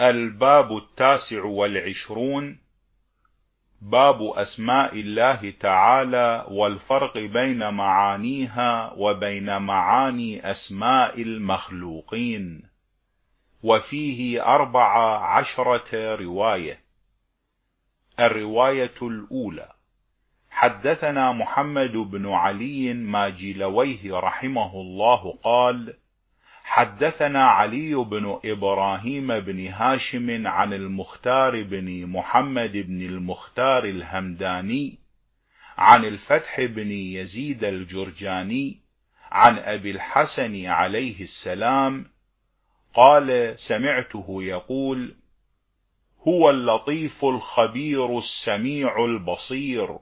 الباب التاسع والعشرون باب أسماء الله تعالى والفرق بين معانيها وبين معاني أسماء المخلوقين وفيه أربع عشرة رواية. الرواية الأولى حدثنا محمد بن علي ماجلويه رحمه الله قال حدثنا علي بن إبراهيم بن هاشم عن المختار بن محمد بن المختار الهمداني عن الفتح بن يزيد الجرجاني عن أبي الحسن عليه السلام قال سمعته يقول هو اللطيف الخبير السميع البصير.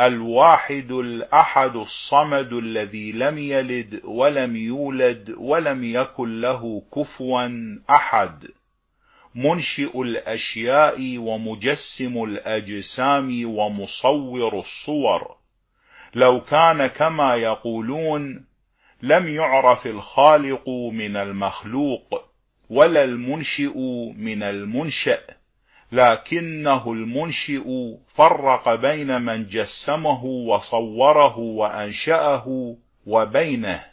الواحد الأحد الصمد الذي لم يلد ولم يولد ولم يكن له كفوا أحد. منشئ الأشياء ومجسم الأجسام ومصور الصور. لو كان كما يقولون لم يعرف الخالق من المخلوق ولا المنشئ من المنشأ. لكنه المنشئ فرق بين من جسمه وصوره وأنشأه وبينه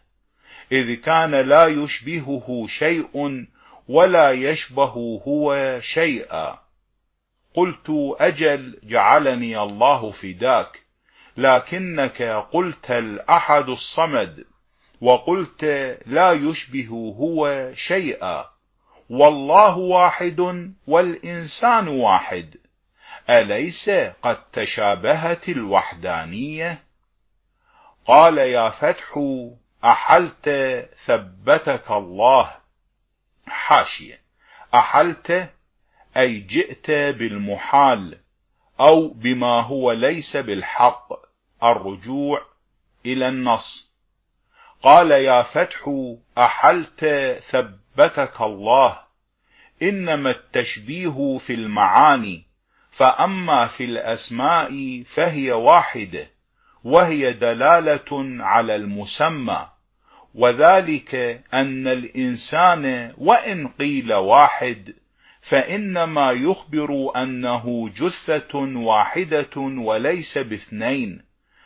إذ كان لا يشبهه شيء ولا يشبه هو شيئا. قلت أجل جعلني الله فداك لكنك قلت الأحد الصمد وقلت لا يشبه هو شيئا. والله واحد والإنسان واحد. أليس قد تشابهت الوحدانية؟ قال يا فتح أحلت ثبتك الله. حاشية. أحلت أي جئت بالمحال أو بما هو ليس بالحق. الرجوع إلى النص. قال يا فتح أحلت ثبتك أثبتك الله. إنما التشبيه في المعاني. فأما في الأسماء فهي واحدة وهي دلالة على المسمى. وذلك أن الإنسان وإن قيل واحد فإنما يخبر أنه جثة واحدة وليس باثنين.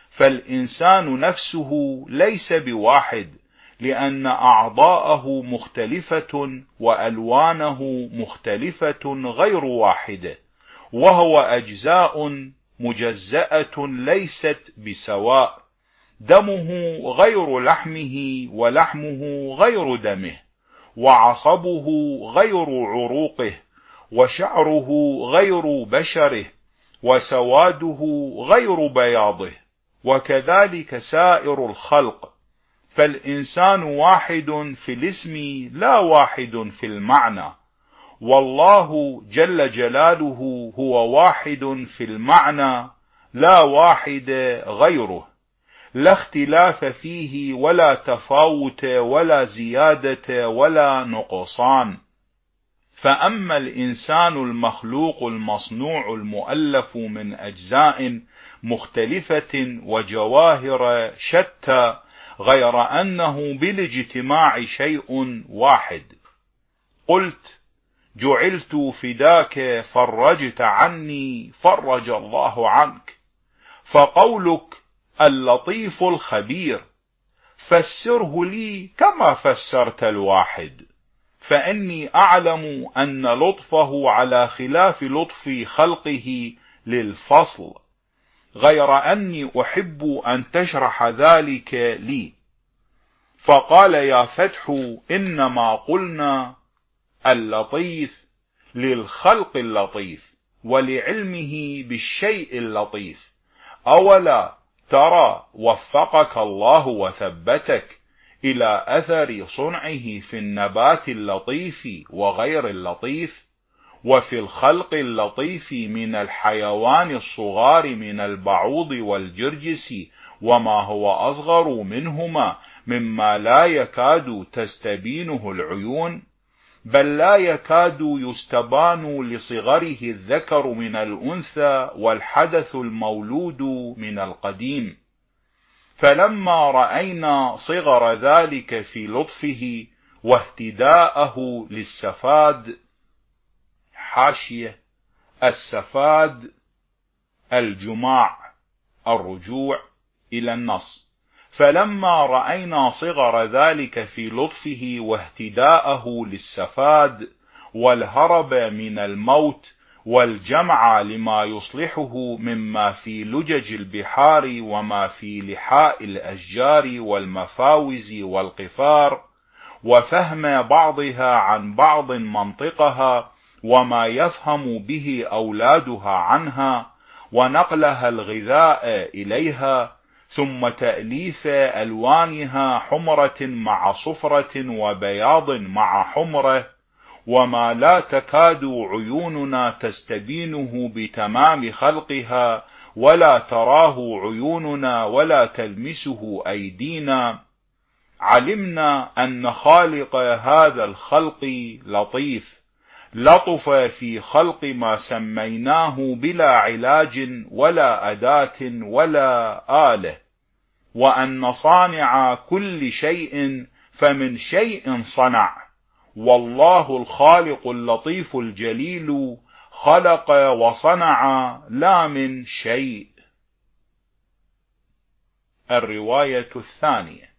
فالإنسان نفسه ليس بواحد. لأن أعضاءه مختلفة وألوانه مختلفة غير واحدة وهو أجزاء مجزأة ليست بسواء دمه غير لحمه ولحمه غير دمه وعصبه غير عروقه وشعره غير بشره وسواده غير بياضه وكذلك سائر الخلق. فالإنسان واحد في الاسم لا واحد في المعنى. والله جل جلاله هو واحد في المعنى لا واحد غيره. لا اختلاف فيه ولا تفاوت ولا زيادة ولا نقصان. فأما الإنسان المخلوق المصنوع المؤلف من أجزاء مختلفة وجواهر شتى غير أنه بالاجتماع شيء واحد. قلت جعلت فداك فرجت عني فرج الله عنك. فقولك اللطيف الخبير فسره لي كما فسرت الواحد. فإني أعلم أن لطفه على خلاف لطف خلقه للفصل. غير أني أحب أن تشرح ذلك لي. فقال يا فتح إنما قلنا اللطيف للخلق اللطيف ولعلمه بالشيء اللطيف. أولا ترى وفقك الله وثبتك إلى أثر صنعه في النبات اللطيف وغير اللطيف. وفي الخلق اللطيف من الحيوان الصغار من البعوض والجرجس وما هو أصغر منهما مما لا يكاد تستبينه العيون بل لا يكاد يستبان لصغره الذكر من الأنثى والحدث المولود من القديم. فلما رأينا صغر ذلك في لطفه واهتداءه للسفاد الحاشية السفاد الجماع الرجوع إلى النص. فلما رأينا صغر ذلك في لطفه واهتداءه للسفاد والهرب من الموت والجمع لما يصلحه مما في لجج البحار وما في لحاء الأشجار والمفاوز والقفار وفهم بعضها عن بعض منطقها وما يفهم به أولادها عنها ونقلها الغذاء إليها ثم تأليف ألوانها حمرة مع صفرة وبياض مع حمرة وما لا تكاد عيوننا تستبينه بتمام خلقها ولا تراه عيوننا ولا تلمسه أيدينا علمنا أن خالق هذا الخلق لطيف لطف في خلق ما سميناه بلا علاج ولا أداة ولا آلة. وأن صانع كل شيء فمن شيء صنع. والله الخالق اللطيف الجليل خلق وصنع لا من شيء. الرواية الثانية.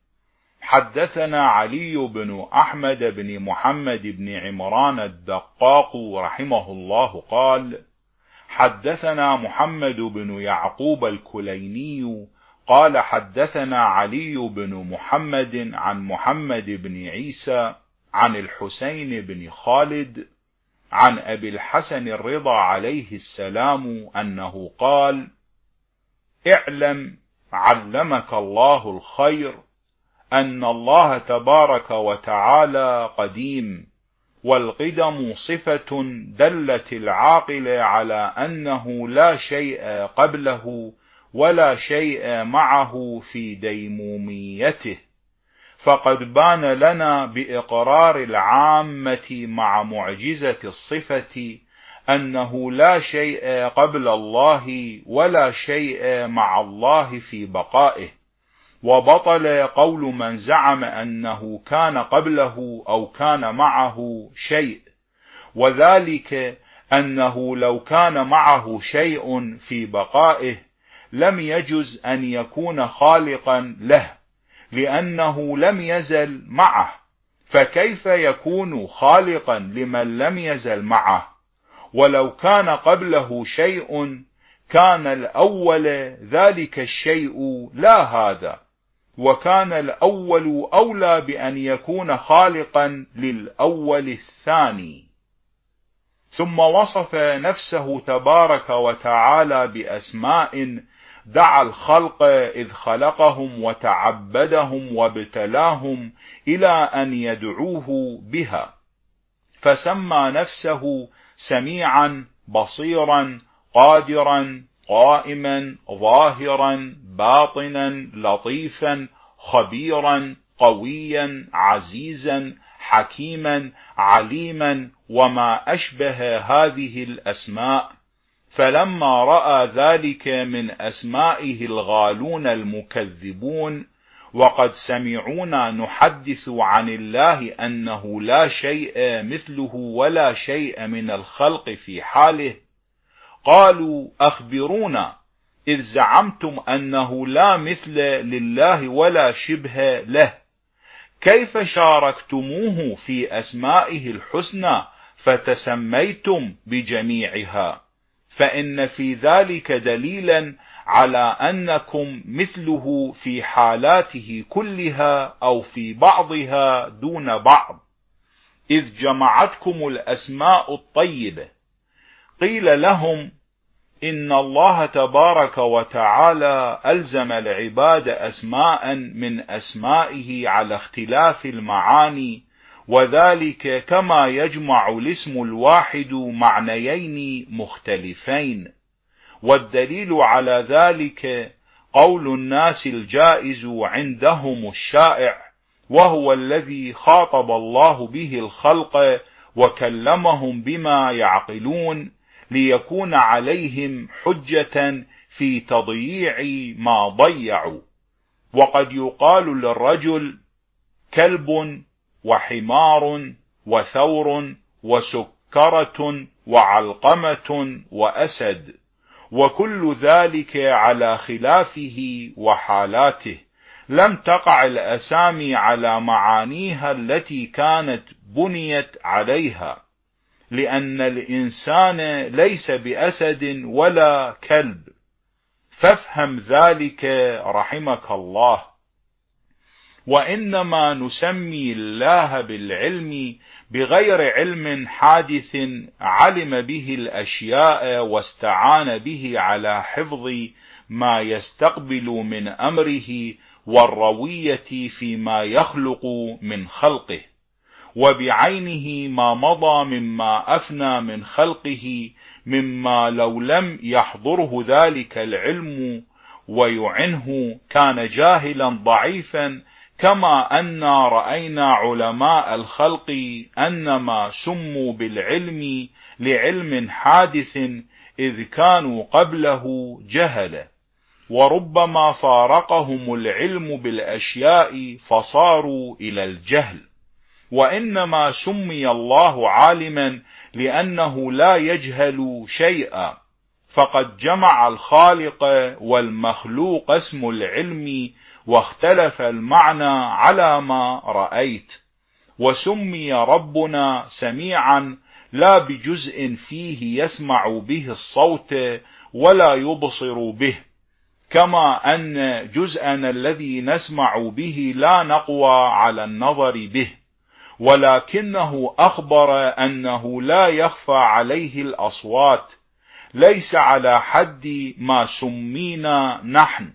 حدثنا علي بن أحمد بن محمد بن عمران الدقاق رحمه الله قال حدثنا محمد بن يعقوب الكليني قال حدثنا علي بن محمد عن محمد بن عيسى عن الحسين بن خالد عن أبي الحسن الرضا عليه السلام أنه قال اعلم علمك الله الخير أن الله تبارك وتعالى قديم والقدم صفة دلت العاقل على أنه لا شيء قبله ولا شيء معه في ديموميته. فقد بان لنا بإقرار العامة مع معجزة الصفة أنه لا شيء قبل الله ولا شيء مع الله في بقائه. وبطل قول من زعم أنه كان قبله أو كان معه شيء وذلك أنه لو كان معه شيء في بقائه لم يجز أن يكون خالقا له لأنه لم يزل معه. فكيف يكون خالقا لمن لم يزل معه؟ ولو كان قبله شيء كان الأول ذلك الشيء لا هذا. وكان الأول أولى بأن يكون خالقا للأول الثاني. ثم وصف نفسه تبارك وتعالى بأسماء دعا الخلق إذ خلقهم وتعبدهم وابتلاهم إلى أن يدعوه بها. فسمى نفسه سميعا بصيرا قادرا قائما ظاهرا باطنا لطيفا خبيرا قويا عزيزا حكيما عليما وما أشبه هذه الأسماء. فلما رأى ذلك من أسمائه الغالون المكذبون وقد سمعونا نحدث عن الله أنه لا شيء مثله ولا شيء من الخلق في حاله قالوا أخبرونا إذ زعمتم أنه لا مثل لله ولا شبه له. كيف شاركتموه في أسمائه الحسنى فتسميتم بجميعها؟ فإن في ذلك دليلا على أنكم مثله في حالاته كلها أو في بعضها دون بعض. إذ جمعتكم الأسماء الطيبة قيل لهم إن الله تبارك وتعالى ألزم العباد أسماء من أسمائه على اختلاف المعاني وذلك كما يجمع الاسم الواحد معنيين مختلفين. والدليل على ذلك قول الناس الجائز عندهم الشائع وهو الذي خاطب الله به الخلق وكلمهم بما يعقلون ليكون عليهم حجة في تضييع ما ضيعوا. وقد يقال للرجل كلب وحمار وثور وسكان مسكرة وعلقمة وأسد وكل ذلك على خلافه وحالاته. لم تقع الأسامي على معانيها التي كانت بنيت عليها. لأن الإنسان ليس بأسد ولا كلب. فافهم ذلك رحمك الله. وإنما نسمي الله بالعلم بغير علم حادث علم به الأشياء واستعان به على حفظ ما يستقبل من أمره والروية فيما يخلق من خلقه. وبعينه ما مضى مما أفنى من خلقه مما لو لم يحضره ذلك العلم ويعنه كان جاهلا ضعيفا كما أن رأينا علماء الخلق أنما سموا بالعلم لعلم حادث إذ كانوا قبله جهلا وربما فارقهم العلم بالأشياء فصاروا إلى الجهل. وإنما سمي الله عالما لأنه لا يجهل شيئا. فقد جمع الخالق والمخلوق اسم العلم واختلف المعنى على ما رأيت. وسمي ربنا سميعا لا بجزء فيه يسمع به الصوت ولا يبصر به. كما أن جزءنا الذي نسمع به لا نقوى على النظر به. ولكنه أخبر أنه لا يخفى عليه الأصوات ليس على حد ما سمينا نحن.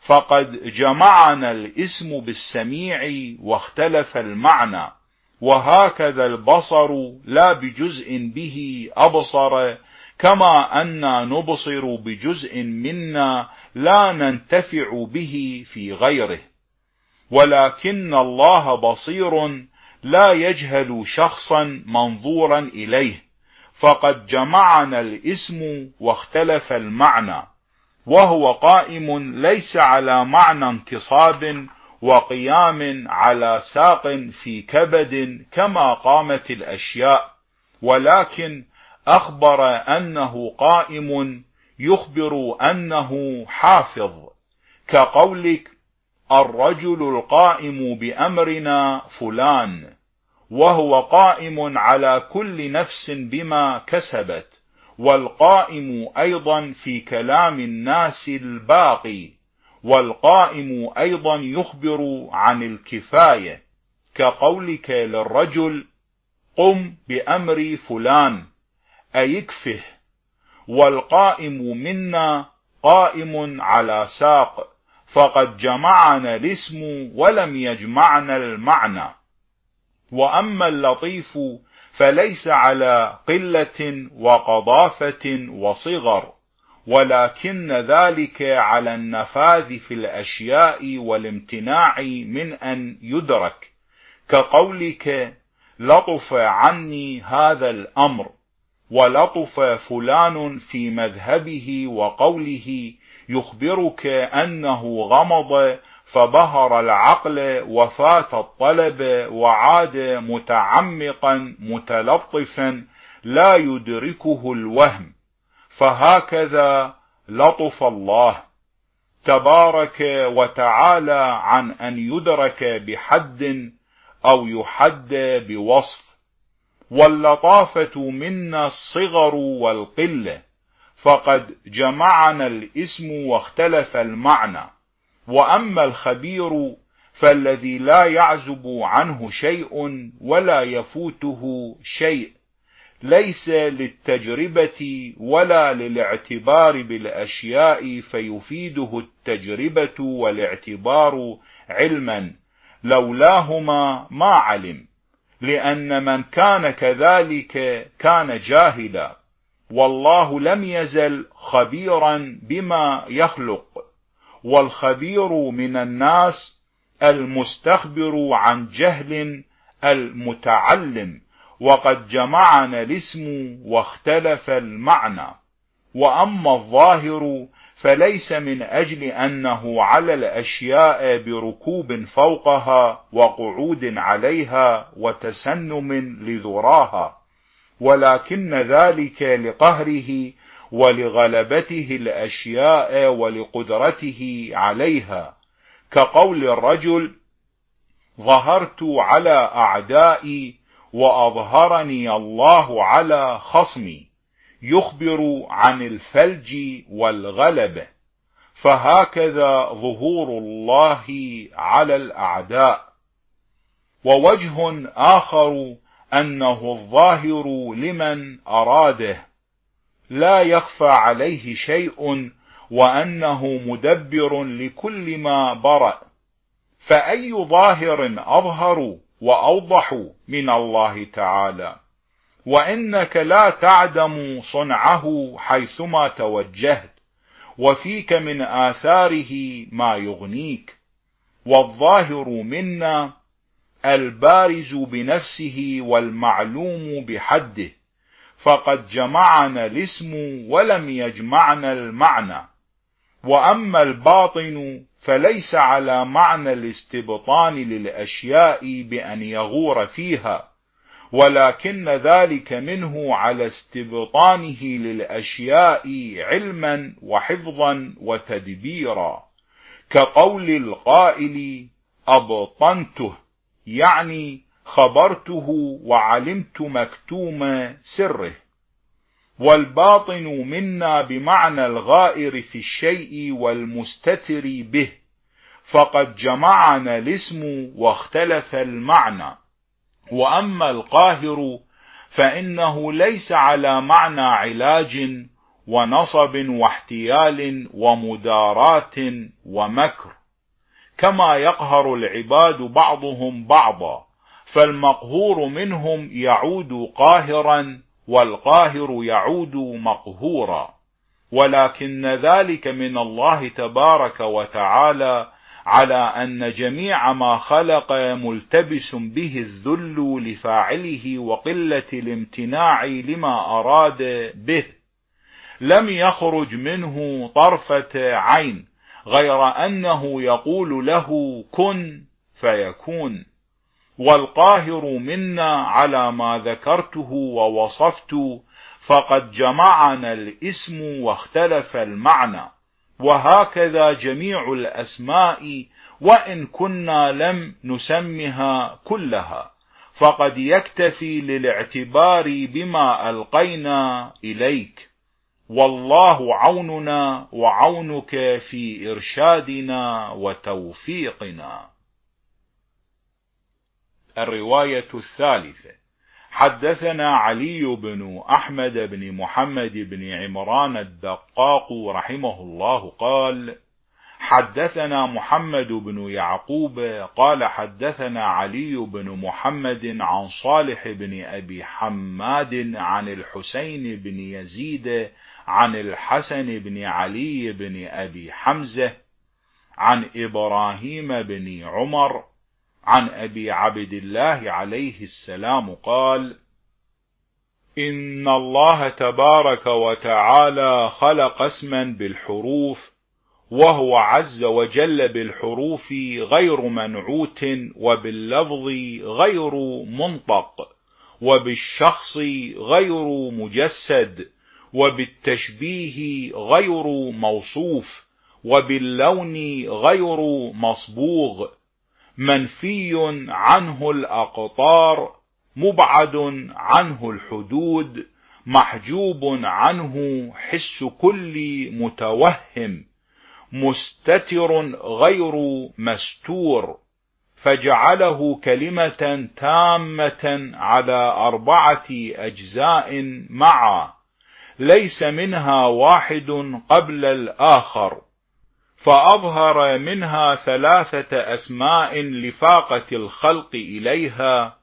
فقد جمعنا الاسم بالسميع واختلف المعنى وهكذا البصر لا بجزء به أبصر كما أن نبصر بجزء منا لا ننتفع به في غيره. ولكن الله بصير لا يجهل شخصا منظورا إليه فقد جمعنا الاسم واختلف المعنى وهو قائم ليس على معنى انتصاب وقيام على ساق في كبد كما قامت الأشياء ولكن أخبر أنه قائم يخبر أنه حافظ كقولك الرجل القائم بأمرنا فلان. وهو قائم على كل نفس بما كسبت والقائم أيضا في كلام الناس الباقي والقائم أيضا يخبر عن الكفاية كقولك للرجل قم بأمر فلان أيكفه والقائم منا قائم على ساق فقد جمعنا الاسم ولم يجمعنا المعنى. وأما اللطيف فليس على قلة وقضافة وصغر ولكن ذلك على النفاذ في الأشياء والامتناع من أن يدرك. كقولك لطف عني هذا الأمر ولطف فلان في مذهبه وقوله يخبرك أنه غمض فبهر العقل وفات الطلب وعاد متعمقا متلطفا لا يدركه الوهم فهكذا لطف الله. تبارك وتعالى عن أن يدرك بحد أو يحد بوصف. واللطافة منا الصغر والقلة فقد جمعنا الاسم واختلف المعنى. وأما الخبير فالذي لا يعزب عنه شيء ولا يفوته شيء ليس للتجربة ولا للاعتبار بالأشياء فيفيده التجربة والاعتبار علما لولاهما ما علم لأن من كان كذلك كان جاهلا والله لم يزل خبيرا بما يخلق. والخبير من الناس المستخبر عن جهل المتعلم. وقد جمعنا الاسم واختلف المعنى. وأما الظاهر فليس من أجل أنه على الأشياء بركوب فوقها وقعود عليها وتسنم لذراها. ولكن ذلك لقهره ولغلبته الأشياء ولقدرته عليها. كقول الرجل ظهرت على أعدائي وأظهرني الله على خصمي يخبر عن الفلج والغلبة فهكذا ظهور الله على الأعداء. ووجه آخر أنه الظاهر لمن أراده. لا يخفى عليه شيء وأنه مدبر لكل ما برأ. فأي ظاهر أظهر وأوضح من الله تعالى. وإنك لا تعدم صنعه حيثما توجهت وفيك من آثاره ما يغنيك. والظاهر منا البارز بنفسه والمعلوم بحده. فقد جمعنا الاسم ولم يجمعنا المعنى. وأما الباطن فليس على معنى الاستبطان للأشياء بأن يغور فيها ولكن ذلك منه على استبطانه للأشياء علما وحفظا وتدبيرا. كقول القائل أبطنته يعني خبرته وعلمت مكتوم سره والباطن منا بمعنى الغائر في الشيء والمستتر به فقد جمعنا الاسم واختلف المعنى. وأما القاهر فإنه ليس على معنى علاج ونصب واحتيال ومدارات ومكر كما يقهر العباد بعضهم بعضا. فالمقهور منهم يعود قاهرا والقاهر يعود مقهورا. ولكن ذلك من الله تبارك وتعالى على أن جميع ما خلق ملتبس به الذل لفاعله وقلة الامتناع لما أراد به. لم يخرج منه طرفة عين غير أنه يقول له كن فيكون. والقاهر منا على ما ذكرته ووصفت فقد جمعنا الاسم واختلف المعنى. وهكذا جميع الأسماء وإن كنا لم نسمها كلها. فقد يكتفي للاعتبار بما ألقينا إليك. والله عوننا وعونك في إرشادنا وتوفيقنا. الرواية الثالثة. حدثنا علي بن أحمد بن محمد بن عمران الدقاق رحمه الله قال حدثنا محمد بن يعقوب قال حدثنا علي بن محمد عن صالح بن أبي حماد عن الحسين بن يزيد عن الحسن بن علي بن أبي حمزة عن إبراهيم بن عمر عن أبي عبد الله عليه السلام قال إن الله تبارك وتعالى خلق اسما بالحروف وهو عز وجل بالحروف غير منعوت وباللفظ غير منطق وبالشخص غير مجسد وبالتشبيه غير موصوف وباللون غير مصبوغ منفي عنه الأقطار مبعد عنه الحدود محجوب عنه حس كل متوهم مستتر غير مستور فجعله كلمة تامة على أربعة أجزاء معا ليس منها واحد قبل الآخر. فأظهر منها ثلاثة أسماء لفاقة الخلق إليها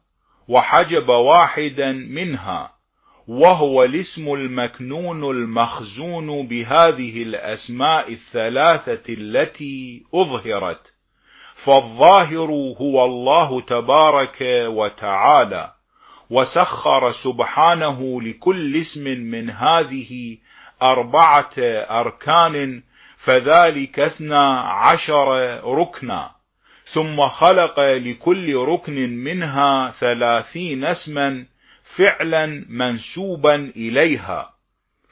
وحجب واحدا منها وهو الاسم المكنون المخزون بهذه الأسماء الثلاثة التي أظهرت. فالظاهر هو الله تبارك وتعالى وسخر سبحانه لكل اسم من هذه أربعة أركان فذلك اثنى عشر ركنا. ثم خلق لكل ركن منها ثلاثين اسما فعلا منسوبا إليها.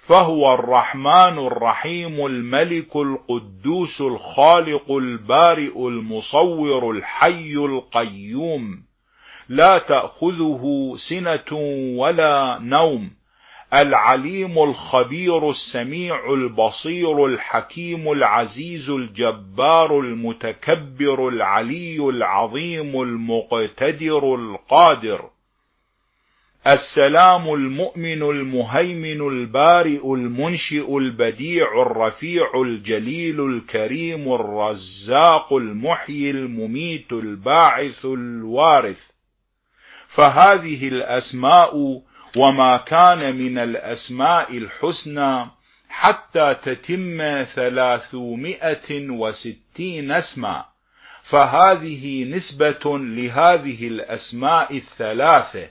فهو الرحمن الرحيم الملك القدوس الخالق البارئ المصور الحي القيوم. لا تأخذه سنة ولا نوم. العليم الخبير السميع البصير الحكيم العزيز الجبار المتكبر العلي العظيم المقتدر القادر. السلام المؤمن المهيمن البارئ المنشئ البديع الرفيع الجليل الكريم الرزاق المحيي المميت الباعث الوارث. فهذه الأسماء وما كان من الأسماء الحسنى حتى تتم ثلاثمائة وستين اسما. فهذه نسبة لهذه الأسماء الثلاثة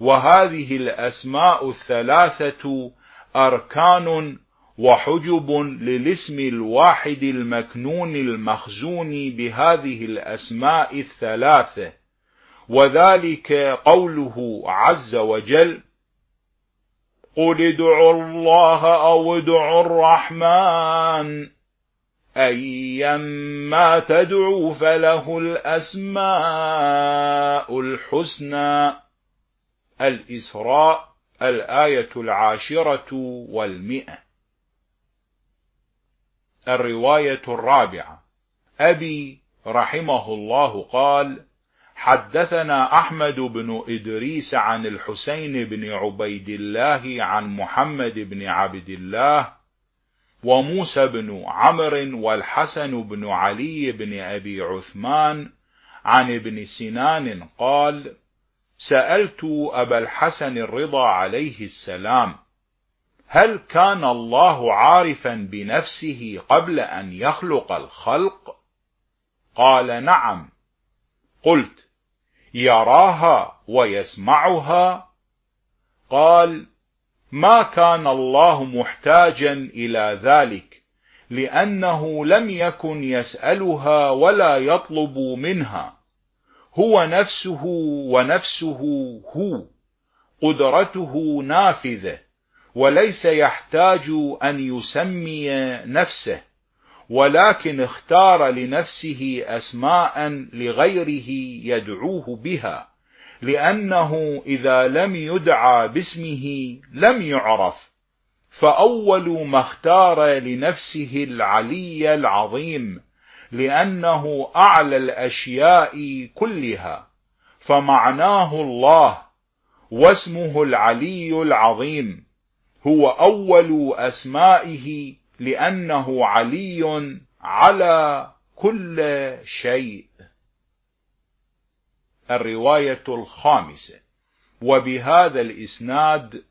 وهذه الأسماء الثلاثة أركان وحجب للاسم الواحد المكنون المخزون بهذه الأسماء الثلاثة. وذلك قوله عز وجل قل ادعوا الله أو ادعوا الرحمن أيما تدعوا فله الأسماء الحسنى الإسراء الآية العاشرة والمئة الرواية الرابعة. أبي رحمه الله قال حدثنا أحمد بن إدريس عن الحسين بن عبيد الله عن محمد بن عبد الله وموسى بن عمرو والحسن بن علي بن أبي عثمان عن ابن سنان قال سألت أبا الحسن الرضا عليه السلام هل كان الله عارفا بنفسه قبل أن يخلق الخلق؟ قال نعم. قلت يراها ويسمعها. قال ما كان الله محتاجا إلى ذلك لأنه لم يكن يسألها ولا يطلب منها. هو نفسه ونفسه هو قدرته نافذة وليس يحتاج أن يسمي نفسه. ولكن اختار لنفسه أسماء لغيره يدعوه بها لأنه إذا لم يدعى باسمه لم يعرف فأول ما اختار لنفسه العلي العظيم لأنه أعلى الأشياء كلها فمعناه الله واسمه العلي العظيم هو أول أسمائه لأنه علي على كل شيء. الرواية الخامسة. وبهذا الإسناد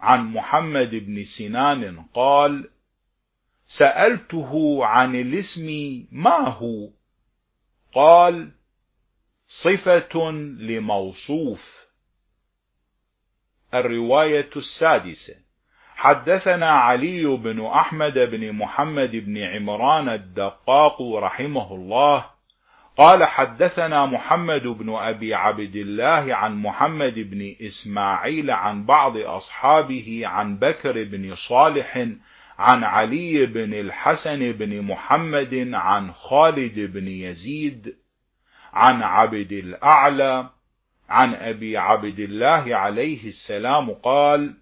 عن محمد بن سنان قال سألته عن الاسم ما هو؟ قال صفة لموصوف. الرواية السادسة. حدثنا علي بن أحمد بن محمد بن عمران الدقاق رحمه الله. قال حدثنا محمد بن أبي عبد الله عن محمد بن إسماعيل عن بعض أصحابه عن بكر بن صالح عن علي بن الحسن بن محمد عن خالد بن يزيد عن عبد الأعلى عن أبي عبد الله عليه السلام قال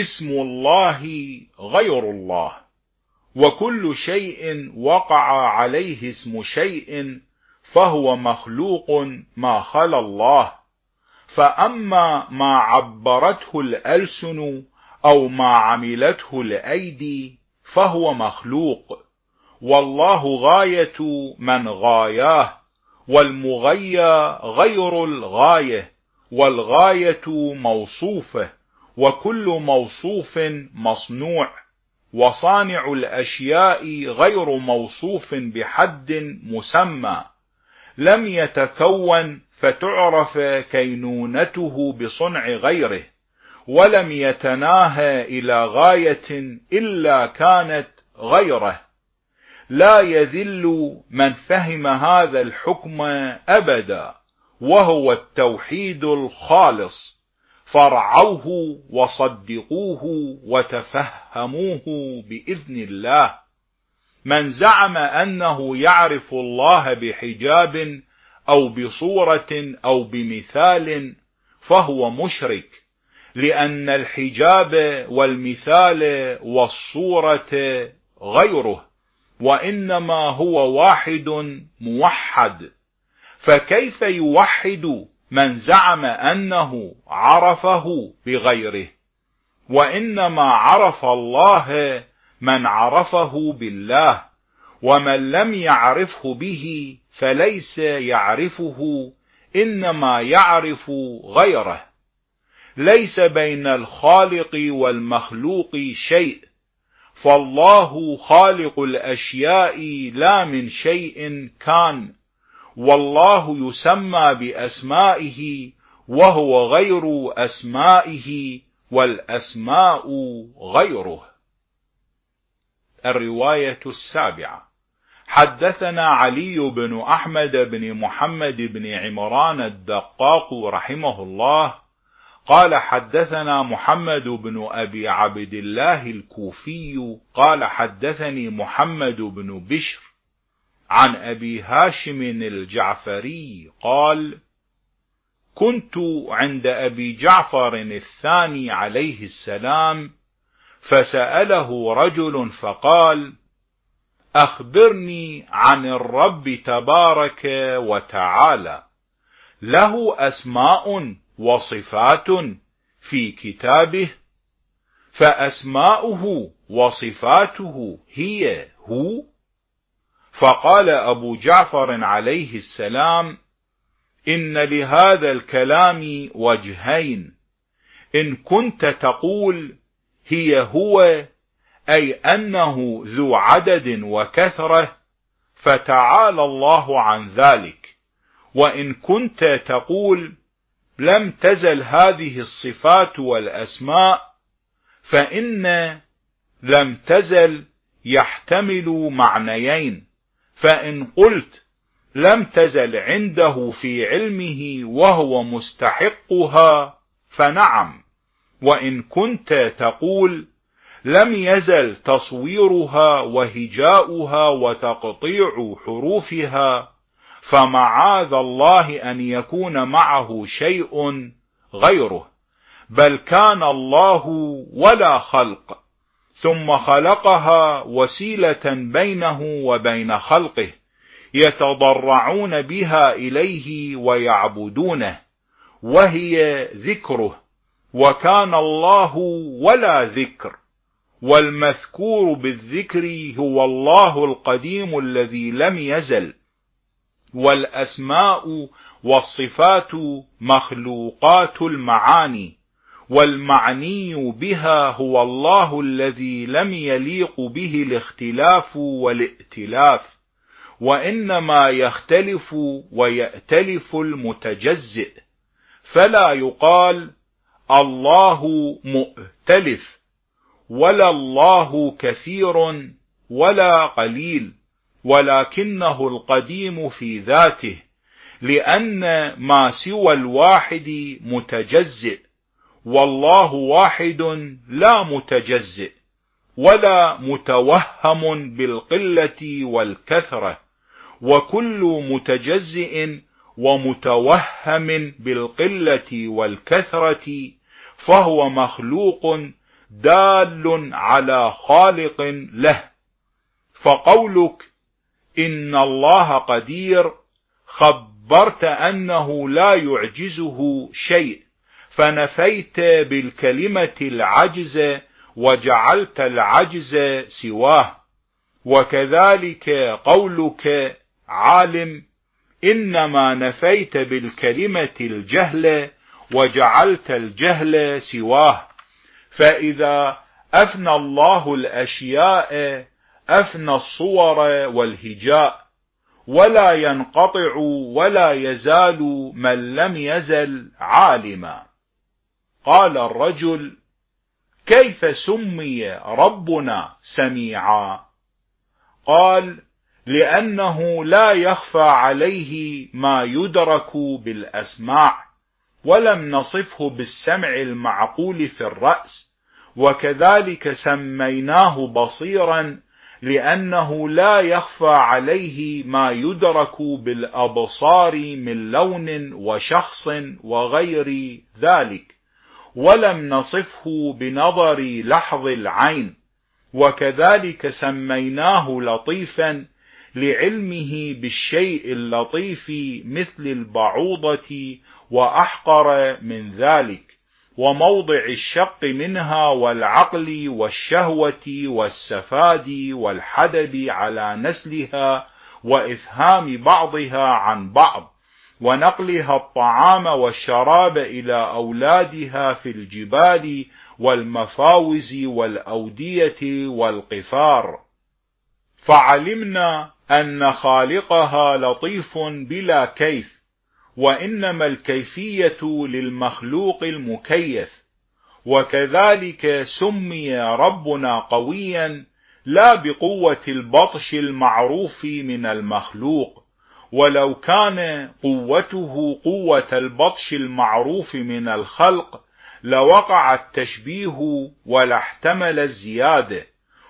اسم الله غير الله. وكل شيء وقع عليه اسم شيء فهو مخلوق ما خلا الله. فأما ما عبرته الألسن أو ما عملته الأيدي فهو مخلوق. والله غاية من غاياه والمغيى غير الغاية والغاية موصوفة. وكل موصوف مصنوع وصانع الأشياء غير موصوف بحد مسمى. لم يتكون فتعرف كينونته بصنع غيره ولم يتناهى إلى غاية إلا كانت غيره. لا يذل من فهم هذا الحكم أبدا وهو التوحيد الخالص. فارعوه وصدقوه وتفهموه بإذن الله. من زعم أنه يعرف الله بحجاب أو بصورة أو بمثال فهو مشرك لأن الحجاب والمثال والصورة غيره وإنما هو واحد موحد. فكيف يوحد من زعم أنه عرفه بغيره وإنما عرف الله من عرفه بالله ومن لم يعرفه به فليس يعرفه إنما يعرف غيره. ليس بين الخالق والمخلوق شيء فالله خالق الأشياء لا من شيء كان. والله يسمى بأسمائه وهو غير أسمائه والأسماء غيره. الرواية السابعة. حدثنا علي بن أحمد بن محمد بن عمران الدقاق رحمه الله. قال حدثنا محمد بن أبي عبد الله الكوفي. قال حدثني محمد بن بشر. عن أبي هاشم الجعفري قال كنت عند أبي جعفر الثاني عليه السلام فسأله رجل فقال أخبرني عن الرب تبارك وتعالى له أسماء وصفات في كتابه فأسماؤه وصفاته هي هو فقال أبو جعفر عليه السلام إن لهذا الكلام وجهين. إن كنت تقول هي هو أي أنه ذو عدد وكثرة فتعالى الله عن ذلك. وإن كنت تقول لم تزل هذه الصفات والأسماء فإن لم تزل يحتمل معنيين. فإن قلت لم تزل عنده في علمه وهو مستحقها فنعم. وإن كنت تقول لم يزل تصويرها وهجاؤها وتقطيع حروفها فمعاذ الله أن يكون معه شيء غيره. بل كان الله ولا خلق ثم خلقها وسيلة بينه وبين خلقه يتضرعون بها إليه ويعبدونه وهي ذكره وكان الله ولا ذكر والمذكور بالذكر هو الله القديم الذي لم يزل والأسماء والصفات مخلوقات المعاني. والمعني بها هو الله الذي لم يليق به الاختلاف والائتلاف وإنما يختلف ويأتلف المتجزئ فلا يقال الله مؤتلف ولا الله كثير ولا قليل ولكنه القديم في ذاته لأن ما سوى الواحد متجزئ. والله واحد لا متجزئ ولا متوهم بالقلة والكثرة وكل متجزئ ومتوهم بالقلة والكثرة فهو مخلوق دال على خالق له. فقولك إن الله قدير خبرت أنه لا يعجزه شيء. فنفيت بالكلمة العجز وجعلت العجز سواه. وكذلك قولك عالم إنما نفيت بالكلمة الجهل وجعلت الجهل سواه. فإذا أفنى الله الأشياء أفنى الصور والهجاء. ولا ينقطع ولا يزال من لم يزل عالما. قال الرجل كيف سمي ربنا سميعا؟ قال لأنه لا يخفى عليه ما يدرك بالأسماع ولم نصفه بالسمع المعقول في الرأس وكذلك سميناه بصيرا لأنه لا يخفى عليه ما يدرك بالأبصار من لون وشخص وغير ذلك. ولم نصفه بنظر لحظ العين وكذلك سميناه لطيفا لعلمه بالشيء اللطيف مثل البعوضة وأحقر من ذلك وموضع الشق منها والعقل والشهوة والسفاد والحدب على نسلها وإفهام بعضها عن بعض. ونقلها الطعام والشراب إلى أولادها في الجبال والمفاوز والأودية والقفار. فعلمنا أن خالقها لطيف بلا كيف وإنما الكيفية للمخلوق المكيف. وكذلك سمي ربنا قويا لا بقوة البطش المعروف من المخلوق. ولو كان قوته قوة البطش المعروف من الخلق لوقع التشبيه ولا احتمل الزيادة.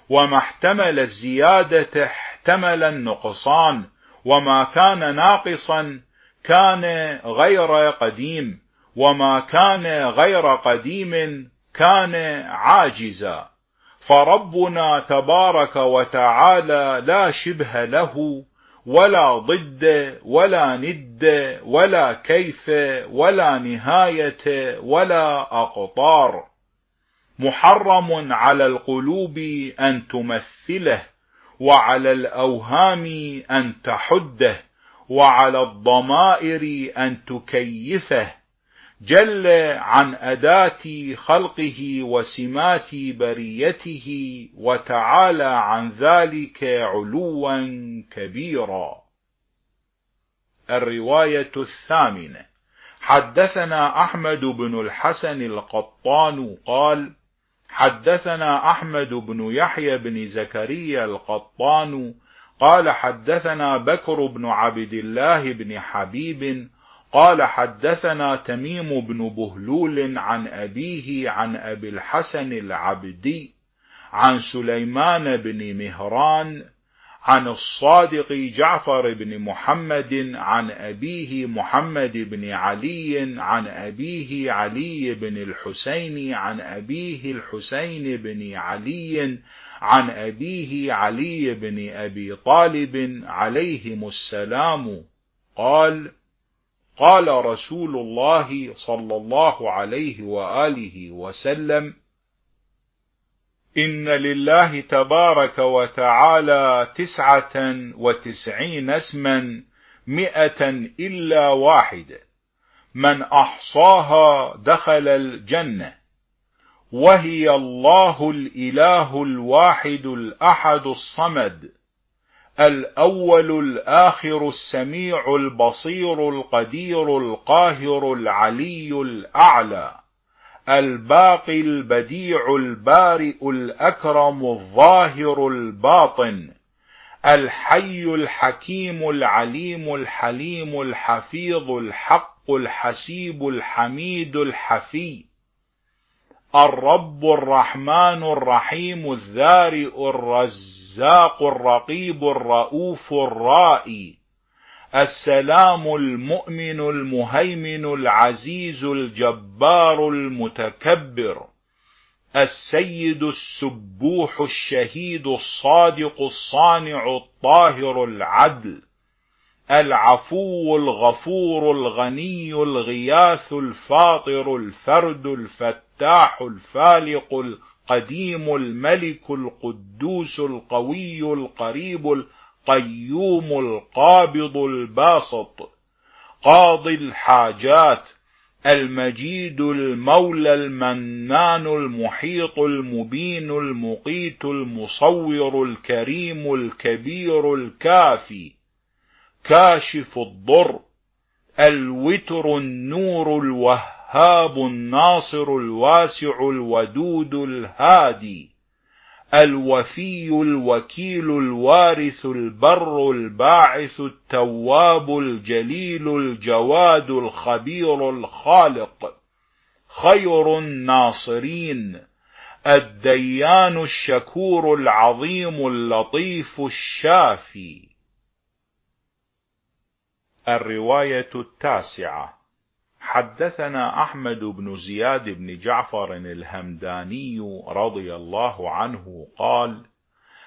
وما احتمل الزيادة احتمل النقصان. وما كان ناقصا كان غير قديم. وما كان غير قديم كان عاجزا. فربنا تبارك وتعالى لا شبه له ولا ضد ولا ند ولا كيف ولا نهاية ولا أقطار. محرم على القلوب أن تمثله وعلى الأوهام أن تحده وعلى الضمائر أن تكيفه. جل عن أداة خلقه وسمات بريته وتعالى عن ذلك علوا كبيرا. الرواية الثامنة. حدثنا أحمد بن الحسن القطان قال حدثنا أحمد بن يحيى بن زكريا القطان قال حدثنا بكر بن عبد الله بن حبيب قال حدثنا تميم بن بهلول عن أبيه عن أبي الحسن العبدي عن سليمان بن مهران عن الصادق جعفر بن محمد عن أبيه محمد بن علي عن أبيه علي بن الحسين عن أبيه الحسين بن علي عن أبيه علي بن أبي طالب عليهم السلام قال قال رسول الله صلى الله عليه وآله وسلم إن لله تبارك وتعالى تسعة وتسعين اسما مئة إلا واحدة من أحصاها دخل الجنة وهي الله الإله الواحد الأحد الصمد. الأول الآخر السميع البصير القدير القاهر العلي الأعلى الباقي البديع البارئ الأكرم الظاهر الباطن الحي الحكيم العليم الحليم الحفيظ الحق الحسيب الحميد الحفي. الرب الرحمن الرحيم الذارئ الرزاق الرقيب الرؤوف الرائي السلام المؤمن المهيمن العزيز الجبار المتكبر السيد السبوح الشهيد الصادق الصانع الطاهر العدل العفو الغفور الغني الغياث الفاطر الفرد الفتاح الفالق القديم الملك القدوس القوي القريب القيوم القابض الباسط قاضي الحاجات المجيد المولى المنان المحيط المبين المقيت المصور الكريم الكبير الكافي كاشف الضر الوتر النور الوهاب الناصر الواسع الودود الهادي الوفي الوكيل الوارث البر الباعث التواب الجليل الجواد الخبير الخالق خير الناصرين الديان الشكور العظيم اللطيف الشافي. الرواية التاسعة. حدثنا أحمد بن زياد بن جعفر الهمداني رضي الله عنه قال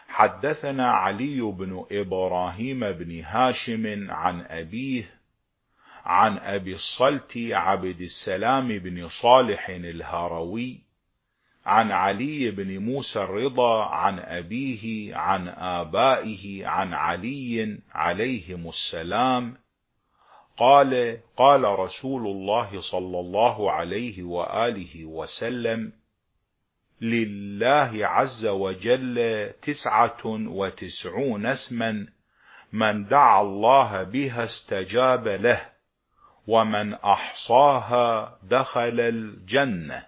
حدثنا علي بن إبراهيم بن هاشم عن أبيه عن أبي الصلت عبد السلام بن صالح الهروي عن علي بن موسى الرضا عن أبيه عن آبائه عن علي عليهم السلام قال قال رسول الله صلى الله عليه وآله وسلم لله عز وجل تسعة وتسعون اسما من دعا الله بها استجاب له ومن أحصاها دخل الجنة.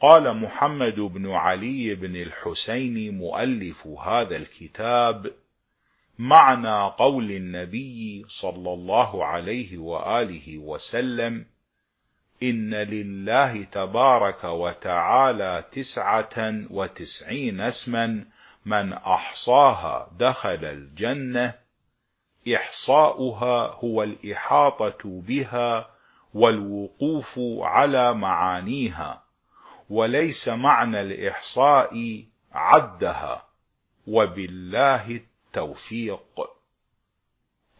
قال محمد بن علي بن الحسين مؤلف هذا الكتاب معنى قول النبي صلى الله عليه وآله وسلم إن لله تبارك وتعالى تسعة وتسعين اسما من أحصاها دخل الجنة إحصاؤها هو الإحاطة بها والوقوف على معانيها وليس معنى الإحصاء عدها وبالله التوفيق.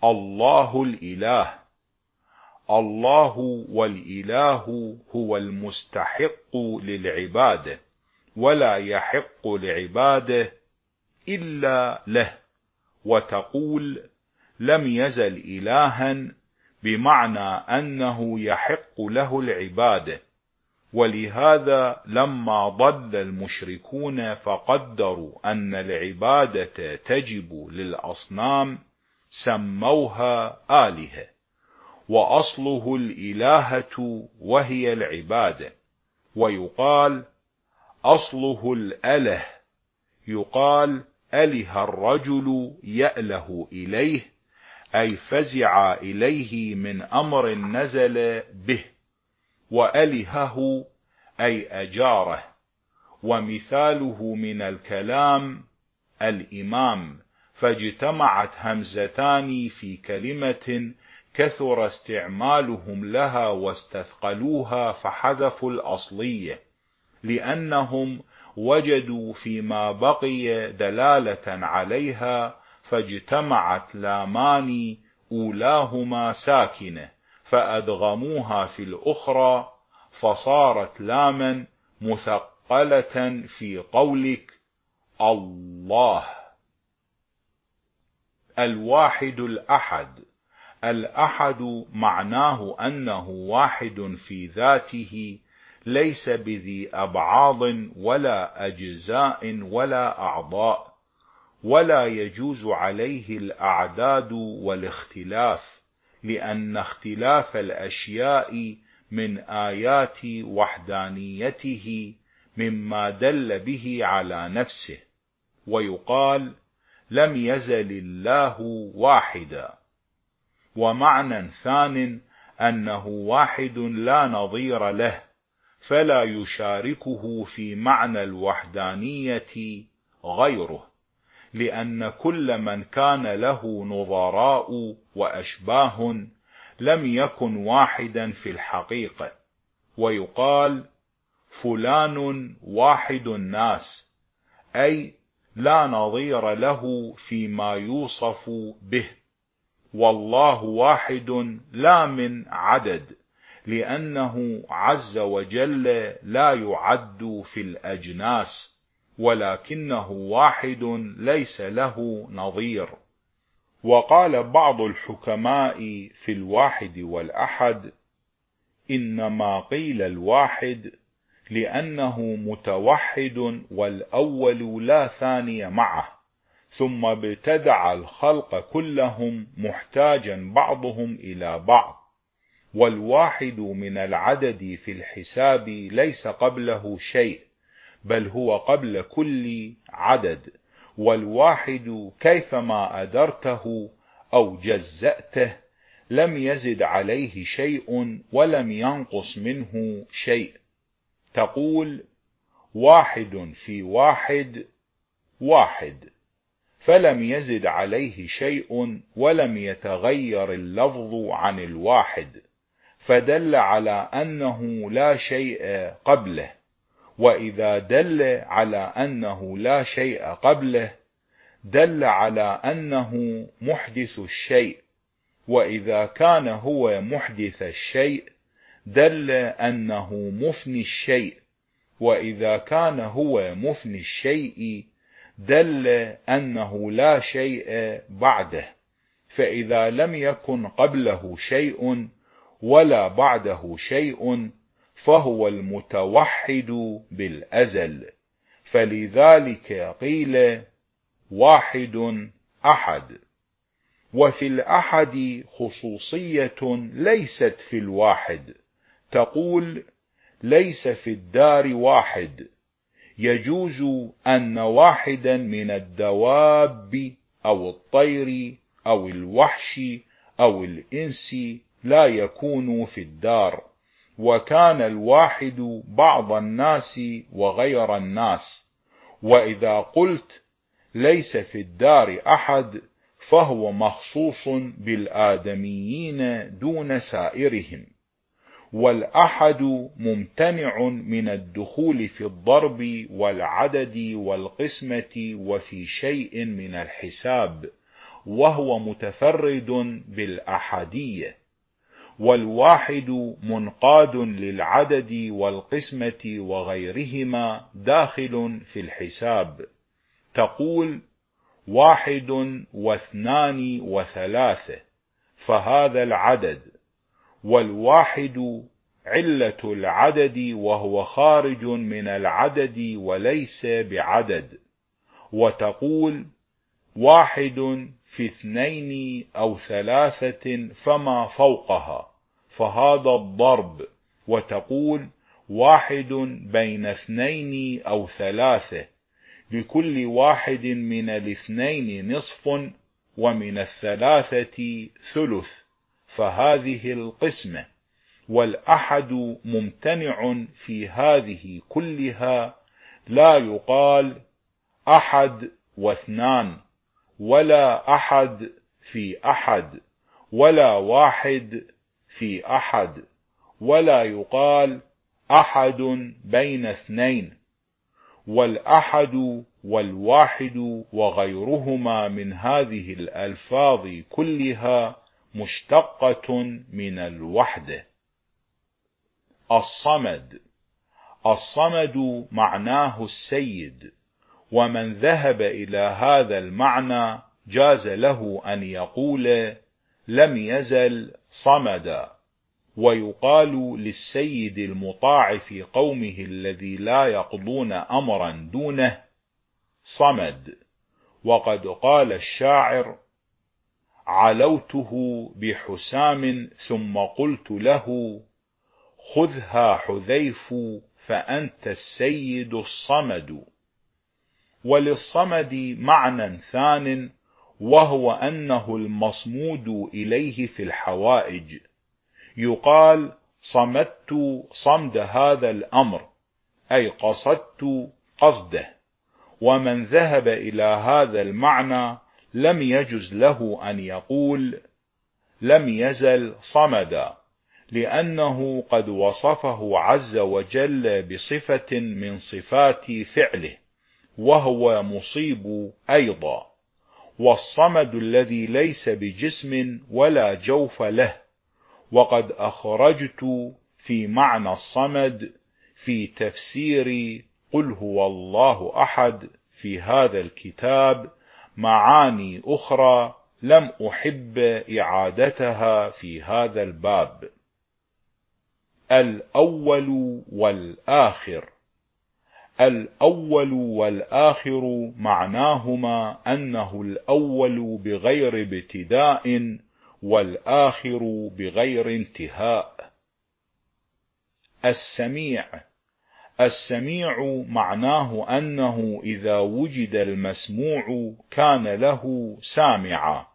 الله الإله. الله والإله هو المستحق للعبادة ولا يحق لعباده إلا له. وتقول لم يزل إلها بمعنى أنه يحق له العبادة. ولهذا لما ضل المشركون فقدروا أن العبادة تجب للأصنام سموها آلهة وأصله الإلهة وهي العبادة. ويقال أصله الأله يقال أله الرجل يأله إليه أي فزع إليه من أمر نزل به. وألهه أي أجاره. ومثاله من الكلام الإمام. فاجتمعت همزتان في كلمة كثر استعمالهم لها واستثقلوها فحذفوا الأصلية. لأنهم وجدوا فيما بقي دلالة عليها فاجتمعت لامان أولاهما ساكنة. فأدغموها في الأخرى فصارت لاما مثقلة في قولك الله. الواحد الأحد. الأحد معناه أنه واحد في ذاته ليس بذي أبعاض ولا أجزاء ولا أعضاء ولا يجوز عليه الأعداد والاختلاف. لأن اختلاف الأشياء من آيات وحدانيته مما دل به على نفسه. ويقال لم يزل الله واحدا. ومعنى ثان أنه واحد لا نظير له فلا يشاركه في معنى الوحدانية غيره. لأن كل من كان له نظراء وأشباه لم يكن واحدا في الحقيقة. ويقال فلان واحد الناس أي لا نظير له فيما يوصف به. والله واحد لا من عدد لأنه عز وجل لا يعد في الأجناس. ولكنه واحد ليس له نظير. وقال بعض الحكماء في الواحد والأحد إنما قيل الواحد لأنه متوحد والأول لا ثاني معه ثم ابتدع الخلق كلهم محتاجا بعضهم إلى بعض. والواحد من العدد في الحساب ليس قبله شيء. بل هو قبل كل عدد والواحد كيفما أدرته أو جزأته لم يزد عليه شيء ولم ينقص منه شيء. تقول واحد في واحد واحد. فلم يزد عليه شيء ولم يتغير اللفظ عن الواحد فدل على أنه لا شيء قبله. وإذا دل على أنه لا شيء قبله دل على أنه محدث الشيء. وإذا كان هو محدث الشيء دل أنه مفني الشيء. وإذا كان هو مفني الشيء دل أنه لا شيء بعده. فإذا لم يكن قبله شيء ولا بعده شيء فهو المتوحد بالأزل. فلذلك قيل واحد أحد. وفي الأحد خصوصية ليست في الواحد. تقول ليس في الدار واحد. يجوز أن واحدا من الدواب أو الطير أو الوحش أو الإنس لا يكون في الدار. وكان الواحد بعض الناس وغير الناس. وإذا قلت ليس في الدار أحد فهو مخصوص بالآدميين دون سائرهم. والأحد ممتنع من الدخول في الضرب والعدد والقسمة وفي شيء من الحساب وهو متفرد بالأحدية. والواحد منقاد للعدد والقسمة وغيرهما داخل في الحساب. تقول واحد واثنان وثلاثة فهذا العدد. والواحد علة العدد وهو خارج من العدد وليس بعدد. وتقول واحد في اثنين أو ثلاثة فما فوقها فهذا الضرب وتقول واحد بين اثنين أو ثلاثة لكل واحد من الاثنين نصف ومن الثلاثة ثلث فهذه القسمة والأحد ممتنع في هذه كلها لا يقال أحد واثنان. ولا أحد في أحد ولا واحد في أحد ولا يقال أحد بين اثنين والأحد والواحد وغيرهما من هذه الألفاظ كلها مشتقة من الوحدة الصمد الصمد معناه السيد. ومن ذهب إلى هذا المعنى جاز له أن يقول لم يزل صمدا. ويقال للسيد المطاع في قومه الذي لا يقضون أمرا دونه صمد. وقد قال الشاعر علوته بحسام ثم قلت له خذها حذيف فأنت السيد الصمد. وللصمد معنى ثان وهو أنه المصمود إليه في الحوائج. يقال صمدت صمد هذا الأمر أي قصدت قصده ومن ذهب إلى هذا المعنى لم يجز له أن يقول لم يزل صمدا لأنه قد وصفه عز وجل بصفة من صفات فعله. وهو مصيب أيضا والصمد الذي ليس بجسم ولا جوف له وقد أخرجت في معنى الصمد في تفسير قل هو الله أحد في هذا الكتاب معاني أخرى لم أحب إعادتها في هذا الباب. الأول والآخر. الأول والآخر معناهما أنه الأول بغير ابتداء والآخر بغير انتهاء. السميع. السميع معناه أنه إذا وجد المسموع كان له سامعا.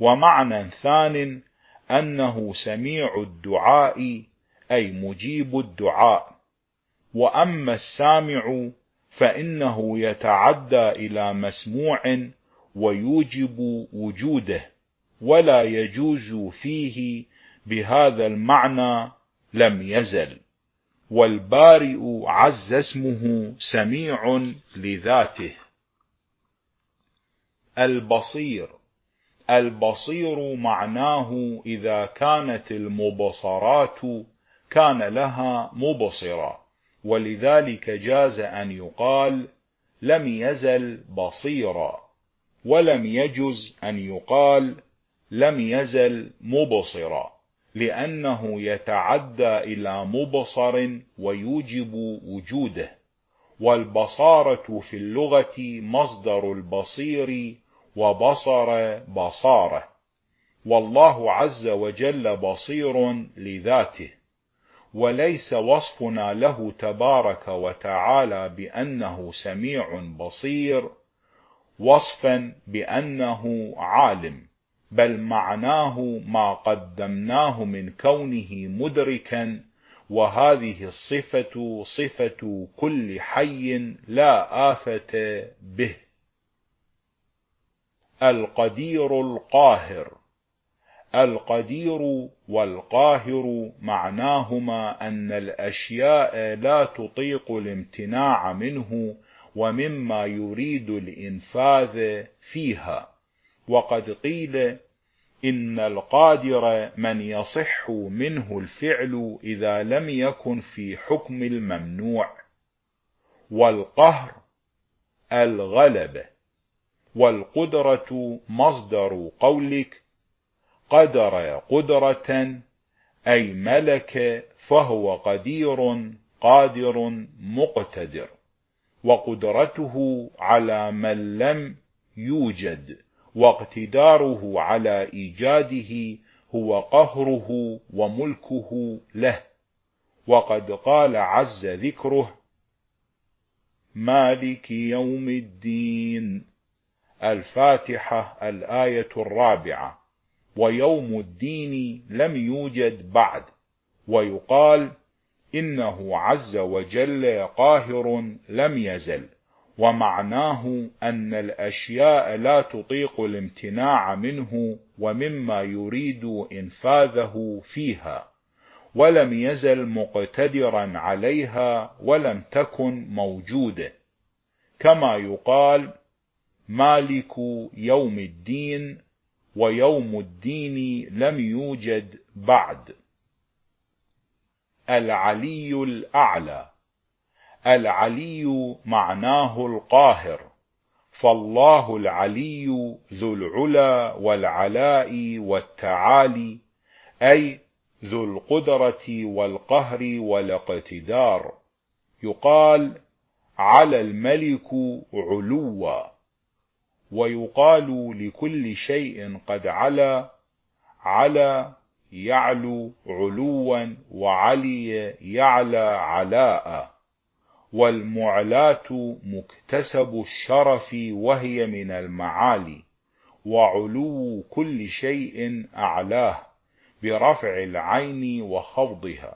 ومعنى ثان أنه سميع الدعاء أي مجيب الدعاء. وأما السامع فإنه يتعدى إلى مسموع ويوجب وجوده ولا يجوز فيه بهذا المعنى لم يزل. والبارئ عز اسمه سميع لذاته. البصير البصير معناه إذا كانت المبصرات كان لها مبصرا ولذلك جاز أن يقال لم يزل بصيرا ولم يجز أن يقال لم يزل مبصرا لأنه يتعدى إلى مبصر ويوجب وجوده والبصارة في اللغة مصدر البصير وبصر بصارة والله عز وجل بصير لذاته. وليس وصفنا له تبارك وتعالى بأنه سميع بصير وصفا بأنه عالم بل معناه ما قدمناه من كونه مدركا وهذه الصفة صفة كل حي لا آفة به. القدير القاهر. القدير والقاهر معناهما أن الأشياء لا تطيق الامتناع منه ومما يريد الإنفاذ فيها. وقد قيل إن القادر من يصح منه الفعل إذا لم يكن في حكم الممنوع. والقهر الغلبة والقدرة مصدر قولك قدر قدرة أي ملك فهو قدير قادر مقتدر. وقدرته على من لم يوجد واقتداره على إيجاده هو قهره وملكه له. وقد قال عز ذكره مالك يوم الدين. الفاتحة الآية الرابعة. ويوم الدين لم يوجد بعد. ويقال إنه عز وجل قاهر لم يزل. ومعناه أن الأشياء لا تطيق الامتناع منه ومما يريد إنفاذه فيها. ولم يزل مقتدرا عليها ولم تكن موجودة. كما يقال مالك يوم الدين ويوم الدين لم يوجد بعد. العلي الأعلى. العلي معناه القاهر. فالله العلي ذو العلا والعلاء والتعالي أي ذو القدرة والقهر والاقتدار. يقال على الملك علوا. ويقال لكل شيء قد علا على يعلو علوا وعلي يعلى علاء والمعلاة مكتسب الشرف وهي من المعالي وعلو كل شيء أعلاه برفع العين وخفضها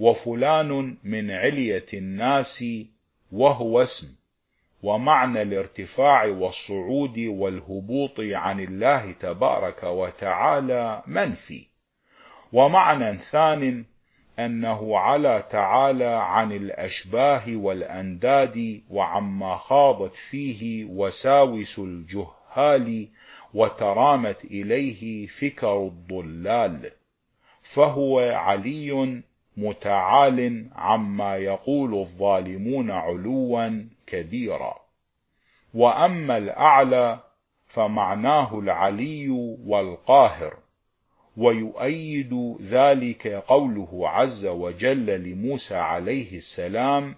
وفلان من علية الناس وهو اسم. ومعنى الارتفاع والصعود والهبوط عن الله تبارك وتعالى منفي. ومعنى ثان أنه على تعالى عن الأشباه والأنداد وعما خاضت فيه وساوس الجهال وترامت إليه فكر الضلال. فهو علي متعال عما يقول الظالمون علوا كبيرا وأما الأعلى فمعناه العلي والقاهر ويؤيد ذلك قوله عز وجل لموسى عليه السلام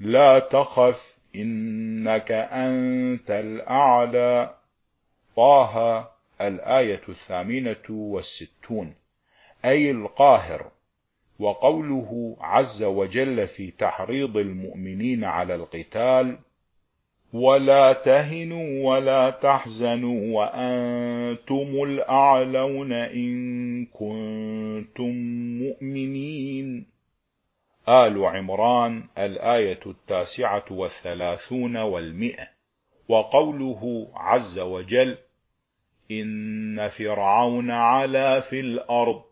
لا تخف إنك أنت الأعلى. طه الآية الثامنة والستون. أي القاهر. وقوله عز وجل في تحريض المؤمنين على القتال ولا تهنوا ولا تحزنوا وأنتم الأعلون إن كنتم مؤمنين. آل عمران الآية التاسعة والثلاثون والمئة. وقوله عز وجل إن فرعون علا في الأرض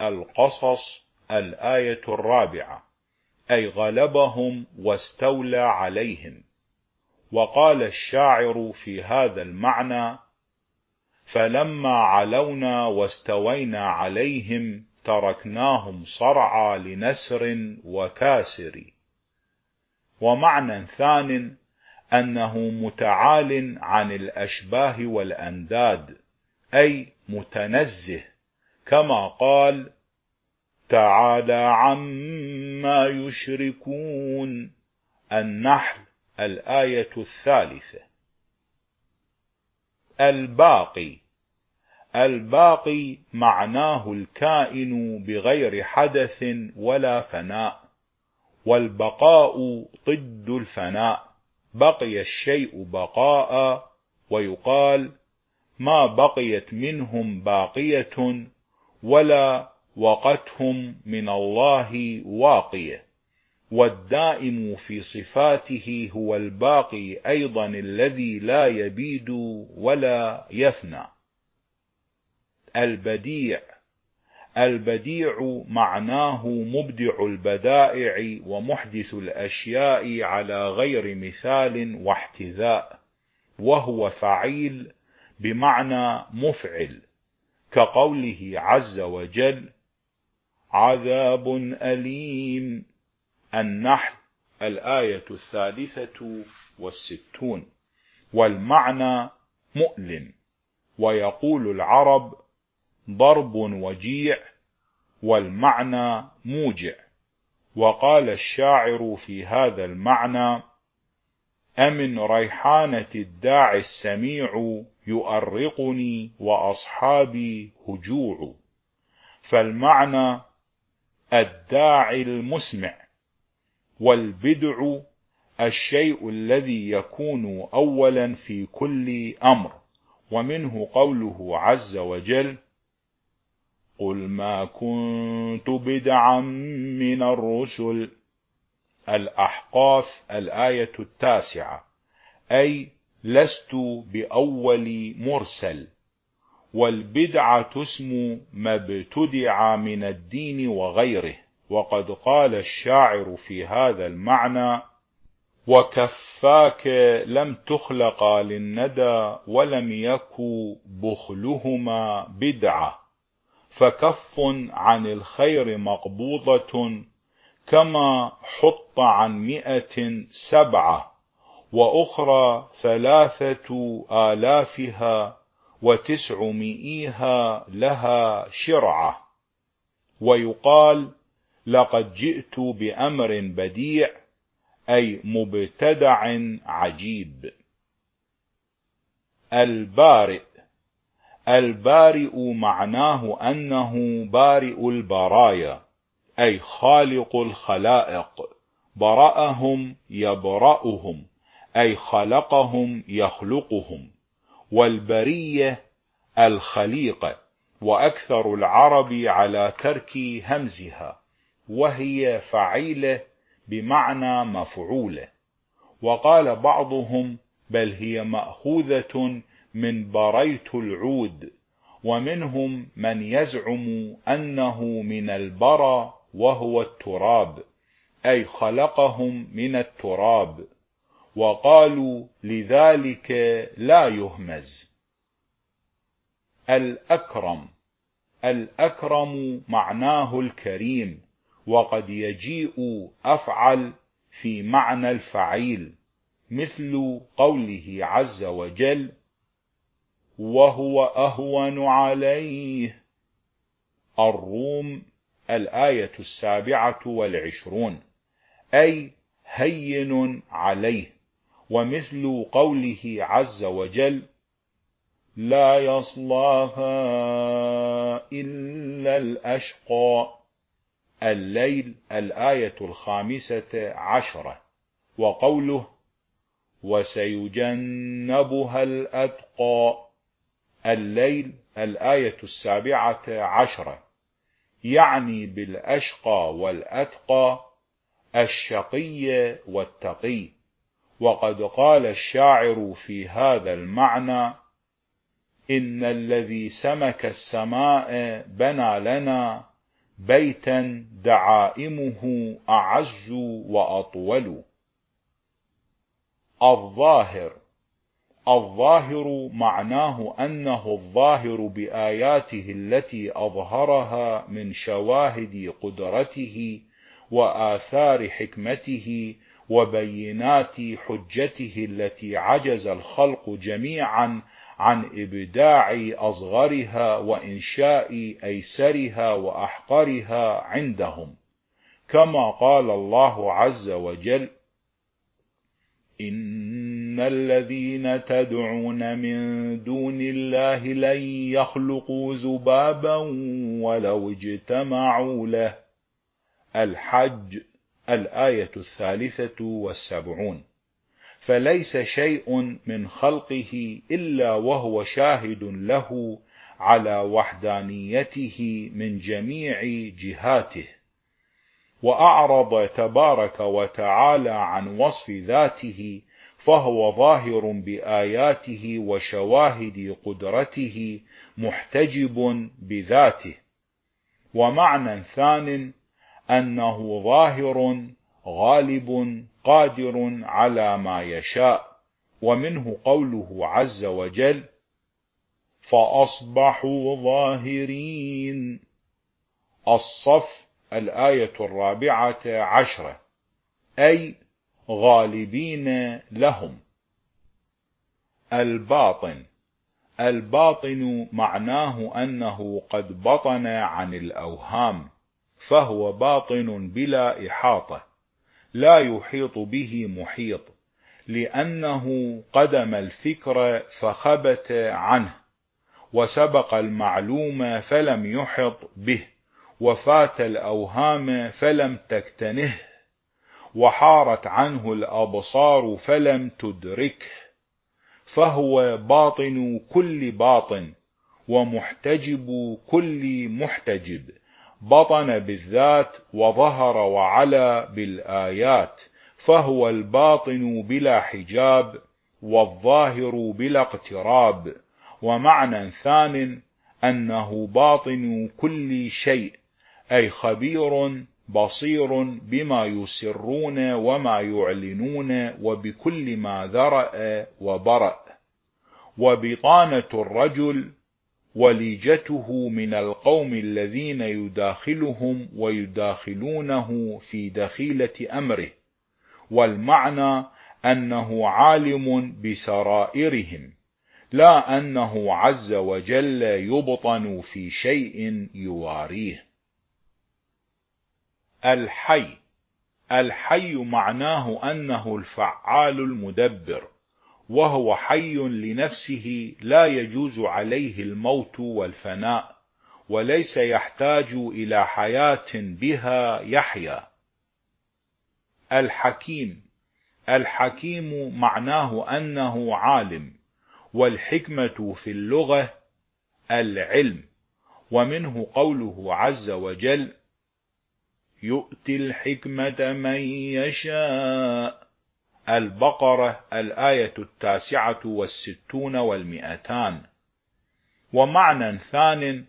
القصص الآية الرابعة أي غلبهم واستولى عليهم. وقال الشاعر في هذا المعنى فلما علونا واستوينا عليهم تركناهم صرعى لنسر وكاسر. ومعنى ثان أنه متعال عن الأشباه والأنداد أي متنزه. كما قال تعالى عما يشركون النحل الآية الثالثة. الباقي الباقي معناه الكائن بغير حدث ولا فناء والبقاء ضد الفناء. بقي الشيء بقاء ويقال ما بقيت منهم باقية ولا وقتهم من الله واقية. والدائم في صفاته هو الباقي أيضا الذي لا يبيد ولا يفنى. البديع. البديع معناه مبدع البدائع ومحدث الأشياء على غير مثال واحتذاء وهو فعيل بمعنى مفعل. كقوله عز وجل عذاب أليم. النحل الآية الثالثة والستون. والمعنى مؤلم. ويقول العرب ضرب وجيع والمعنى موجع. وقال الشاعر في هذا المعنى أمن ريحانة الداعي السميع يؤرقني وأصحابي هجوع. فالمعنى الداعي المسمع والبدع الشيء الذي يكون أولا في كل أمر. ومنه قوله عز وجل قل ما كنت بدعا من الرسل. الأحقاف الآية التاسعة. أي لست بأول مرسل والبدعة اسم ما ابتدع من الدين وغيره. وقد قال الشاعر في هذا المعنى وكفاك لم تخلقا للندى ولم يك بخلهما بدعة فكف عن الخير مقبوضة كما حط عن مئة سبعة وأخرى ثلاثة آلافها وتسعمئيها لها شرعة. ويقال لقد جئت بأمر بديع أي مبتدع عجيب. البارئ. البارئ معناه أنه بارئ البرايا أي خالق الخلائق. برأهم يبرأهم. أي خلقهم يخلقهم والبرية الخليقة وأكثر العرب على ترك همزها وهي فعيلة بمعنى مفعولة. وقال بعضهم بل هي مأخوذة من بريت العود ومنهم من يزعم أنه من البرى وهو التراب أي خلقهم من التراب. وقالوا لذلك لا يهمز. الأكرم الأكرم معناه الكريم وقد يجيء أفعل في معنى الفعيل مثل قوله عز وجل وهو أهون عليه. الروم الآية السابعة والعشرون أي هين عليه. ومثل قوله عز وجل لا يصلاها إلا الأشقى. الليل الآية الخامسة عشرة. وقوله وسيجنبها الأتقى. الليل الآية السابعة عشرة. يعني بالأشقى والأتقى الشقي والتقي. وقد قال الشاعر في هذا المعنى إن الذي سمك السماء بنى لنا بيتا دعائمه أعز وأطول. الظاهر الظاهر معناه أنه الظاهر بآياته التي أظهرها من شواهد قدرته وآثار حكمته وبينات حجته التي عجز الخلق جميعا عن إبداع أصغرها وإنشاء أيسرها وأحقرها عندهم. كما قال الله عز وجل إن الذين تدعون من دون الله لن يخلقوا ذبابا ولو اجتمعوا له. الحج الآية الثالثة والسبعون. فليس شيء من خلقه إلا وهو شاهد له على وحدانيته من جميع جهاته. وأعرض تبارك وتعالى عن وصف ذاته فهو ظاهر بآياته وشواهد قدرته محتجب بذاته. ومعنى ثان أنه ظاهر غالب قادر على ما يشاء ومنه قوله عز وجل فأصبحوا ظاهرين. الصف الآية الرابعة عشرة أي غالبين لهم. الباطن الباطن معناه أنه قد بطن عن الأوهام. فهو باطن بلا إحاطة لا يحيط به محيط لأنه قدم الفكر فخبت عنه وسبق المعلوم فلم يحط به وفات الأوهام فلم تكتنه وحارت عنه الأبصار فلم تدركه فهو باطن كل باطن ومحتجب كل محتجب. بطن بالذات وظهر وعلى بالآيات فهو الباطن بلا حجاب والظاهر بلا اقتراب. ومعنى ثان أنه باطن كل شيء أي خبير بصير بما يسرون وما يعلنون وبكل ما ذرأ وبرأ. وبطانة الرجل وليجته من القوم الذين يداخلهم ويداخلونه في دخيلة أمره والمعنى أنه عالم بسرائرهم لا أنه عز وجل يبطن في شيء يواريه. الحي الحي معناه أنه الفعال المدبر. وهو حي لنفسه لا يجوز عليه الموت والفناء وليس يحتاج إلى حياة بها يحيا. الحكيم الحكيم معناه أنه عالم والحكمة في اللغة العلم ومنه قوله عز وجل يؤتي الحكمة من يشاء البقرة الآية التاسعة والستون والمئتان. ومعنى ثان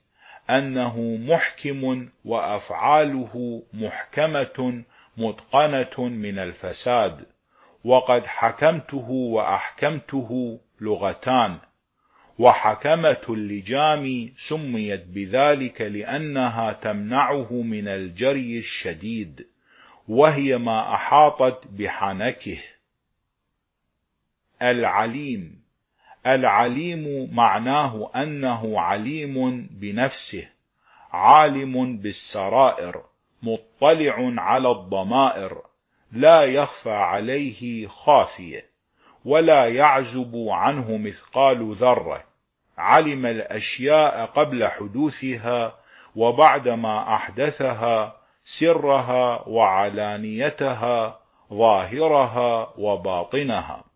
أنه محكم وأفعاله محكمة متقنة من الفساد. وقد حكمته وأحكمته لغتان. وحكمة اللجام سميت بذلك لأنها تمنعه من الجري الشديد وهي ما أحاطت بحنكه. العليم. العليم معناه أنه عليم بنفسه عالم بالسرائر مطلع على الضمائر لا يخفى عليه خافية ولا يعزب عنه مثقال ذرة. علم الأشياء قبل حدوثها وبعدما أحدثها سرها وعلانيتها ظاهرها وباطنها.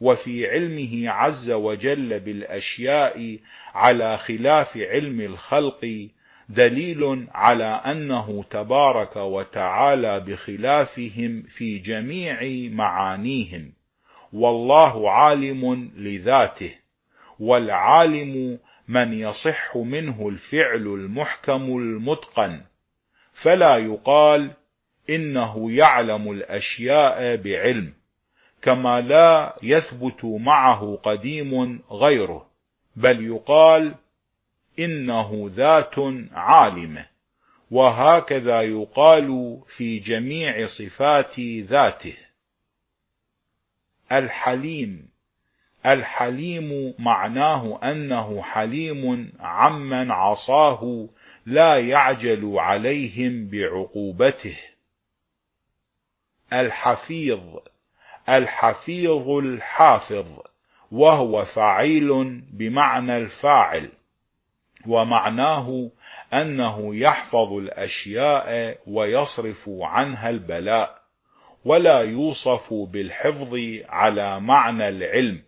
وفي علمه عز وجل بالأشياء على خلاف علم الخلق دليل على أنه تبارك وتعالى بخلافهم في جميع معانيهم. والله عالم لذاته والعالم من يصح منه الفعل المحكم المتقن. فلا يقال إنه يعلم الأشياء بعلم. كما لا يثبت معه قديم غيره بل يقال إنه ذات عالمة وهكذا يقال في جميع صفات ذاته. الحليم الحليم معناه أنه حليم عمن عصاه لا يعجل عليهم بعقوبته. الحفيظ الحفيظ الحافظ وهو فعيل بمعنى الفاعل ومعناه أنه يحفظ الأشياء ويصرف عنها البلاء ولا يوصف بالحفظ على معنى العلم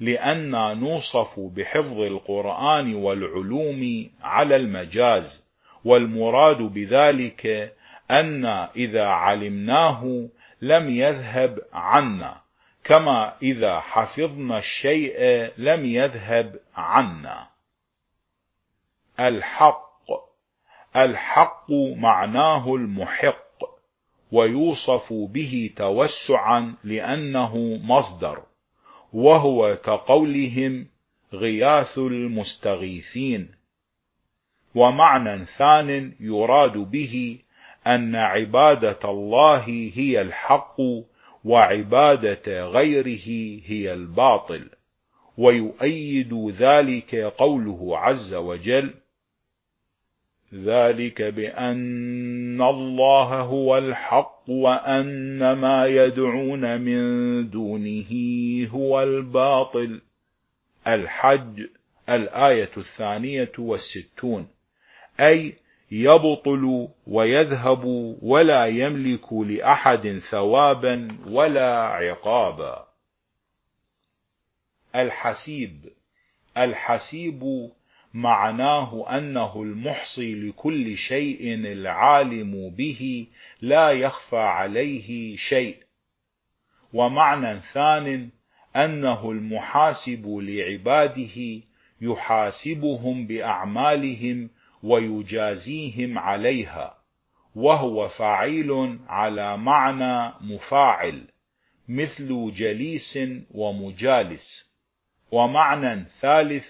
لأن نوصف بحفظ القرآن والعلوم على المجاز والمراد بذلك أن إذا علمناه لم يذهب عنا. كما إذا حفظنا الشيء لم يذهب عنا. الحق. الحق معناه المحق ويوصف به توسعا لأنه مصدر وهو كقولهم غياث المستغيثين. ومعنى ثان يراد به أن عبادة الله هي الحق وعبادة غيره هي الباطل ويؤيد ذلك قوله عز وجل ذلك بأن الله هو الحق وأن ما يدعون من دونه هو الباطل. الحج الآية الثانية والستون أي يبطل ويذهب ولا يملك لأحد ثوابا ولا عقابا. الحسيب. الحسيب معناه أنه المحصي لكل شيء العالم به لا يخفى عليه شيء. ومعنى ثان أنه المحاسب لعباده يحاسبهم بأعمالهم ويجازيهم عليها وهو فعيل على معنى مفاعل مثل جليس ومجالس. ومعنى ثالث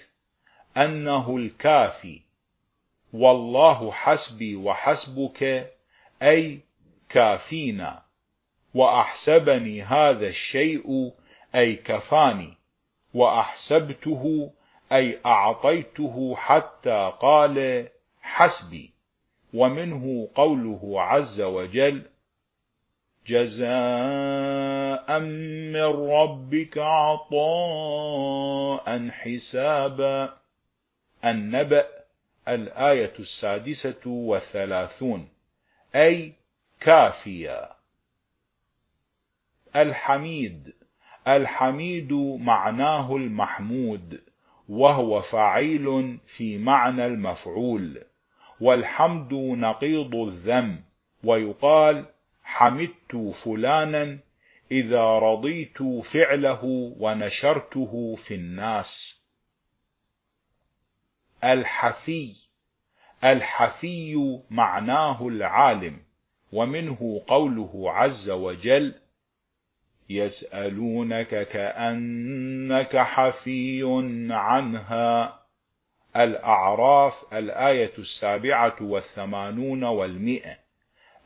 أنه الكافي. والله حسبي وحسبك أي كافينا. وأحسبني هذا الشيء أي كفاني. وأحسبته أي أعطيته حتى قال حسبي ومنه قوله عز وجل جزاء من ربك عطاء حسابا. النبأ الآية السادسة والثلاثون. أي كافيا الحميد الحميد معناه المحمود وهو فعيل في معنى المفعول. والحمد نقيض الذم. ويقال حمدت فلانا إذا رضيت فعله ونشرته في الناس. الحفي الحفي معناه العالم ومنه قوله عز وجل يسألونك كأنك حفي عنها. الأعراف الآية السابعة والثمانون والمئة.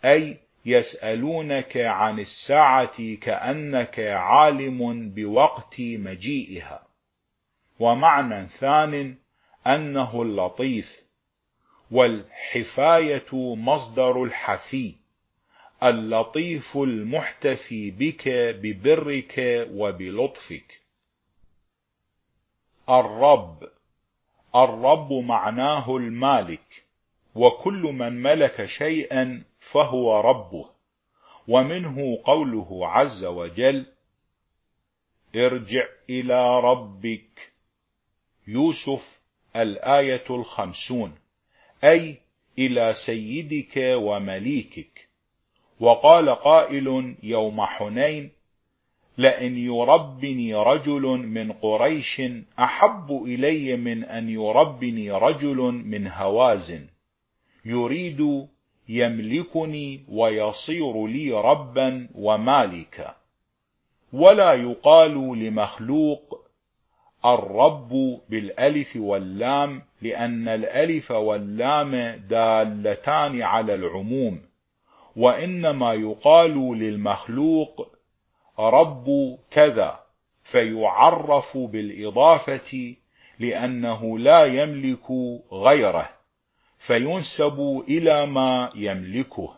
أي يسألونك عن الساعة كأنك عالم بوقت مجيئها. ومعنى ثان أنه اللطيف. والحفاية مصدر الحفي. اللطيف المحتفي بك ببرك وبلطفك. الرب. الرب معناه المالك وكل من ملك شيئا فهو ربه ومنه قوله عز وجل ارجع إلى ربك. يوسف الآية الخمسون أي إلى سيدك ومليكك. وقال قائل يوم حنين لئن يربني رجل من قريش أحب إلي من أن يربني رجل من هوازن. يريد يملكني ويصير لي ربا ومالكا. ولا يقال لمخلوق الرب بالألف واللام لأن الألف واللام دالتان على العموم. وإنما يقال للمخلوق رب كذا فيعرف بالإضافة لأنه لا يملك غيره فينسب إلى ما يملكه.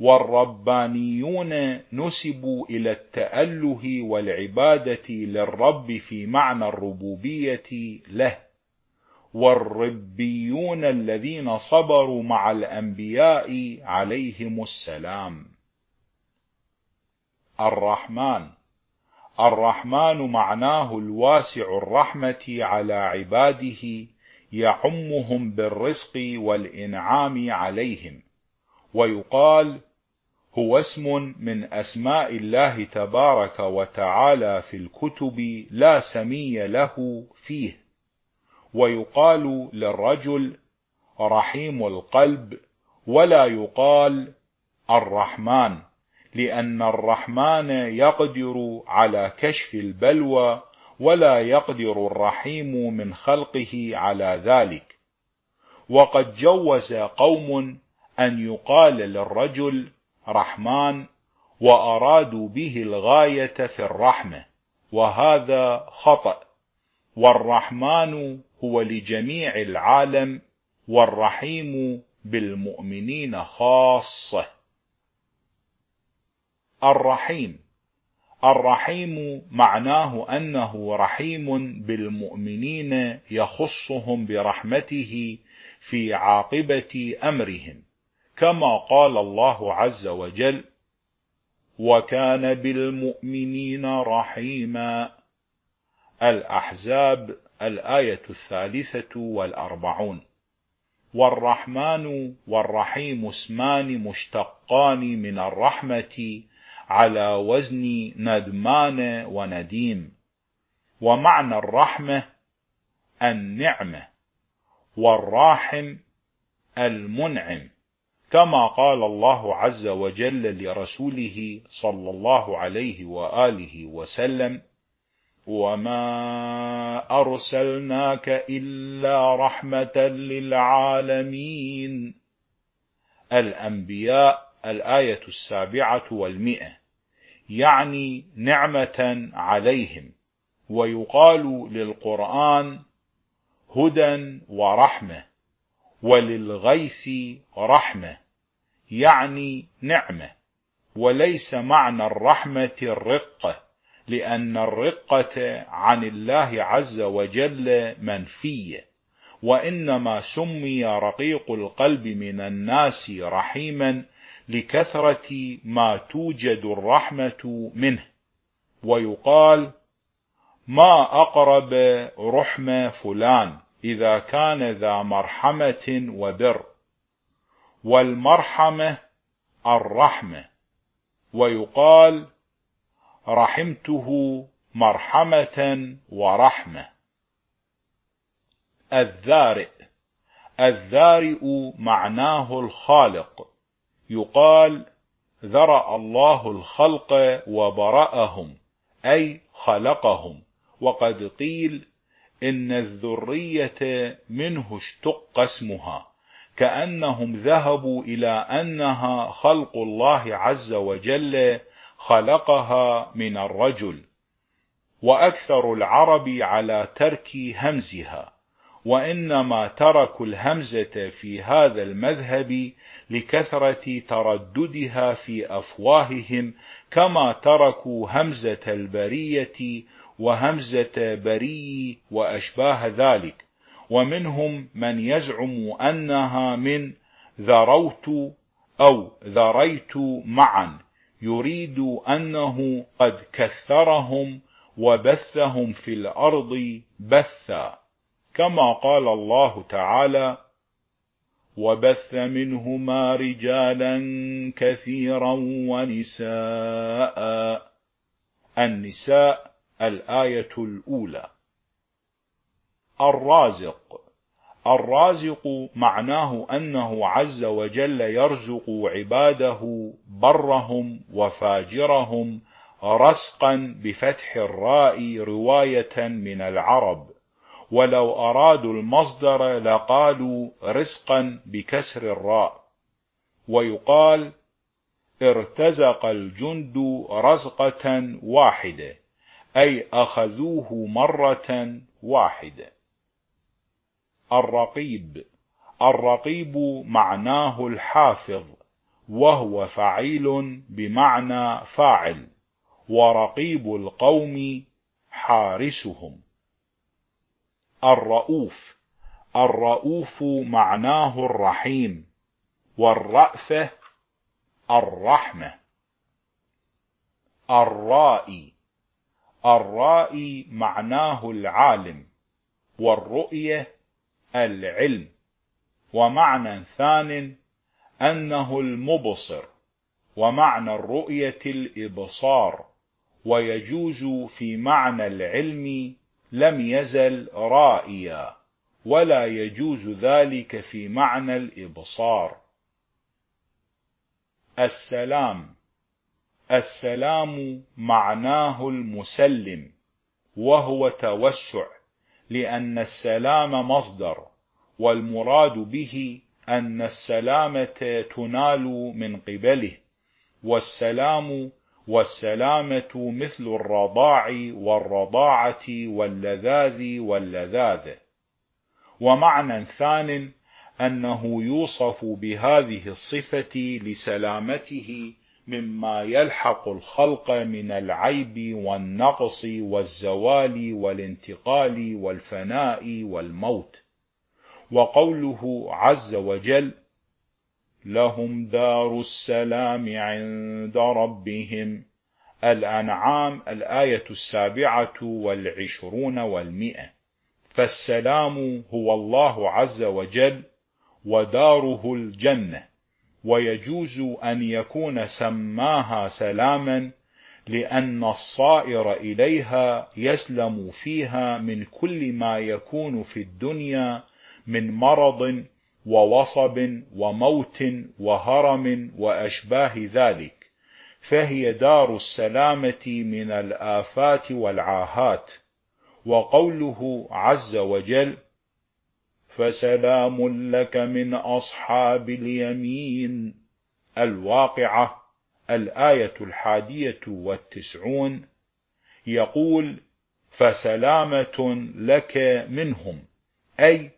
والربانيون نسبوا إلى التأله والعبادة للرب في معنى الربوبية له. والربيون الذين صبروا مع الأنبياء عليهم السلام. الرحمن. الرحمن معناه الواسع الرحمة على عباده يعمهم بالرزق والإنعام عليهم. ويقال هو اسم من أسماء الله تبارك وتعالى في الكتب لا سمي له فيه. ويقال للرجل رحيم القلب ولا يقال الرحمن. لأن الرحمن يقدر على كشف البلوى ولا يقدر الرحيم من خلقه على ذلك. وقد جوز قوم أن يقال للرجل رحمن وأرادوا به الغاية في الرحمة وهذا خطأ. والرحمن هو لجميع العالم والرحيم بالمؤمنين خاصة. الرحيم. الرحيم معناه أنه رحيم بالمؤمنين يخصهم برحمته في عاقبة أمرهم كما قال الله عز وجل وكان بالمؤمنين رحيما الأحزاب الآية الثالثة والأربعون. والرحمن والرحيم اسمان مشتقان من الرحمة على وزن ندمان ونديم ومعنى الرحمة النعمة والراحم المنعم كما قال الله عز وجل لرسوله صلى الله عليه وآله وسلم وما أرسلناك إلا رحمة للعالمين. الأنبياء الآية السابعة والمئة. يعني نعمة عليهم. ويقال للقرآن هدى ورحمة وللغيث رحمة يعني نعمة. وليس معنى الرحمة الرقة لأن الرقة عن الله عز وجل منفية. وإنما سمي رقيق القلب من الناس رحيما لكثرة ما توجد الرحمة منه. ويقال ما أقرب رحمة فلان إذا كان ذا مرحمة وبر والمرحمة الرحمة. ويقال رحمته مرحمة ورحمة. الذارئ الذارئ معناه الخالق. يقال ذرأ الله الخلق وبرأهم أي خلقهم. وقد قيل إن الذرية منه اشتق اسمها كأنهم ذهبوا إلى أنها خلق الله عز وجل خلقها من الرجل. وأكثر العرب على ترك همزها وإنما تركوا الهمزة في هذا المذهب لكثرة ترددها في أفواههم كما تركوا همزة البرية وهمزة بري وأشباه ذلك. ومنهم من يزعم أنها من ذروت أو ذريت معا يريد أنه قد كثرهم وبثهم في الأرض بثا. كما قال الله تعالى وبث منهما رجالا كثيرا ونساء. النساء الآية الأولى. الرازق. الرازق معناه أنه عز وجل يرزق عباده برهم وفاجرهم رزقا بفتح الراء رواية من العرب. ولو أرادوا المصدر لقالوا رزقا بكسر الراء. ويقال ارتزق الجند رزقة واحدة أي أخذوه مرة واحدة. الرقيب الرقيب معناه الحافظ وهو فعيل بمعنى فاعل ورقيب القوم حارسهم. الرؤوف. الرؤوف معناه الرحيم. والرأفة الرحمة. الرائي. الرائي معناه العالم. والرؤية العلم. ومعنى ثان أنه المبصر. ومعنى الرؤية الإبصار. ويجوز في معنى العلم لم يزل رائيا ولا يجوز ذلك في معنى الإبصار. السلام. السلام معناه المسلم وهو توسع لأن السلام مصدر والمراد به أن السلامة تنال من قبله والسلام والسلامة مثل الرضاع والرضاعة واللذاذ واللذاذ. ومعنى ثان أنه يوصف بهذه الصفة لسلامته مما يلحق الخلق من العيب والنقص والزوال والانتقال والفناء والموت. وقوله عز وجل لهم دار السلام عند ربهم. الأنعام الآية السابعة والعشرون والمئة. فالسلام هو الله عز وجل وداره الجنة. ويجوز أن يكون سماها سلاما لأن الصائر إليها يسلم فيها من كل ما يكون في الدنيا من مرض ووصب وموت وهرم وأشباه ذلك. فهي دار السلامة من الآفات والعاهات. وقوله عز وجل فسلام لك من أصحاب اليمين. الواقعة الآية الحادية والتسعون. يقول فسلامة لك منهم. أي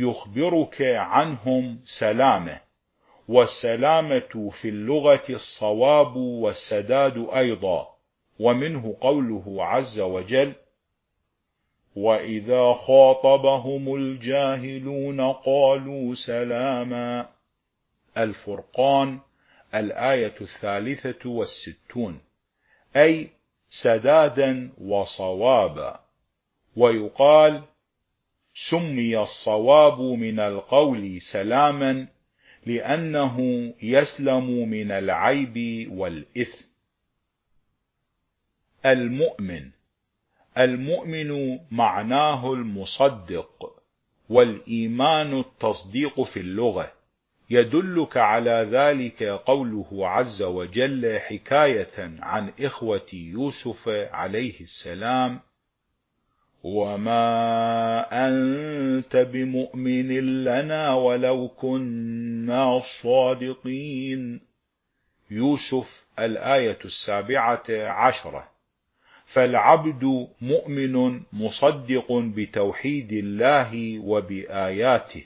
يخبرك عنهم سلامه. والسلامة في اللغة الصواب والسداد أيضا. ومنه قوله عز وجل وإذا خاطبهم الجاهلون قالوا سلاما. الفرقان الآية الثالثة والستون. أي سدادا وصوابا. ويقال سمي الصواب من القول سلاما لأنه يسلم من العيب والإثم. المؤمن المؤمن معناه المصدق والإيمان التصديق في اللغة. يدلك على ذلك قوله عز وجل حكاية عن إخوة يوسف عليه السلام وما أنت بمؤمن لنا ولو كنا صادقين يوسف الآية السابعة عشرة فالعبد مؤمن مصدق بتوحيد الله وبآياته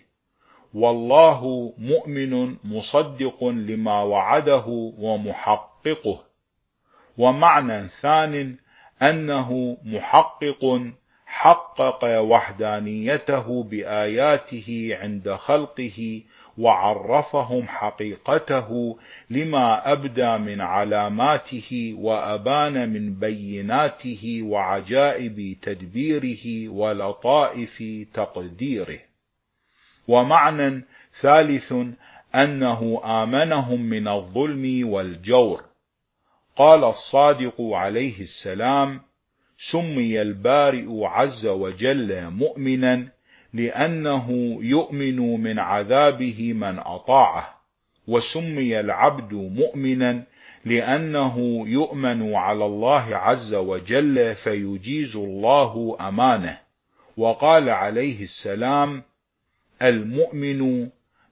والله مؤمن مصدق لما وعده ومحققه ومعنى ثان أنه محقق حقق وحدانيته بآياته عند خلقه وعرفهم حقيقته لما أبدى من علاماته وأبان من بيناته وعجائب تدبيره ولطائف تقديره. ومعنى ثالث أنه آمنهم من الظلم والجور. قال الصادق عليه السلام سمي البارئ عز وجل مؤمنا لأنه يؤمن من عذابه من أطاعه. وسمي العبد مؤمنا لأنه يؤمن على الله عز وجل فيجيز الله أمانه. وقال عليه السلام المؤمن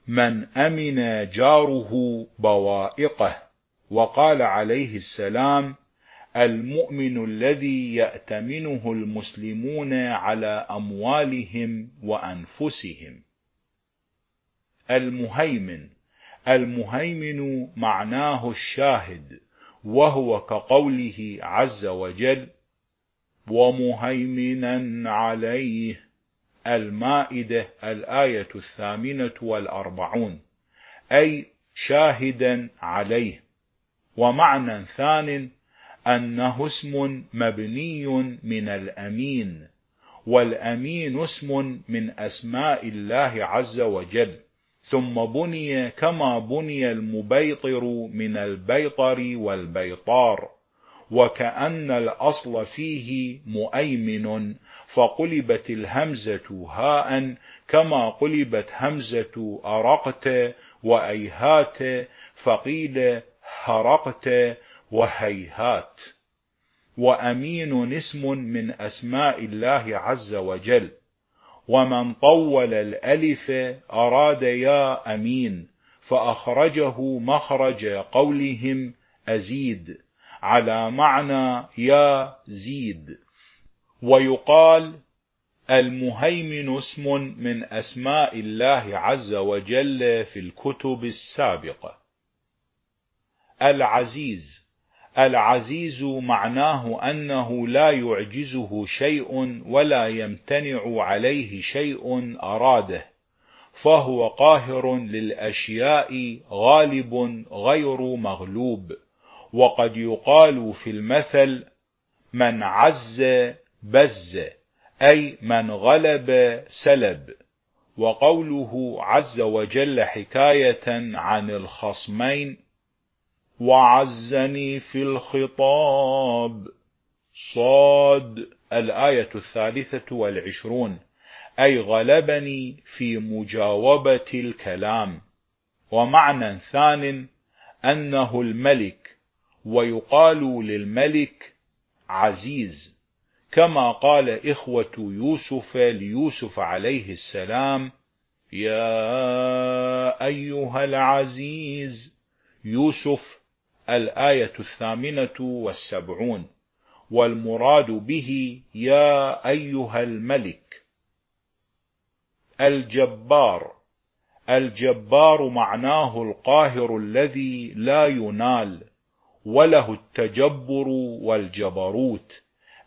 من أمن جاره بوائقه. وقال عليه السلام المؤمن الذي يأتمنه المسلمون على أموالهم وأنفسهم. المهيمن. المهيمن معناه الشاهد وهو كقوله عز وجل ومهيمنا عليه المائدة الآية الثامنة والأربعون أي شاهدا عليه. ومعنى ثان أنه اسم مبني من الأمين والأمين اسم من أسماء الله عز وجل. ثم بني كما بني المبيطر من البيطر والبيطار وكأن الأصل فيه مؤيمن فقلبت الهمزة هاء كما قلبت همزة أرقت وأيهات فقيل هرقت وهيهات. وأمين اسم من أسماء الله عز وجل. ومن طول الألف أراد يا أمين فأخرجه مخرج قولهم أزيد. على معنى يا زيد. ويقال المهيمن اسم من أسماء الله عز وجل في الكتب السابقة. العزيز. العزيز معناه أنه لا يعجزه شيء ولا يمتنع عليه شيء أراده فهو قاهر للأشياء غالب غير مغلوب وقد يقال في المثل من عز بز أي من غلب سلب وقوله عز وجل حكاية عن الخصمين وعزني في الخطاب. صاد الآية الثالثة والعشرون. أي غلبني في مجاوبة الكلام. ومعنى ثان أنه الملك ويقال للملك عزيز. كما قال إخوة يوسف ليوسف عليه السلام يا أيها العزيز يوسف الآية الثامنة والسبعون والمراد به يا أيها الملك الجبار. الجبار معناه القاهر الذي لا ينال وله التجبر والجبروت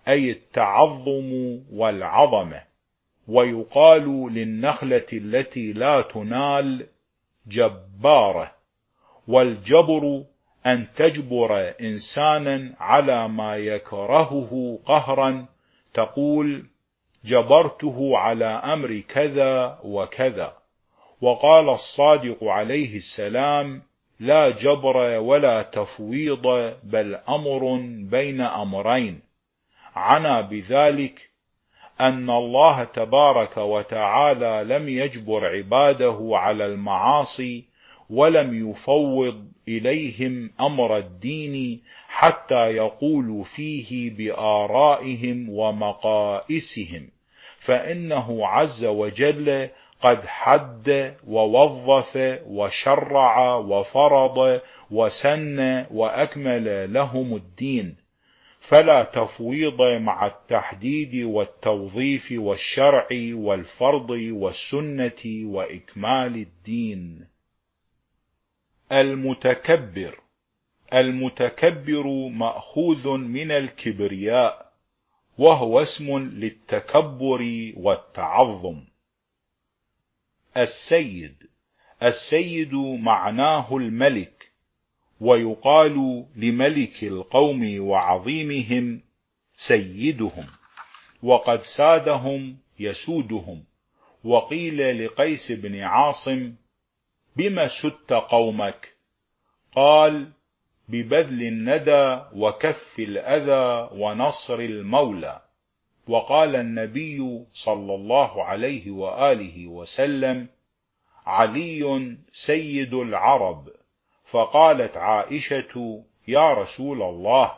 أي التعظم والعظمة. ويقال للنخلة التي لا تنال جبارة والجبر أن تجبر إنسانا على ما يكرهه قهرا تقول جبرته على أمر كذا وكذا. وقال الصادق عليه السلام لا جبر ولا تفويض بل أمر بين أمرين. عنا بذلك أن الله تبارك وتعالى لم يجبر عباده على المعاصي ولم يفوض إليهم أمر الدين حتى يقولوا فيه بآرائهم ومقائسهم فإنه عز وجل قد حد ووظف وشرع وفرض وسن وأكمل لهم الدين. فلا تفويض مع التحديد والتوظيف والشرع والفرض والسنة وإكمال الدين. المتكبر. المتكبر مأخوذ من الكبرياء وهو اسم للتكبر والتعظم. السيد. السيد معناه الملك ويقال لملك القوم وعظيمهم سيدهم وقد سادهم يسودهم وقيل لقيس بن عاصم بما سدت قومك؟ قال ببذل الندى وكف الأذى ونصر المولى. وقال النبي صلى الله عليه وآله وسلم علي سيد العرب. فقالت عائشة يا رسول الله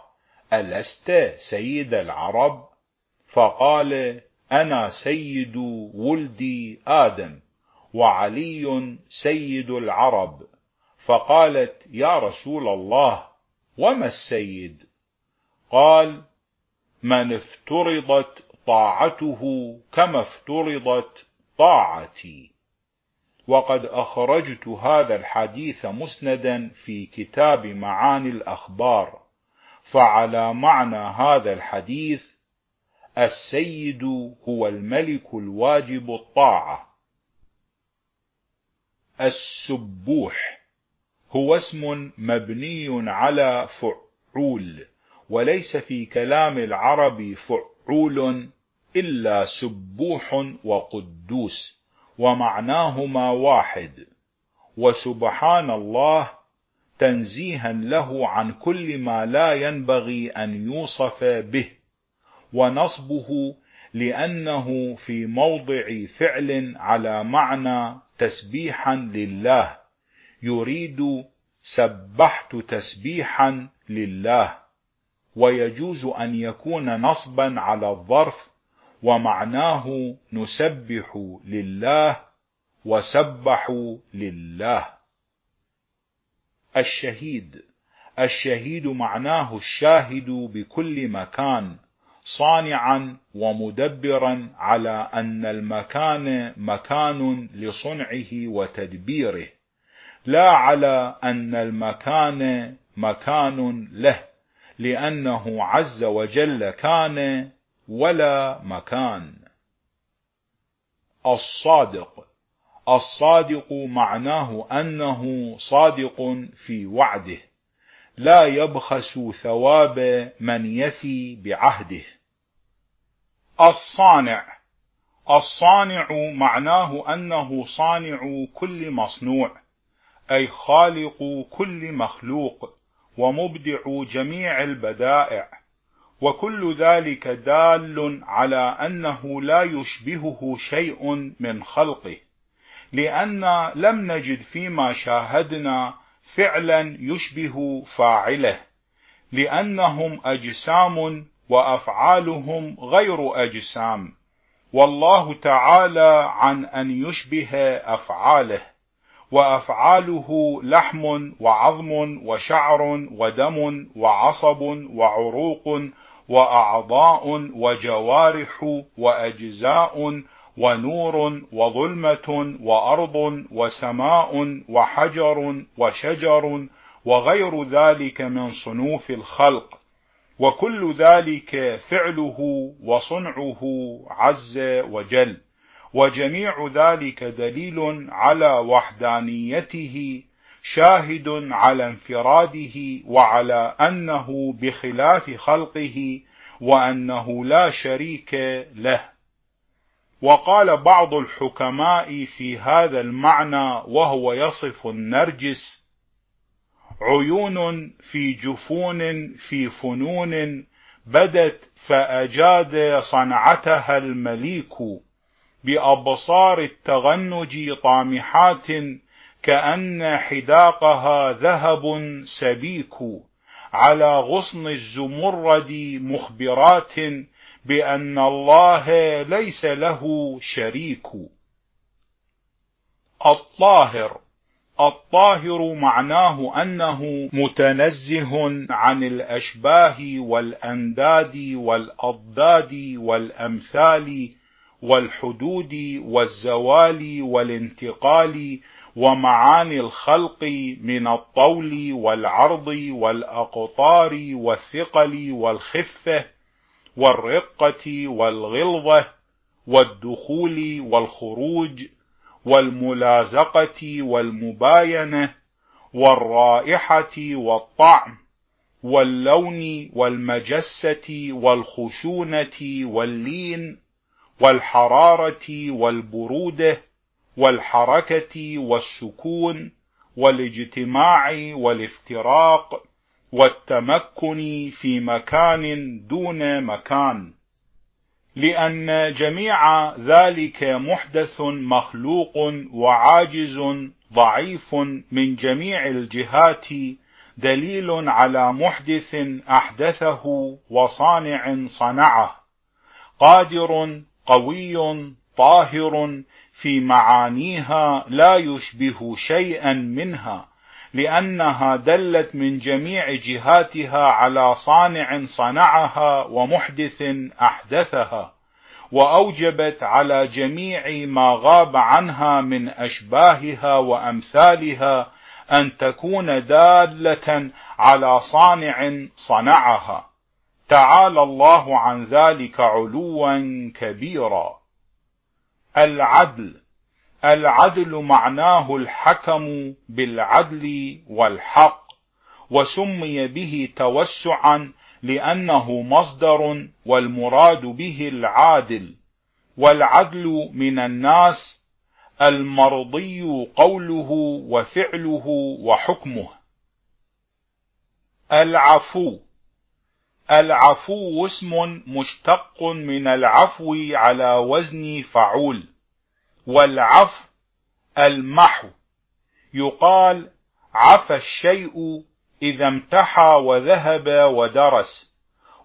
ألست سيد العرب؟ فقال أنا سيد ولدي آدم. وعلي سيد العرب. فقالت يا رسول الله وما السيد؟ قال من افترضت طاعته كما افترضت طاعتي. وقد أخرجت هذا الحديث مسندا في كتاب معاني الأخبار. فعلى معنى هذا الحديث السيد هو الملك الواجب الطاعة. السبوح. هو اسم مبني على فعول وليس في كلام العرب فعول إلا سبوح وقدوس ومعناهما واحد. وسبحان الله تنزيها له عن كل ما لا ينبغي أن يوصف به ونصبه لأنه في موضع فعل على معنى تسبيحا لله. يريد سبحت تسبيحا لله. ويجوز أن يكون نصبا على الظرف ومعناه نسبح لله وسبحوا لله. الشهيد. الشهيد معناه الشاهد بكل مكان. صانعا ومدبرا على أن المكان مكان لصنعه وتدبيره لا على أن المكان مكان له لأنه عز وجل كان ولا مكان. الصادق الصادق معناه أنه صادق في وعده لا يبخس ثواب من يفي بعهده. الصانع. الصانع معناه أنه صانع كل مصنوع أي خالق كل مخلوق ومبدع جميع البدائع. وكل ذلك دال على أنه لا يشبهه شيء من خلقه لأن لم نجد فيما شاهدنا فعلا يشبه فاعله لأنهم أجسام وأفعالهم غير أجسام. والله تعالى عن أن يشبه أفعاله. وأفعاله لحم وعظم وشعر ودم وعصب وعروق وأعضاء وجوارح وأجزاء ونور وظلمة وأرض وسماء وحجر وشجر وغير ذلك من صنوف الخلق. وكل ذلك فعله وصنعه عز وجل. وجميع ذلك دليل على وحدانيته شاهد على انفراده وعلى أنه بخلاف خلقه وأنه لا شريك له. وقال بعض الحكماء في هذا المعنى وهو يصف النرجس عيون في جفون في فنون بدت فأجاد صنعتها المليك بأبصار التغنج طامحات كأن حداقها ذهب سبيك على غصن الزمرد مخبرات بأن الله ليس له شريك. الطاهر الطاهر معناه أنه متنزه عن الأشباه والأنداد والأضداد والأمثال والحدود والزوال والانتقال ومعاني الخلق من الطول والعرض والأقطار والثقل والخفة والرقة والغلظة والدخول والخروج والملازقة والمباينة والرائحة والطعم واللون والمجسة والخشونة واللين والحرارة والبرودة والحركة والسكون والاجتماع والافتراق والتمكن في مكان دون مكان. لأن جميع ذلك محدث مخلوق وعاجز ضعيف من جميع الجهات دليل على محدث أحدثه وصانع صنعه قادر قوي طاهر في معانيها لا يشبه شيئا منها. لأنها دلت من جميع جهاتها على صانع صنعها ومحدث أحدثها وأوجبت على جميع ما غاب عنها من أشباهها وأمثالها أن تكون دالة على صانع صنعها. تعالى الله عن ذلك علوا كبيرا. العدل. العدل معناه الحكم بالعدل والحق وسمي به توسعا لأنه مصدر والمراد به العادل. والعدل من الناس المرضي قوله وفعله وحكمه. العفو العفو اسم مشتق من العفو على وزن فعول. والعفو المحو. يقال عفى الشيء إذا امتحى وذهب ودرس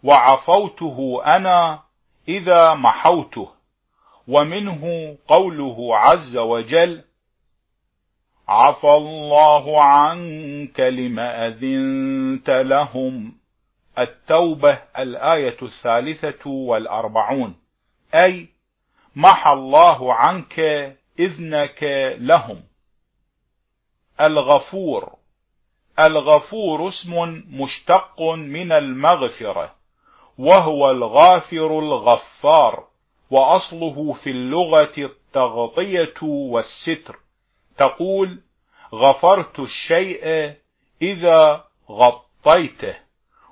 وعفوته أنا إذا محوته. ومنه قوله عز وجل عفى الله عنك لما أذنت لهم. التوبة الآية الثالثة والأربعون. أي محى الله عنك إذنك لهم. الغفور الغفور اسم مشتق من المغفرة وهو الغافر الغفار وأصله في اللغة التغطية والستر. تقول غفرت الشيء إذا غطيته.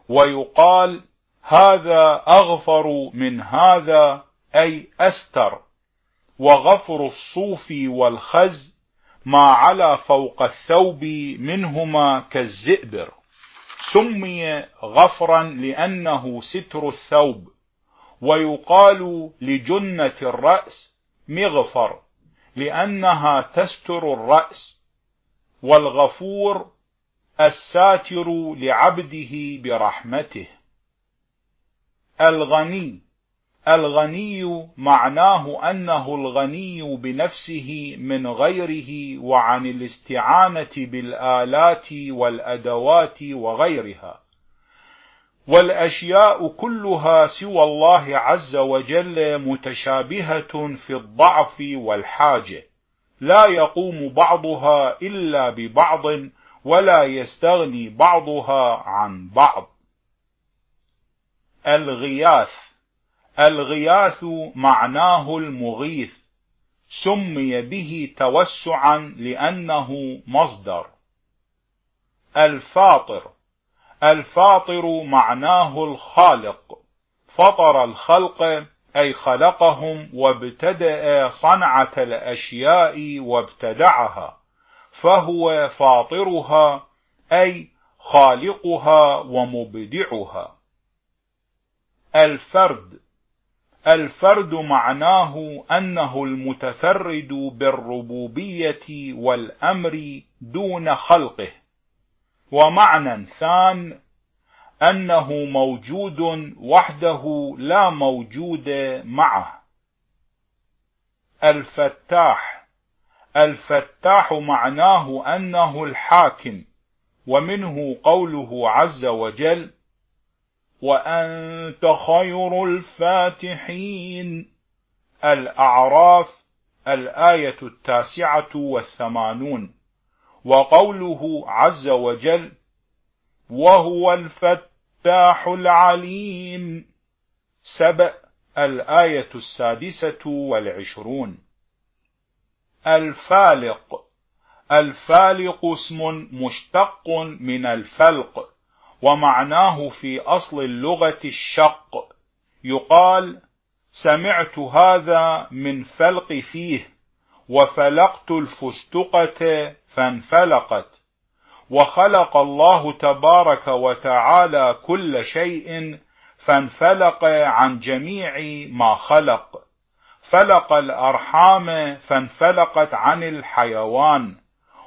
ويقال هذا أغفر من هذا أي أستر وغفر الصوف والخز ما على فوق الثوب منهما كالزئبر. سمي غفرا لأنه ستر الثوب ويقال لجنة الرأس مغفر لأنها تستر الرأس والغفور الساتر لعبده برحمته. الغني الغني معناه أنه الغني بنفسه من غيره وعن الاستعانة بالآلات والأدوات وغيرها. والأشياء كلها سوى الله عز وجل متشابهة في الضعف والحاجة. لا يقوم بعضها إلا ببعض ولا يستغني بعضها عن بعض. الغياث. الغياث معناه المغيث سمي به توسعا لأنه مصدر. الفاطر الفاطر معناه الخالق فطر الخلق أي خلقهم وابتدأ صنعة الأشياء وابتدعها فهو فاطرها أي خالقها ومبدعها. الفرد الفرد معناه أنه المتفرد بالربوبية والأمر دون خلقه. ومعنى ثان أنه موجود وحده لا موجود معه. الفتاح الفتاح معناه أنه الحاكم ومنه قوله عز وجل وأنت خير الفاتحين. الأعراف الآية التاسعة والثمانون. وقوله عز وجل وهو الفتاح العليم. سبأ الآية السادسة والعشرون. الفالق الفالق اسم مشتق من الفلق. ومعناه في أصل اللغة الشق. يقال سمعت هذا من فلق فيه وفلقت الفستقة فانفلقت. وخلق الله تبارك وتعالى كل شيء فانفلق عن جميع ما خلق. فلق الأرحام فانفلقت عن الحيوان.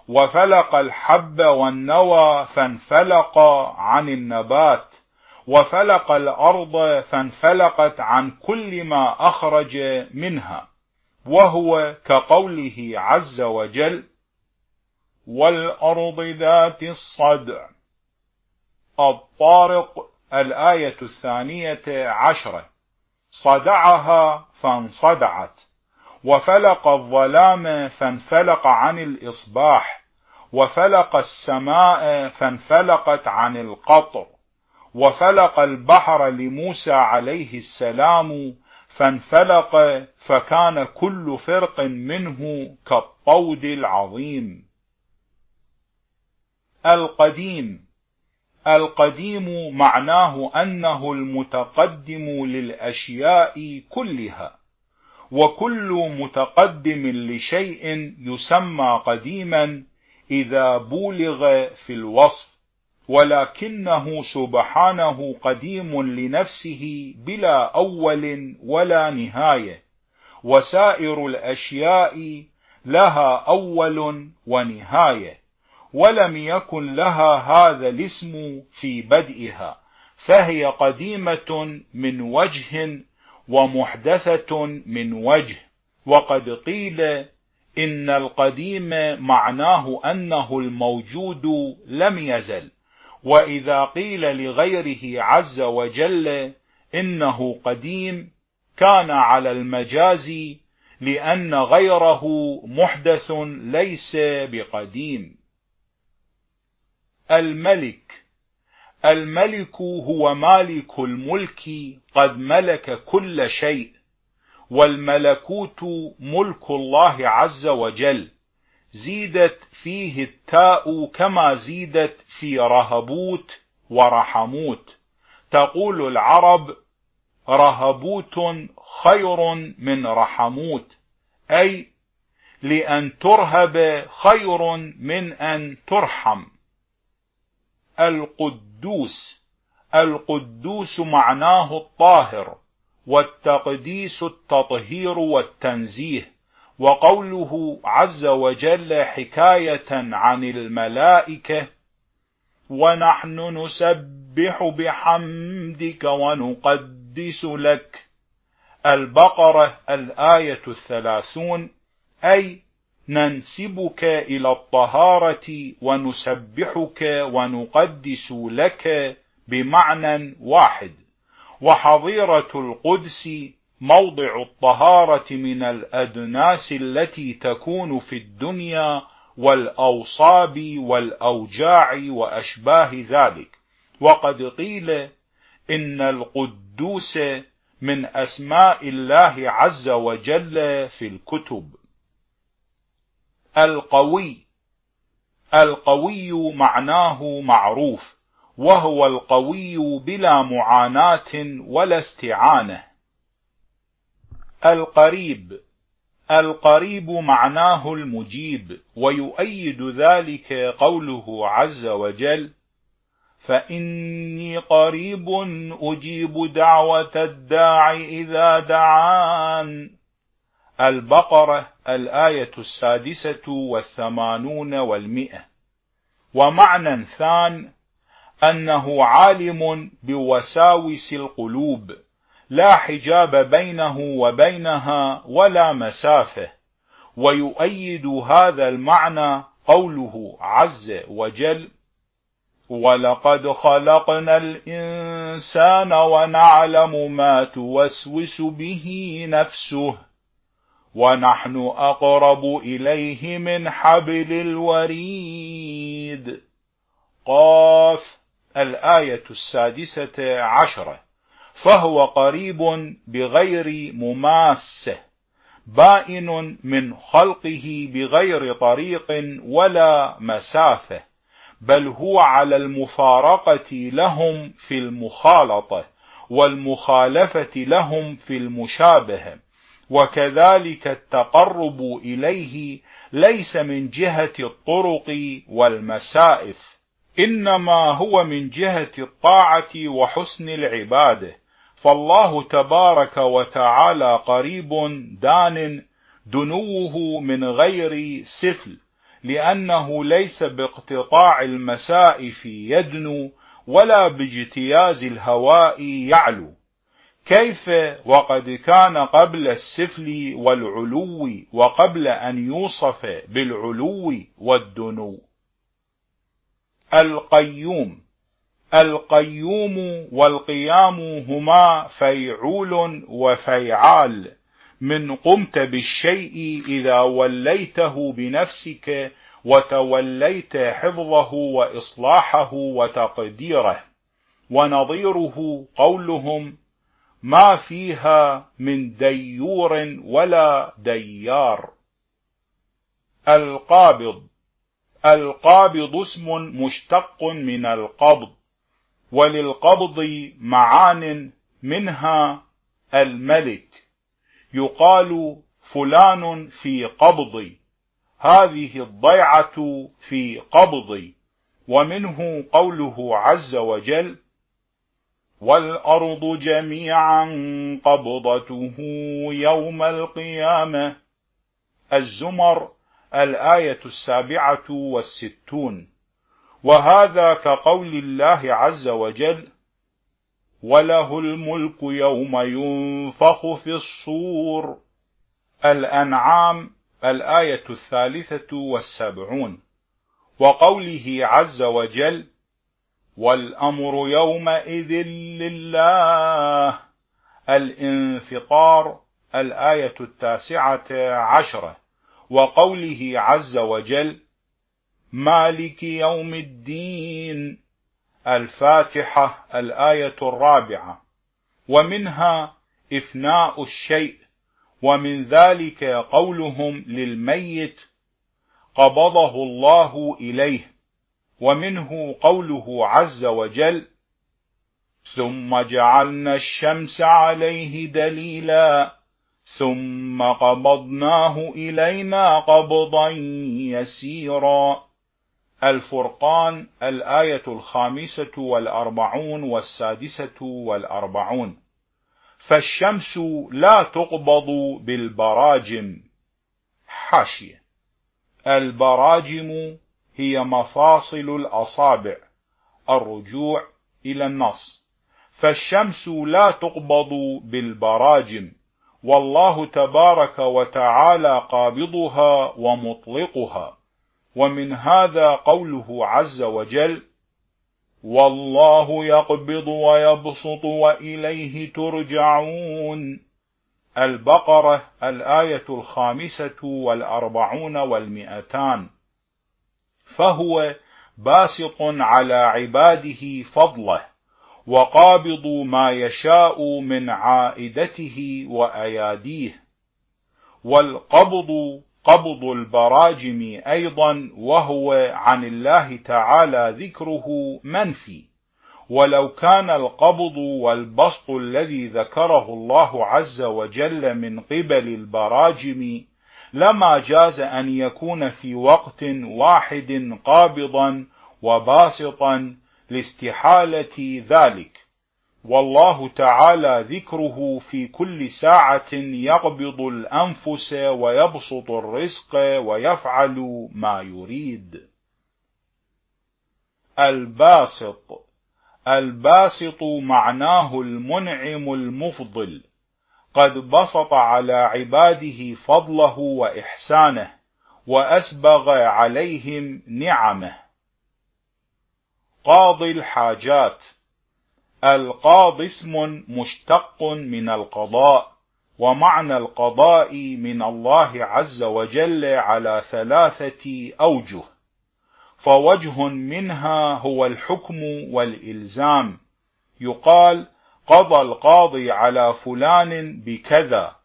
وفلق الحب والنوى فانفلق عن النبات وفلق الأرض فانفلقت عن كل ما أخرج منها. وهو كقوله عز وجل والأرض ذات الصدع الطارق الآية الثانية عشرة صدعها فانصدعت وفلق الظلام فانفلق عن الإصباح وفلق السماء فانفلقت عن القطر وفلق البحر لموسى عليه السلام فانفلق فكان كل فرق منه كالطود العظيم. القديم القديم معناه أنه المتقدم للأشياء كلها. وكل متقدم لشيء يسمى قديما إذا بولغ في الوصف ولكنه سبحانه قديم لنفسه بلا أول ولا نهاية وسائر الأشياء لها أول ونهاية ولم يكن لها هذا الاسم في بدئها فهي قديمة من وجه ومحدثة من وجه. وقد قيل إن القديم معناه أنه الموجود لم يزل. وإذا قيل لغيره عز وجل إنه قديم كان على المجاز لأن غيره محدث ليس بقديم. الملك الملك هو مالك الملك قد ملك كل شيء والملكوت ملك الله عز وجل. زيدت فيه التاء كما زيدت في رهبوت ورحموت. تقول العرب رهبوت خير من رحموت أي لأن ترهب خير من أن ترحم. القدوس. القدوس معناه الطاهر والتقديس التطهير والتنزيه. وقوله عز وجل حكاية عن الملائكة ونحن نسبح بحمدك ونقدس لك. البقرة الآية الثلاثون أي ننسبك إلى الطهارة ونسبحك ونقدس لك بمعنى واحد. وحظيرة القدس موضع الطهارة من الأدناس التي تكون في الدنيا والأوصاب والأوجاع وأشباه ذلك. وقد قيل إن القدوس من أسماء الله عز وجل في الكتب. القوي. القوي معناه معروف وهو القوي بلا معاناة ولا استعانة. القريب. القريب معناه المجيب ويؤيد ذلك قوله عز وجل فإني قريب أجيب دعوة الداع إذا دعان. البقرة. الآية السادسة والثمانون والمئة. ومعنى ثان أنه عالم بوساوس القلوب لا حجاب بينه وبينها ولا مسافة ويؤيد هذا المعنى قوله عز وجل ولقد خلقنا الإنسان ونعلم ما توسوس به نفسه ونحن أقرب إليه من حبل الوريد. قاف الآية السادسة عشرة. فهو قريب بغير مماسة بائن من خلقه بغير طريق ولا مسافة بل هو على المفارقة لهم في المخالطة والمخالفة لهم في المشابهة. وكذلك التقرب إليه ليس من جهة الطرق والمسائف إنما هو من جهة الطاعة وحسن العبادة. فالله تبارك وتعالى قريب دان دنوه من غير سفل لأنه ليس باقتطاع المسائف يدنو ولا باجتياز الهواء يعلو. كيف وقد كان قبل السفل والعلو وقبل أن يوصف بالعلو والدنو. القيوم. القيوم والقيام هما فيعول وفيعال. من قمت بالشيء إذا وليته بنفسك وتوليت حفظه وإصلاحه وتقديره. ونظيره قولهم ما فيها من ديور ولا ديار. القابض. القابض اسم مشتق من القبض وللقبض معان منها الملك. يقال فلان في قبضي هذه الضيعة في قبضي ومنه قوله عز وجل والأرض جميعا قبضته يوم القيامة. الزمر الآية السابعة والستون. وهذا كقول الله عز وجل وله الملك يوم ينفخ في الصور. الأنعام الآية الثالثة والسبعون. وقوله عز وجل والأمر يومئذ لله الانفطار الآية التاسعة عشرة وقوله عز وجل مالك يوم الدين الفاتحة الآية الرابعة ومنها إفناء الشيء ومن ذلك قولهم للميت قبضه الله إليه. ومنه قوله عز وجل ثم جعلنا الشمس عليه دليلا ثم قبضناه إلينا قبضا يسيرا. الفرقان الآية الخامسة والأربعون والسادسة والأربعون. فالشمس لا تقبض بالبراجم حاشية. البراجم هي مفاصل الأصابع الرجوع إلى النص. فالشمس لا تقبض بالبراجم والله تبارك وتعالى قابضها ومطلقها. ومن هذا قوله عز وجل والله يقبض ويبسط وإليه ترجعون. البقرة الآية الخامسة والأربعون والمئتان. فهو باسط على عباده فضله وقابض ما يشاء من عائدته وأياديه والقبض قبض البراجم أيضا وهو عن الله تعالى ذكره منفي. ولو كان القبض والبسط الذي ذكره الله عز وجل من قبل البراجم لما جاز أن يكون في وقت واحد قابضا وباسطا لاستحالة ذلك. والله تعالى ذكره في كل ساعة يقبض الأنفس ويبسط الرزق ويفعل ما يريد. الباسط. الباسط معناه المنعم المفضل. قد بسط على عباده فضله وإحسانه وأسبغ عليهم نعمه. قاضي الحاجات. القاض اسم مشتق من القضاء ومعنى القضاء من الله عز وجل على ثلاثة أوجه. فوجه منها هو الحكم والإلزام. يقال قضى القاضي على فلان بكذا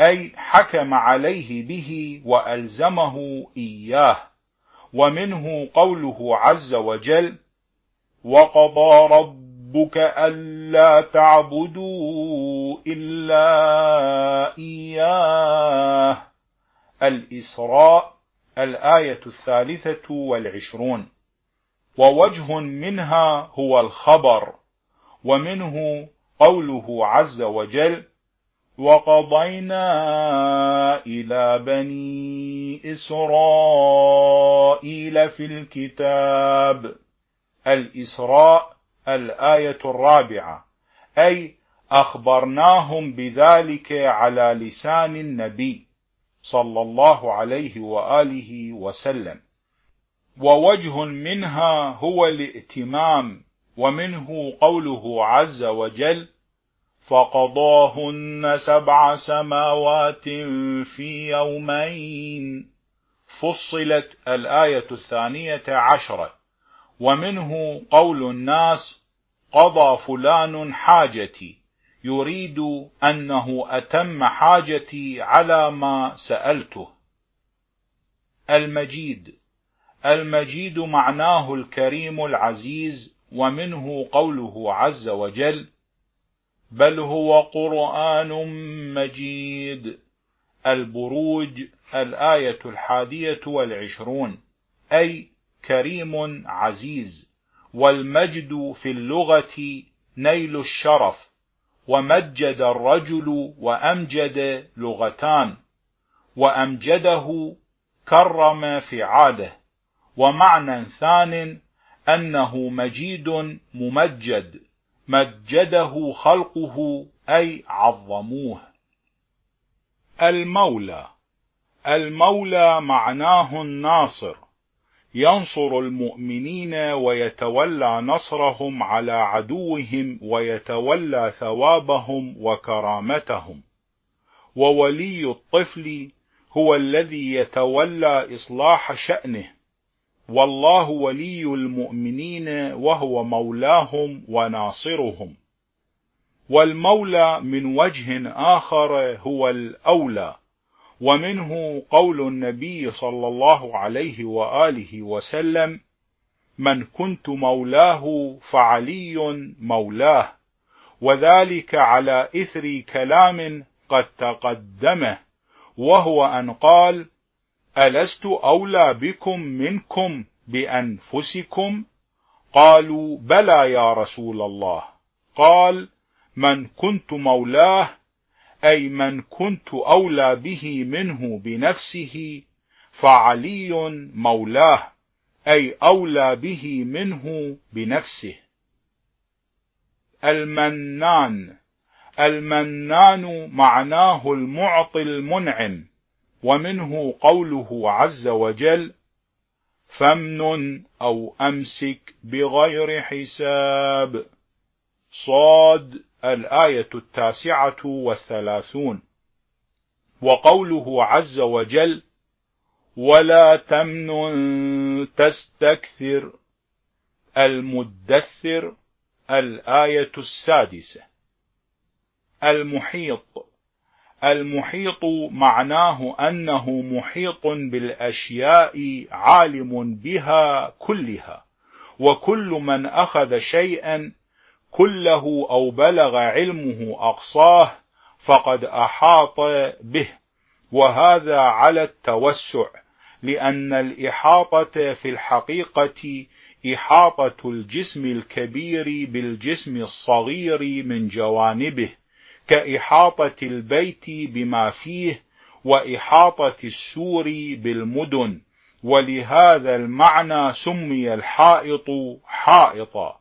أي حكم عليه به وألزمه إياه. ومنه قوله عز وجل وقضى ربك ألا تعبدوا إلا إياه الإسراء الآية الثالثة والعشرون. ووجه منها هو الخبر ومنه قوله عز وجل وقضينا إلى بني إسرائيل في الكتاب الإسراء الآية الرابعة أي أخبرناهم بذلك على لسان النبي صلى الله عليه وآله وسلم. ووجه منها هو الائتمام ومنه قوله عز وجل فقضاهن سبع سماوات في يومين. فصلت الآية الثانية عشرة. ومنه قول الناس قضى فلان حاجتي. يريد أنه أتم حاجتي على ما سألته. المجيد. المجيد معناه الكريم العزيز ومنه قوله عز وجل بل هو قرآن مجيد البروج الآية الحادية والعشرون أي كريم عزيز والمجد في اللغة نيل الشرف ومجد الرجل وأمجد لغتان وأمجده كرم فعاله ومعنى ثان أنه مجيد ممجد مجده خلقه أي عظموه. المولى المولى معناه الناصر ينصر المؤمنين ويتولى نصرهم على عدوهم ويتولى ثوابهم وكرامتهم. وولي الطفل هو الذي يتولى إصلاح شأنه. والله ولي المؤمنين وهو مولاهم وناصرهم. والمولى من وجه آخر هو الأولى ومنه قول النبي صلى الله عليه وآله وسلم من كنت مولاه فعلي مولاه وذلك على إثر كلام قد تقدمه وهو أن قال ألست أولى بكم منكم بأنفسكم؟ قالوا بلى يا رسول الله. قال من كنت مولاه أي من كنت أولى به منه بنفسه فعلي مولاه أي أولى به منه بنفسه. المنان. المنان معناه المعطي المنعم. ومنه قوله عز وجل فمن أو أمسك بغير حساب. صاد الآية التاسعة والثلاثون. وقوله عز وجل ولا تمنن تستكثر المدثر الآية السادسة. المحيط المحيط معناه أنه محيط بالأشياء عالم بها كلها وكل من أخذ شيئا كله أو بلغ علمه أقصاه فقد أحاط به وهذا على التوسع لأن الإحاطة في الحقيقة إحاطة الجسم الكبير بالجسم الصغير من جوانبه. كإحاطة البيت بما فيه وإحاطة السور بالمدن ولهذا المعنى سمي الحائط حائطا.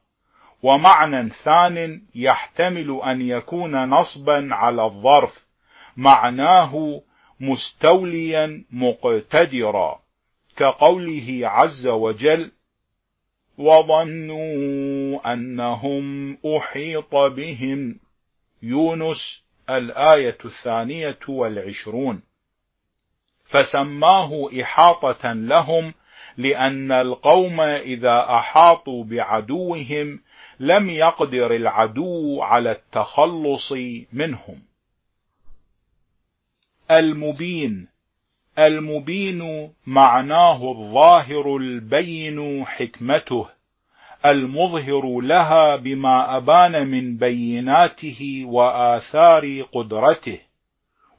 ومعنى ثان يحتمل أن يكون نصبا على الظرف معناه مستوليا مقتدرا كقوله عز وجل وظنوا أنهم أحيط بهم يونس الآية الثانية والعشرون. فسماه إحاطة لهم لأن القوم إذا أحاطوا بعدوهم لم يقدر العدو على التخلص منهم. المبين. المبين معناه الظاهر البين حكمته. المظهر لها بما أبان من بيناته وآثار قدرته.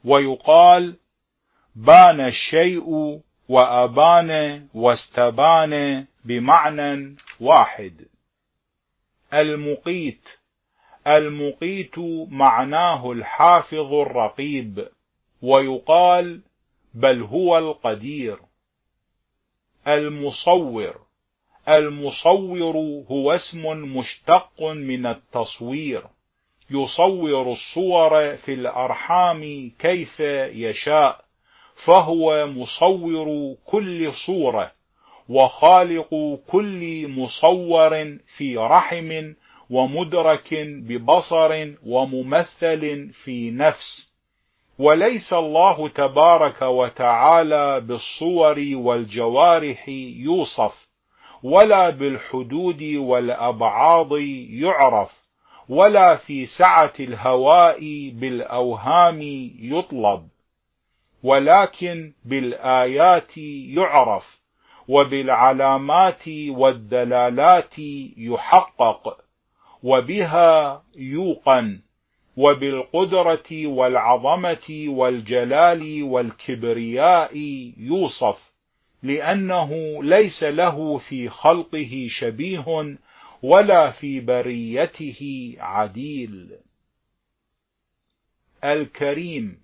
ويقال بان الشيء وأبان واستبان بمعنى واحد. المقيت المقيت معناه الحافظ الرقيب. ويقال بل هو القدير. المصور المصور هو اسم مشتق من التصوير. يصور الصور في الأرحام كيف يشاء فهو مصور كل صورة وخالق كل مصور في رحم ومدرك ببصر وممثل في نفس. وليس الله تبارك وتعالى بالصور والجوارح يوصف. ولا بالحدود والأبعاض يعرف ولا في سعة الهواء بالأوهام يطلب ولكن بالآيات يعرف وبالعلامات والدلالات يحقق وبها يوقن وبالقدرة والعظمة والجلال والكبرياء يوصف. لأنه ليس له في خلقه شبيه ولا في بريته عديل. الكريم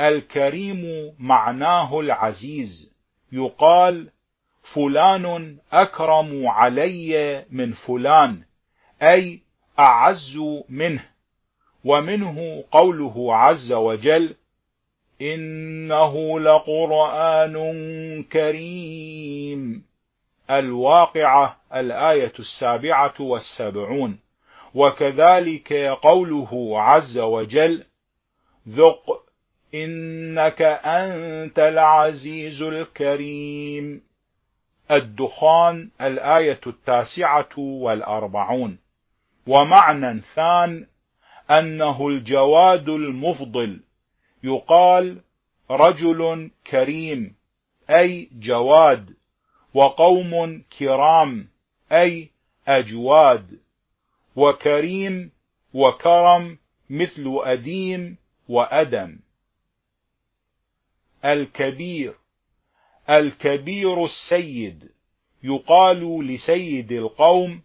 الكريم معناه العزيز. يقال فلان أكرم علي من فلان أي أعز منه. ومنه قوله عز وجل إنه لقرآن كريم. الواقعة الآية السابعة والسبعون. وكذلك قوله عز وجل ذق إنك أنت العزيز الكريم. الدخان الآية التاسعة والأربعون. ومعنى ثان أنه الجواد المفضل يقال رجل كريم أي جواد وقوم كرام أي أجواد. وكريم وكرم مثل أديم وأدم. الكبير الكبير السيد يقال لسيد القوم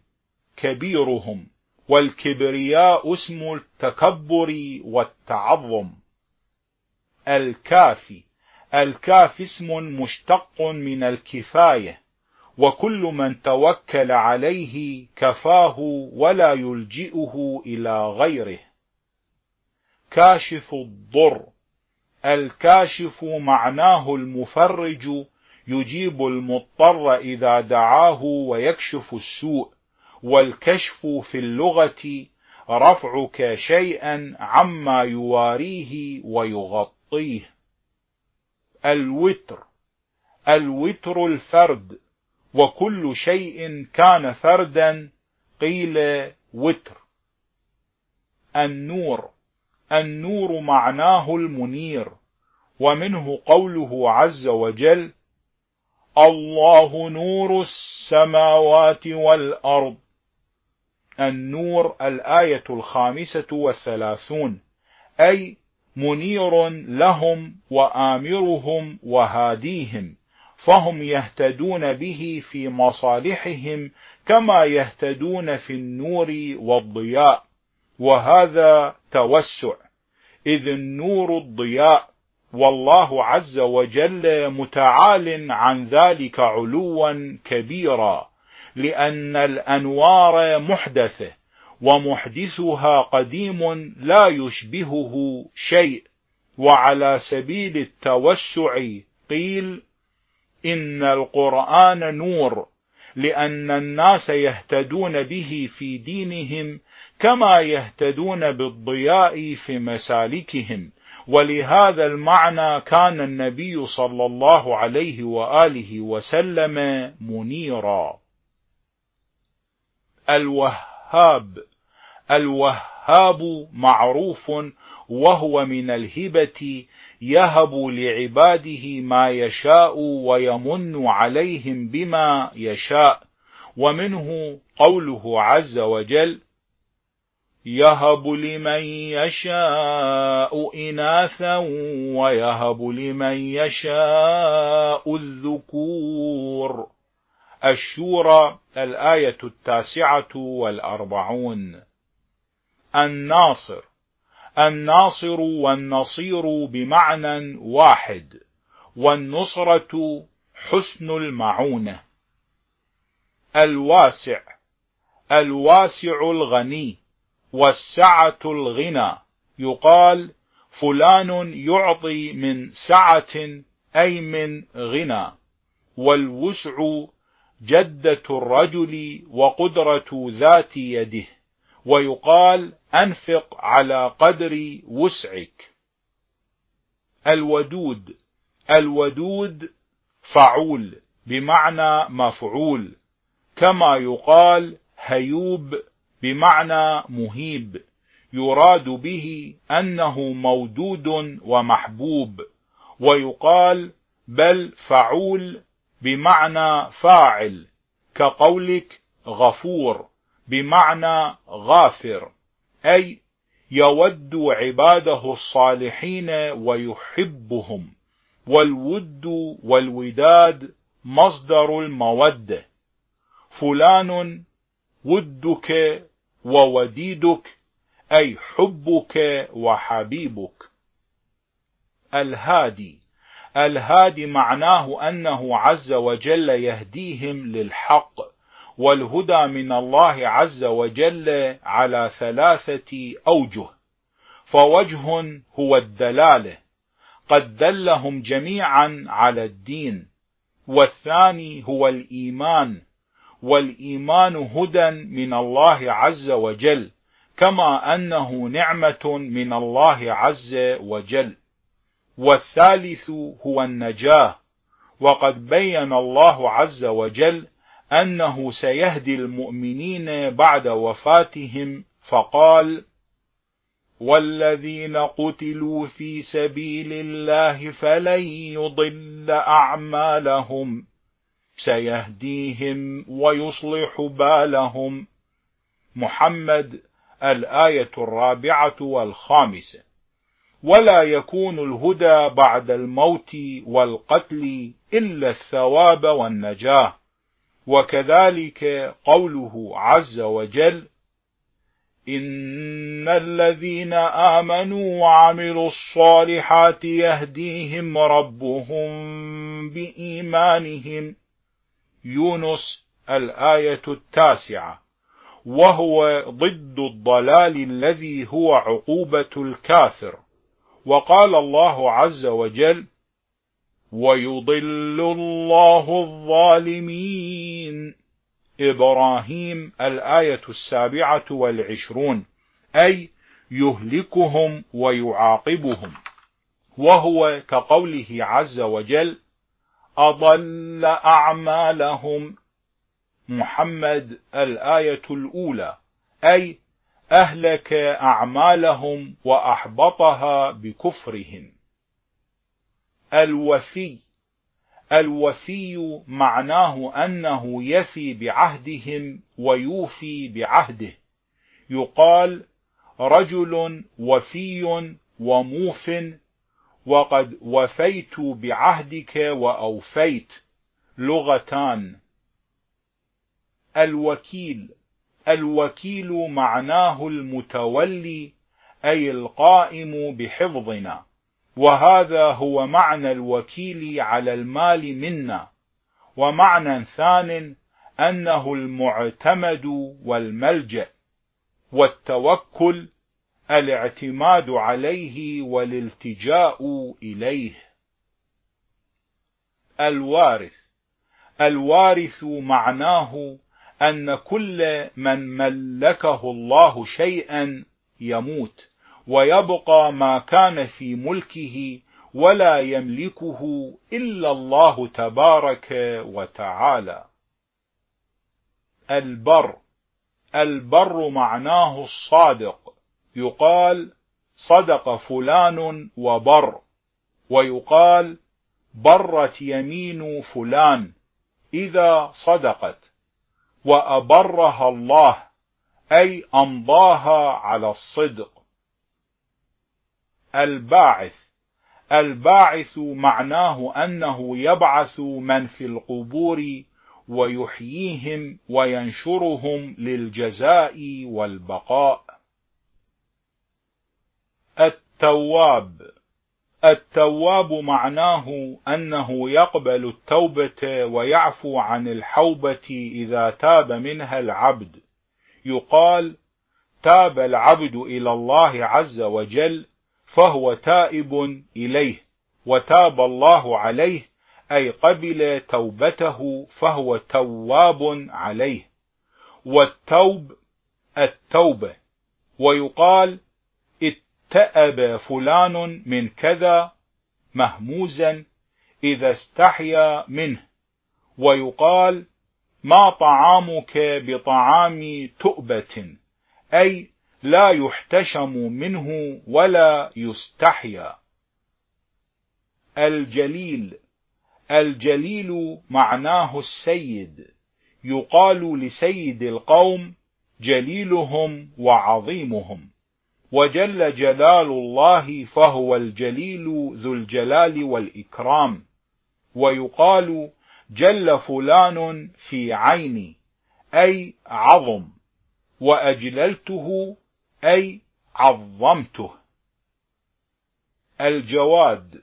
كبيرهم والكبرياء اسم التكبر والتعظم. الكافي. الكاف اسم مشتق من الكفاية وكل من توكل عليه كفاه ولا يلجئه إلى غيره. كاشف الضر. الكاشف معناه المفرج يجيب المضطر إذا دعاه ويكشف السوء. والكشف في اللغة رفعك شيئا عما يواريه ويغطيه الوتر الوتر الفرد. وكل شيء كان فردا قيل وتر. النور النور معناه المنير. ومنه قوله عز وجل الله نور السماوات والأرض. النور الآية الخامسة والثلاثون. أي منير لهم وآمرهم وهاديهم فهم يهتدون به في مصالحهم كما يهتدون في النور والضياء وهذا توسع إذ النور الضياء والله عز وجل متعال عن ذلك علوا كبيرا لأن الأنوار محدثة ومحدثها قديم لا يشبهه شيء. وعلى سبيل التوسع قيل إن القرآن نور لأن الناس يهتدون به في دينهم كما يهتدون بالضياء في مسالكهم. ولهذا المعنى كان النبي صلى الله عليه وآله وسلم منيرا. الوهاب الوهاب معروف وهو من الهبة يهب لعباده ما يشاء ويمن عليهم بما يشاء. ومنه قوله عز وجل يهب لمن يشاء إناثا ويهب لمن يشاء الذكور. الشورى الآية التاسعة والأربعون. الناصر. الناصر والنصير بمعنى واحد والنصرة حسن المعونة. الواسع الواسع الغني والسعة الغنى. يقال فلان يعطي من سعة أي من غنى والوسع جدة الرجل وقدرة ذات يده. ويقال أنفق على قدر وسعك. الودود الودود فعول بمعنى مفعول كما يقال هيوب بمعنى مهيب يراد به أنه مودود ومحبوب ويقال بل فعول بمعنى فاعل كقولك غفور بمعنى غافر. أي يود عباده الصالحين ويحبهم والود والوداد مصدر المودة فلان ودك ووديدك أي حبك وحبيبك. الهادي الهادي معناه أنه عز وجل يهديهم للحق. والهدى من الله عز وجل على ثلاثة أوجه فوجه هو الدلالة. قد دلهم جميعا على الدين والثاني هو الإيمان والإيمان هدى من الله عز وجل كما أنه نعمة من الله عز وجل. والثالث هو النجاة وقد بين الله عز وجل أنه سيهدي المؤمنين بعد وفاتهم فقال والذين قتلوا في سبيل الله فلن يضل أعمالهم. سيهديهم ويصلح بالهم. محمد الآية الرابعة والخامسة. ولا يكون الهدى بعد الموت والقتل إلا الثواب والنجاة. وكذلك قوله عز وجل إن الذين آمنوا وعملوا الصالحات يهديهم ربهم بإيمانهم. يونس الآية التاسعة. وهو ضد الضلال الذي هو عقوبة الكافر. وقال الله عز وجل ويضل الله الظالمين. إبراهيم الآية السابعة والعشرون أي يهلكهم ويعاقبهم. وهو كقوله عز وجل أضل أعمالهم. محمد الآية الأولى أي أهلك أعمالهم وأحبطها بكفرهم. الوفي الوفي معناه أنه يفي بعهدهم ويوفي بعهده. يقال رجل وفي وموف وقد وفيت بعهدك وأوفيت. لغتان. الوكيل الوكيل معناه المتولي أي القائم بحفظنا. وهذا هو معنى الوكيل على المال منا. ومعنى ثان أنه المعتمد والملجأ والتوكل الاعتماد عليه والالتجاء إليه. الوارث الوارث معناه أن كل من ملكه الله شيئا يموت. ويبقى ما كان في ملكه ولا يملكه إلا الله تبارك وتعالى. البر البر معناه الصادق. يقال صدق فلان وبر ويقال برت يمين فلان إذا صدقت وأبرها الله أي أمضاها على الصدق. الباعث. الباعث معناه أنه يبعث من في القبور ويحييهم وينشرهم للجزاء والبقاء. التواب. التواب معناه أنه يقبل التوبة ويعفو عن الحوبة إذا تاب منها العبد. يقال تاب العبد إلى الله عز وجل فهو تائب إليه وتاب الله عليه أي قبل توبته فهو تواب عليه. والتوب التوبة ويقال اتأب فلان من كذا مهموزا إذا استحيا منه. ويقال ما طعامك بطعام تؤبة أي لا يحتشم منه ولا يستحيا. الجليل الجليل معناه السيد. يقال لسيد القوم جليلهم وعظيمهم. وجل جلال الله فهو الجليل ذو الجلال والإكرام. ويقال جل فلان في عيني أي عظم. وأجللته أي عظمته. الجواد.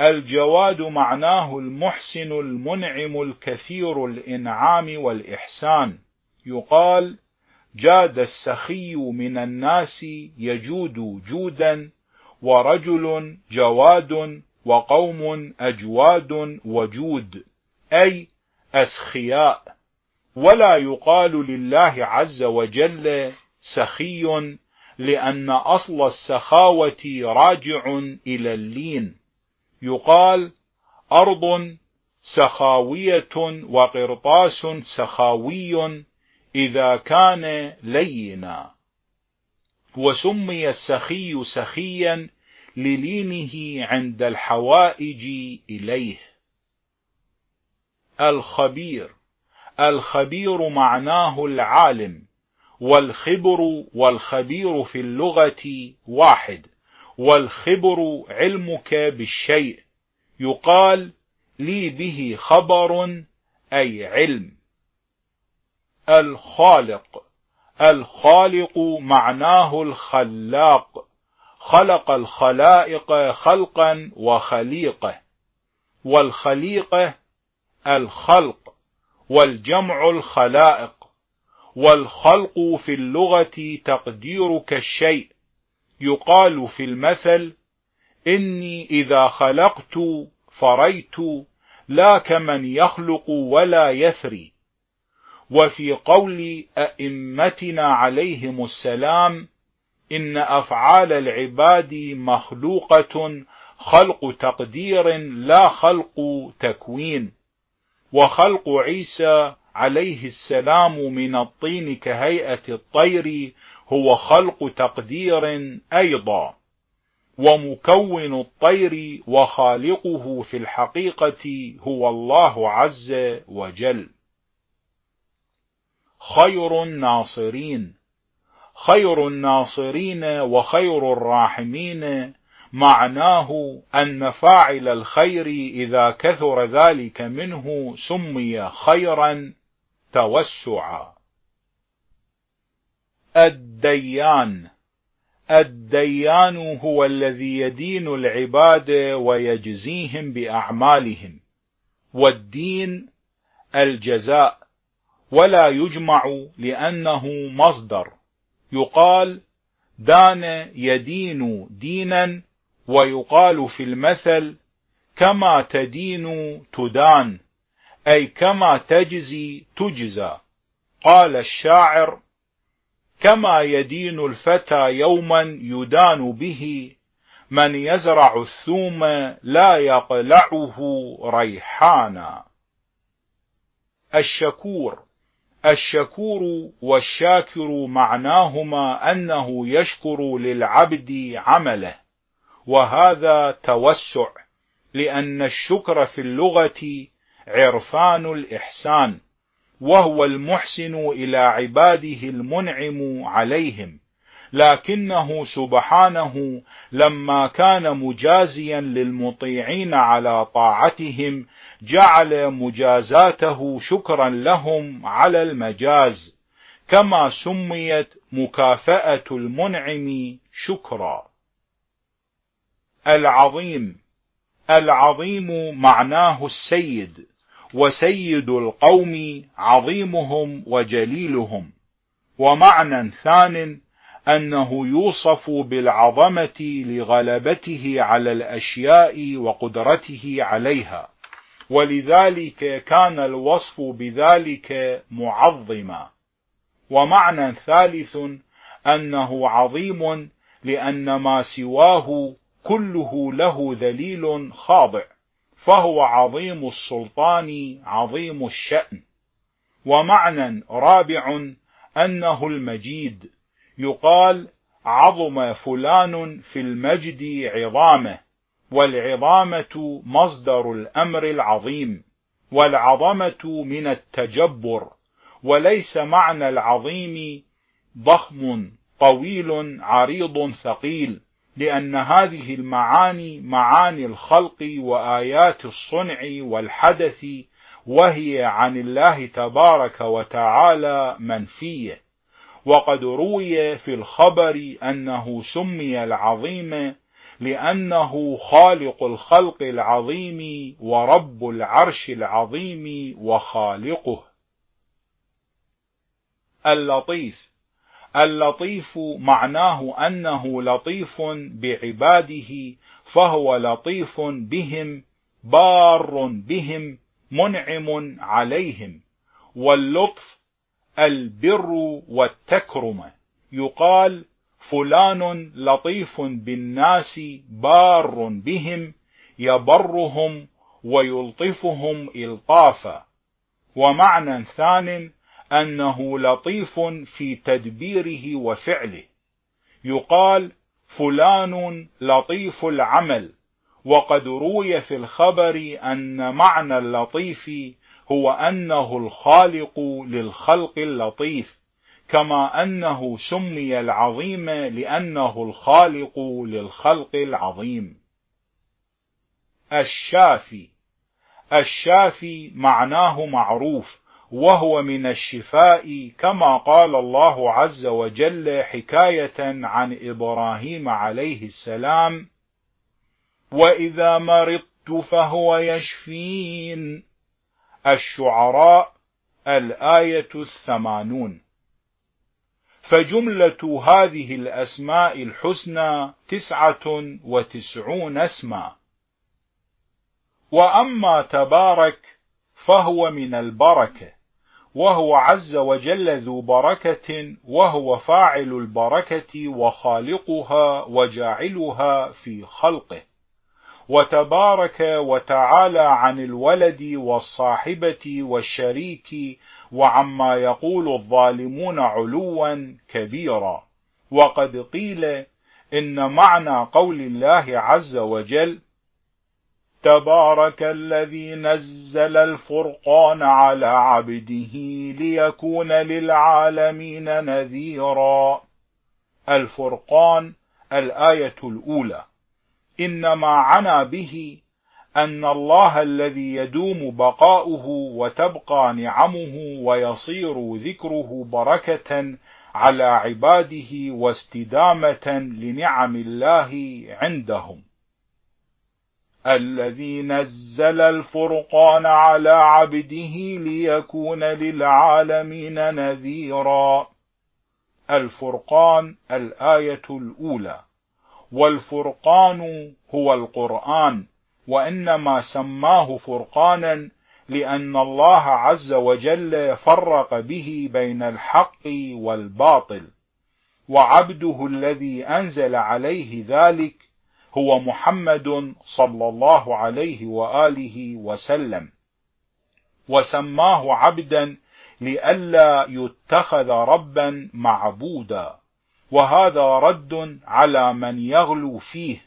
الجواد معناه المحسن المنعم الكثير الإنعام والإحسان. يقال جاد السخي من الناس يجود جودا ورجل جواد وقوم أجواد وجود. أي أسخياء. ولا يقال لله عز وجل سخي لأن أصل السخاوة راجع إلى اللين. يقال أرض سخاوية وقرطاس سخاوي إذا كان لينا. وسمي السخي سخيا للينه عند الحوائج إليه. الخبير. الخبير معناه العالم. والخبر والخبير في اللغة واحد والخبر علمك بالشيء يقال لي به خبر أي علم. الخالق الخالق معناه الخلاق خلق الخلائق خلقا وخليقه والخليقة الخلق والجمع الخلائق. والخلق في اللغة تقديرك الشيء. يقال في المثل إني إذا خلقت فريت لا كمن يخلق ولا يثري. وفي قول أئمتنا عليهم السلام إن أفعال العباد مخلوقة خلق تقدير لا خلق تكوين. وخلق عيسى عليه السلام من الطين كهيئة الطير هو خلق تقدير أيضا ومكون الطير وخالقه في الحقيقة هو الله عز وجل. خير الناصرين خير الناصرين وخير الراحمين معناه أن فاعل الخير إذا كثر ذلك منه سمي خيرا توسعا الديان. الديان هو الذي يدين العباد ويجزيهم بأعمالهم. والدين الجزاء. ولا يجمع لأنه مصدر. يقال دان يدين دينا ويقال في المثل كما تدين تدان. أي كما تجزي تجزى. قال الشاعر كما يدين الفتى يوما يدان به من يزرع الثوم لا يقلعه ريحانا. الشكور الشكور والشاكر معناهما أنه يشكر للعبد عمله وهذا توسع لأن الشكر في اللغة عرفان الإحسان وهو المحسن إلى عباده المنعم عليهم. لكنه سبحانه لما كان مجازيا للمطيعين على طاعتهم جعل مجازاته شكرا لهم على المجاز كما سميت مكافأة المنعم شكرا. العظيم العظيم معناه السيد. وسيد القوم عظيمهم وجليلهم. ومعنى ثان أنه يوصف بالعظمة لغلبته على الأشياء وقدرته عليها. ولذلك كان الوصف بذلك معظما. ومعنى ثالث أنه عظيم لأن ما سواه كله له ذليل خاضع. فهو عظيم السلطان عظيم الشأن. ومعنى رابع أنه المجيد. يقال عظم فلان في المجد عظامه والعظامة مصدر الأمر العظيم والعظمة من التجبر وليس معنى العظيم ضخم طويل عريض ثقيل. لأن هذه المعاني معاني الخلق وآيات الصنع والحدث وهي عن الله تبارك وتعالى منفية. وقد روي في الخبر أنه سمي العظيم لأنه خالق الخلق العظيم ورب العرش العظيم وخالقه. اللطيف. اللطيف معناه أنه لطيف بعباده فهو لطيف بهم بار بهم منعم عليهم. واللطف البر والتكرم. يقال فلان لطيف بالناس بار بهم يبرهم ويلطفهم إلطافا. ومعنى ثان أنه لطيف في تدبيره وفعله. يقال فلان لطيف العمل وقد روي في الخبر أن معنى اللطيف هو أنه الخالق للخلق اللطيف كما أنه سمي العظيم لأنه الخالق للخلق العظيم. الشافي الشافي معناه معروف وهو من الشفاء كما قال الله عز وجل حكاية عن إبراهيم عليه السلام وإذا مرضت فهو يشفين. الشعراء الآية الثمانون. فجملة هذه الأسماء الحسنى تسعة وتسعون اسما. وأما تبارك فهو من البركة. وهو عز وجل ذو بركة وهو فاعل البركة وخالقها وجاعلها في خلقه. وتبارك وتعالى عن الولد والصاحبة والشريك وعما يقول الظالمون علوا كبيرا. وقد قيل إن معنى قول الله عز وجل تبارك الذي نزل الفرقان على عبده ليكون للعالمين نذيرا. الفرقان الآية الأولى. إنما عنا به أن الله الذي يدوم بقاؤه وتبقى نعمه ويصير ذكره بركة على عباده واستدامة لنعم الله عندهم. الذي نزل الفرقان على عبده ليكون للعالمين نذيرا. الفرقان الآية الأولى. والفرقان هو القرآن وإنما سماه فرقانا لأن الله عز وجل فرق به بين الحق والباطل. وعبده الذي أنزل عليه ذلك هو محمد صلى الله عليه وآله وسلم. وسماه عبدا لئلا يتخذ ربا معبودا. وهذا رد على من يغلو فيه.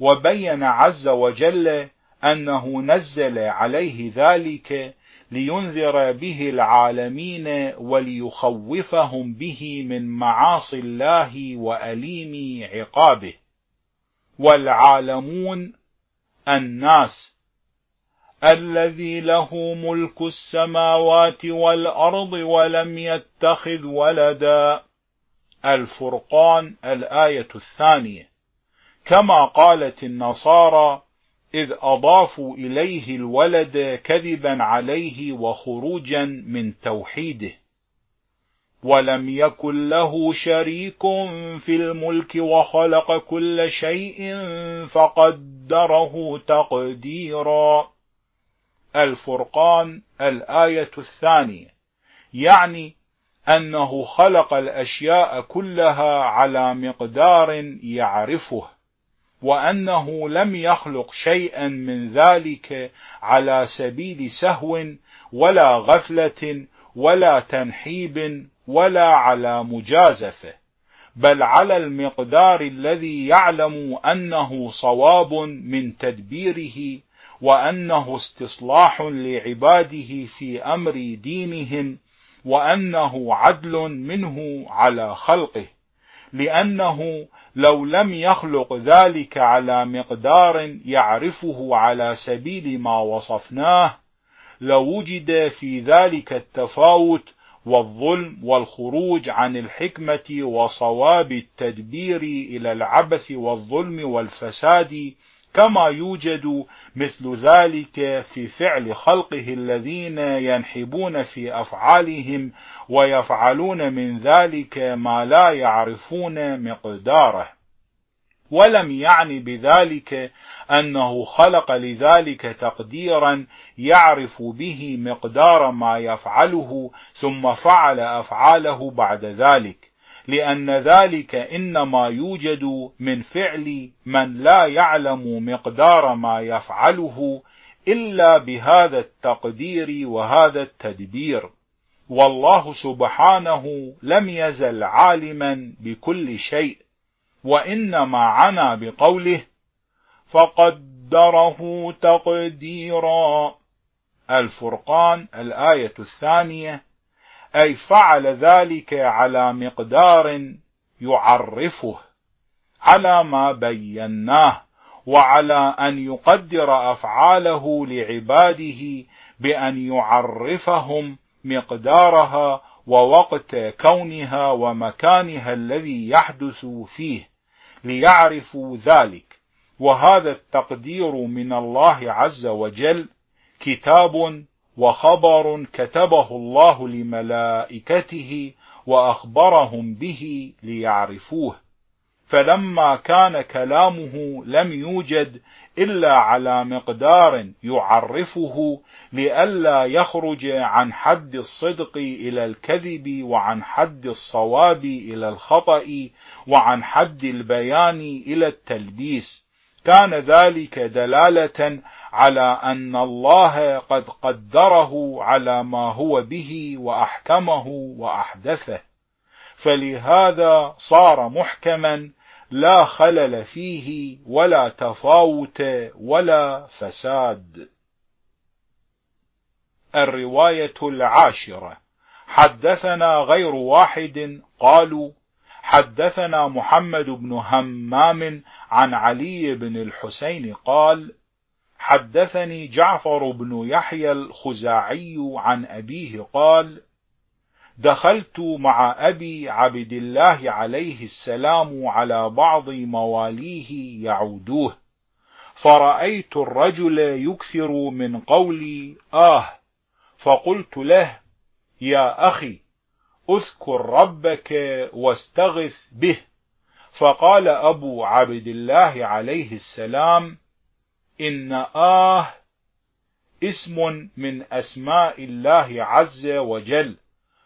وبين عز وجل أنه نزل عليه ذلك لينذر به العالمين وليخوفهم به من معاصي الله وأليم عقابه. والعالمون الناس الذي له ملك السماوات والأرض ولم يتخذ ولدا. الفرقان الآية الثانية. كما قالت النصارى إذ أضافوا إليه الولد كذبا عليه وخروجا من توحيده. ولم يكن له شريك في الملك وخلق كل شيء فقدره تقديرا. الفرقان الآية الثانية يعني أنه خلق الأشياء كلها على مقدار يعرفه وأنه لم يخلق شيئا من ذلك على سبيل سهو ولا غفلة ولا تنحيب ولا على مجازفة بل على المقدار الذي يعلم أنه صواب من تدبيره وأنه استصلاح لعباده في أمر دينهم وأنه عدل منه على خلقه لأنه لو لم يخلق ذلك على مقدار يعرفه على سبيل ما وصفناه لوجد في ذلك التفاوت والظلم والخروج عن الحكمة وصواب التدبير إلى العبث والظلم والفساد كما يوجد مثل ذلك في فعل خلقه الذين ينحبون في أفعالهم ويفعلون من ذلك ما لا يعرفون مقداره. ولم يعني بذلك أنه خلق لذلك تقديرا يعرف به مقدار ما يفعله ثم فعل أفعاله بعد ذلك لأن ذلك إنما يوجد من فعل من لا يعلم مقدار ما يفعله إلا بهذا التقدير وهذا التدبير. والله سبحانه لم يزل عالما بكل شيء وإنما عنا بقوله فقدره تقديرا. الفرقان الآية الثانية أي فعل ذلك على مقدار يعرفه على ما بيناه وعلى أن يقدر أفعاله لعباده بأن يعرفهم مقدارها ووقت كونها ومكانها الذي يحدث فيه ليعرفوا ذلك. وهذا التقدير من الله عز وجل كتاب وخبر كتبه الله لملائكته وأخبرهم به ليعرفوه. فلما كان كلامه لم يوجد إلا على مقدار يعرفه لئلا يخرج عن حد الصدق إلى الكذب وعن حد الصواب إلى الخطأ وعن حد البيان إلى التلبيس. كان ذلك دلالة على أن الله قد قدره على ما هو به وأحكمه وأحدثه. فلهذا صار محكما لا خلل فيه ولا تفاوت ولا فساد. الرواية العاشرة. حدثنا غير واحد قالوا حدثنا محمد بن همام عن علي بن الحسين قال حدثني جعفر بن يحيى الخزاعي عن أبيه قال دخلت مع أبي عبد الله عليه السلام على بعض مواليه يعودوه فرأيت الرجل يكثر من قولي آه فقلت له يا أخي أذكر ربك واستغث به فقال أبو عبد الله عليه السلام إن آه اسم من أسماء الله عز وجل.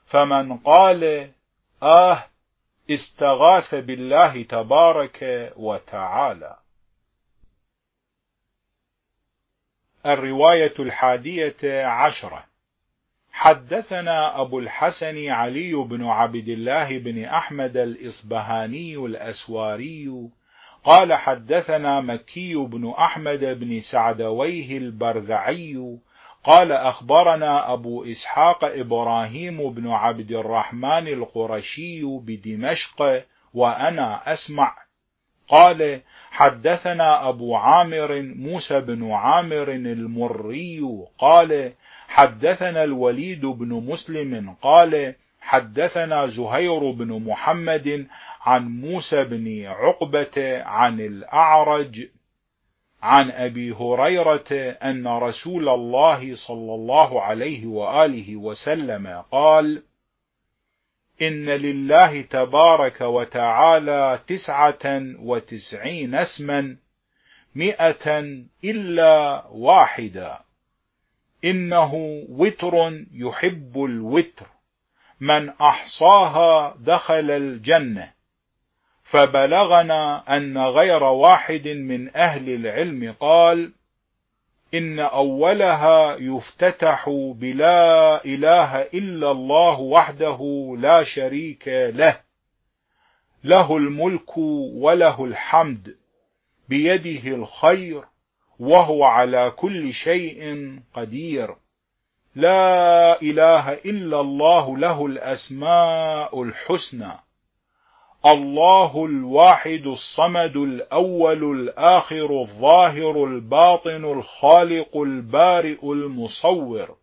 فمن قال آه استغاث بالله تبارك وتعالى. الرواية الحادية عشرة. حدثنا أبو الحسن علي بن عبد الله بن أحمد الإصبهاني الأسواري قال حدثنا مكي بن أحمد بن سعدويه البرذعي قال أخبرنا أبو إسحاق إبراهيم بن عبد الرحمن القرشي بدمشق وأنا أسمع. قال حدثنا أبو عامر موسى بن عامر المري قال حدثنا الوليد بن مسلم قال حدثنا زهير بن محمد عن موسى بن عقبة عن الأعرج عن أبي هريرة أن رسول الله صلى الله عليه وآله وسلم قال إن لله تبارك وتعالى تسعة وتسعين اسما مئة إلا واحدا. إنه وتر يحب الوتر. من أحصاها دخل الجنة. فبلغنا أن غير واحد من أهل العلم قال إن أولها يفتتح بلا إله إلا الله وحده لا شريك له. له الملك وله الحمد. بيده الخير. وهو على كل شيء قدير. لا إله إلا الله له الأسماء الحسنى. الله الواحد الصمد الأول الآخر الظاهر الباطن الخالق البارئ المصور.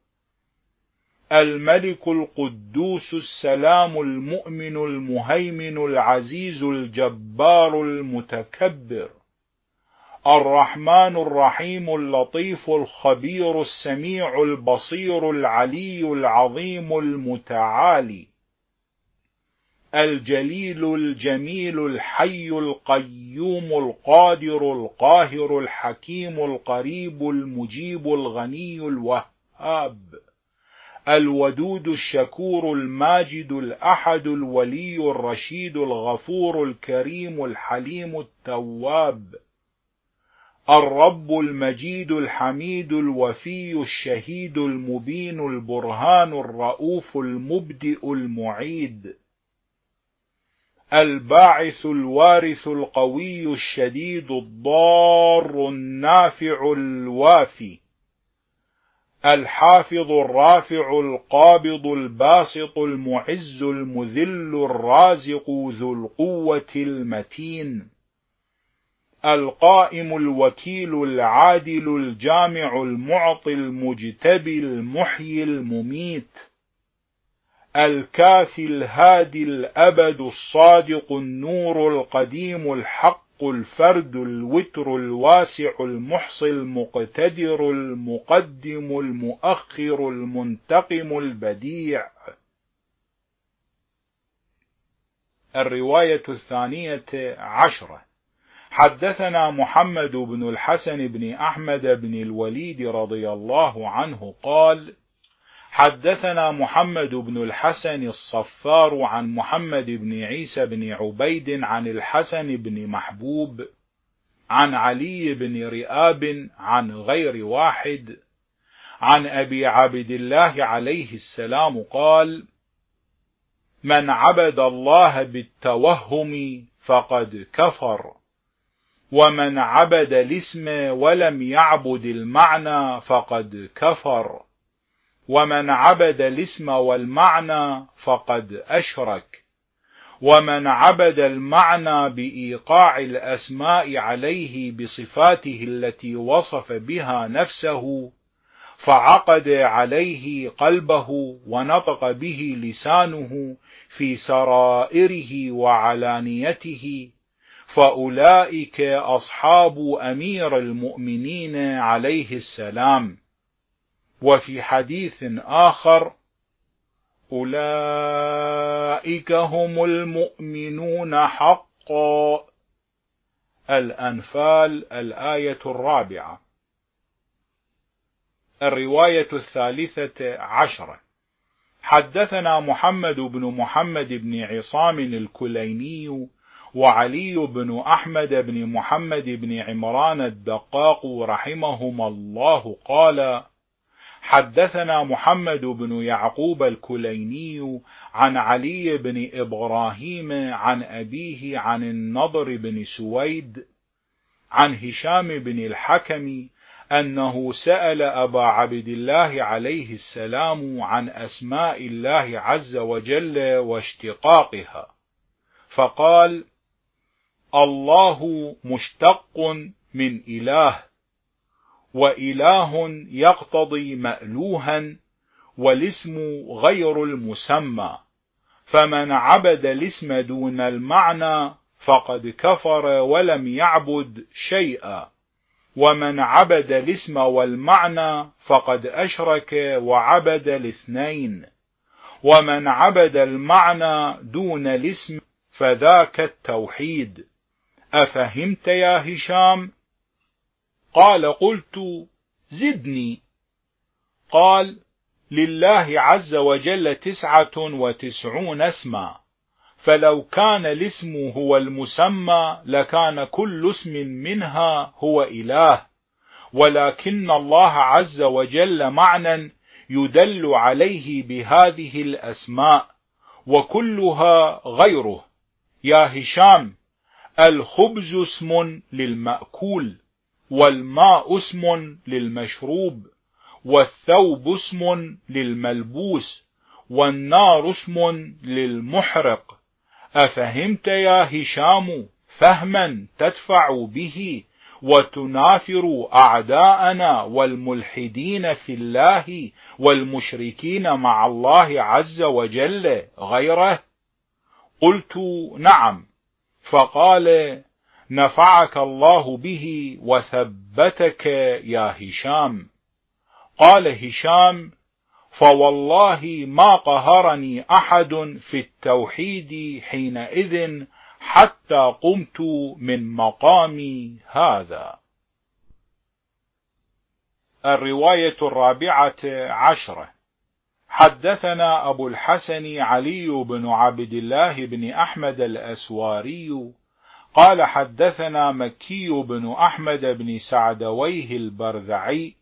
الملك القدوس السلام المؤمن المهيمن العزيز الجبار المتكبر. الرحمن الرحيم اللطيف الخبير السميع البصير العلي العظيم المتعالي الجليل الجميل الحي القيوم القادر القاهر الحكيم القريب المجيب الغني الوهاب الودود الشكور الماجد الأحد الولي الرشيد الغفور الكريم الحليم التواب الرب المجيد الحميد الوفي الشهيد المبين البرهان الرؤوف المبدئ المعيد. الباعث الوارث القوي الشديد الضار النافع الوافي. الحافظ الرافع القابض الباسط المعز المذل الرازق ذو القوة المتين. القائم الوكيل العادل الجامع المعطي المجتبي المحيي المميت. الكافي الهادي الأبد الصادق النور القديم الحق الفرد الوتر الواسع المحصي المقتدر المقدم المؤخر المنتقم البديع. الرواية الثانية عشرة. حدثنا محمد بن الحسن بن أحمد بن الوليد رضي الله عنه قال حدثنا محمد بن الحسن الصفار عن محمد بن عيسى بن عبيد عن الحسن بن محبوب عن علي بن رئاب عن غير واحد عن أبي عبد الله عليه السلام قال من عبد الله بالتوهم فقد كفر. ومن عبد الاسم ولم يعبد المعنى فقد كفر. ومن عبد الاسم والمعنى فقد أشرك. ومن عبد المعنى بإيقاع الأسماء عليه بصفاته التي وصف بها نفسه فعقد عليه قلبه ونطق به لسانه في سرائره وعلانيته فأولئك أصحاب أمير المؤمنين عليه السلام. وفي حديث آخر أولئك هم المؤمنون حقا. الأنفال الآية الرابعة. الرواية الثالثة عشرة. حدثنا محمد بن محمد بن عصام الكليني وعلي بن أحمد بن محمد بن عمران الدقاق رحمهما الله قال حدثنا محمد بن يعقوب الكليني عن علي بن إبراهيم عن أبيه عن النضر بن سويد عن هشام بن الحكم أنه سأل أبا عبد الله عليه السلام عن أسماء الله عز وجل واشتقاقها فقال الله مشتق من إله وإله يقتضي مألوها والاسم غير المسمى. فمن عبد الاسم دون المعنى فقد كفر ولم يعبد شيئا. ومن عبد الاسم والمعنى فقد أشرك وعبد الاثنين. ومن عبد المعنى دون الاسم فذاك التوحيد. أفهمت يا هشام؟ قال قلت زدني. قال لله عز وجل تسعة وتسعون اسما. فلو كان الاسم هو المسمى لكان كل اسم منها هو إله. ولكن الله عز وجل معنى يدل عليه بهذه الأسماء وكلها غيره. يا هشام الخبز اسم للمأكول والماء اسم للمشروب والثوب اسم للملبوس والنار اسم للمحرق. أفهمت يا هشام فهما تدفع به وتنافر أعداءنا والملحدين في الله والمشركين مع الله عز وجل غيره؟ قلت نعم. فقال نفعك الله به وثبتك يا هشام. قال هشام فوالله ما قهرني أحد في التوحيد حينئذ حتى قمت من مقامي هذا. الرواية الرابعة عشرة. حدثنا أبو الحسن علي بن عبد الله بن أحمد الأسواري قال حدثنا مكي بن أحمد بن سعدويه البرذعي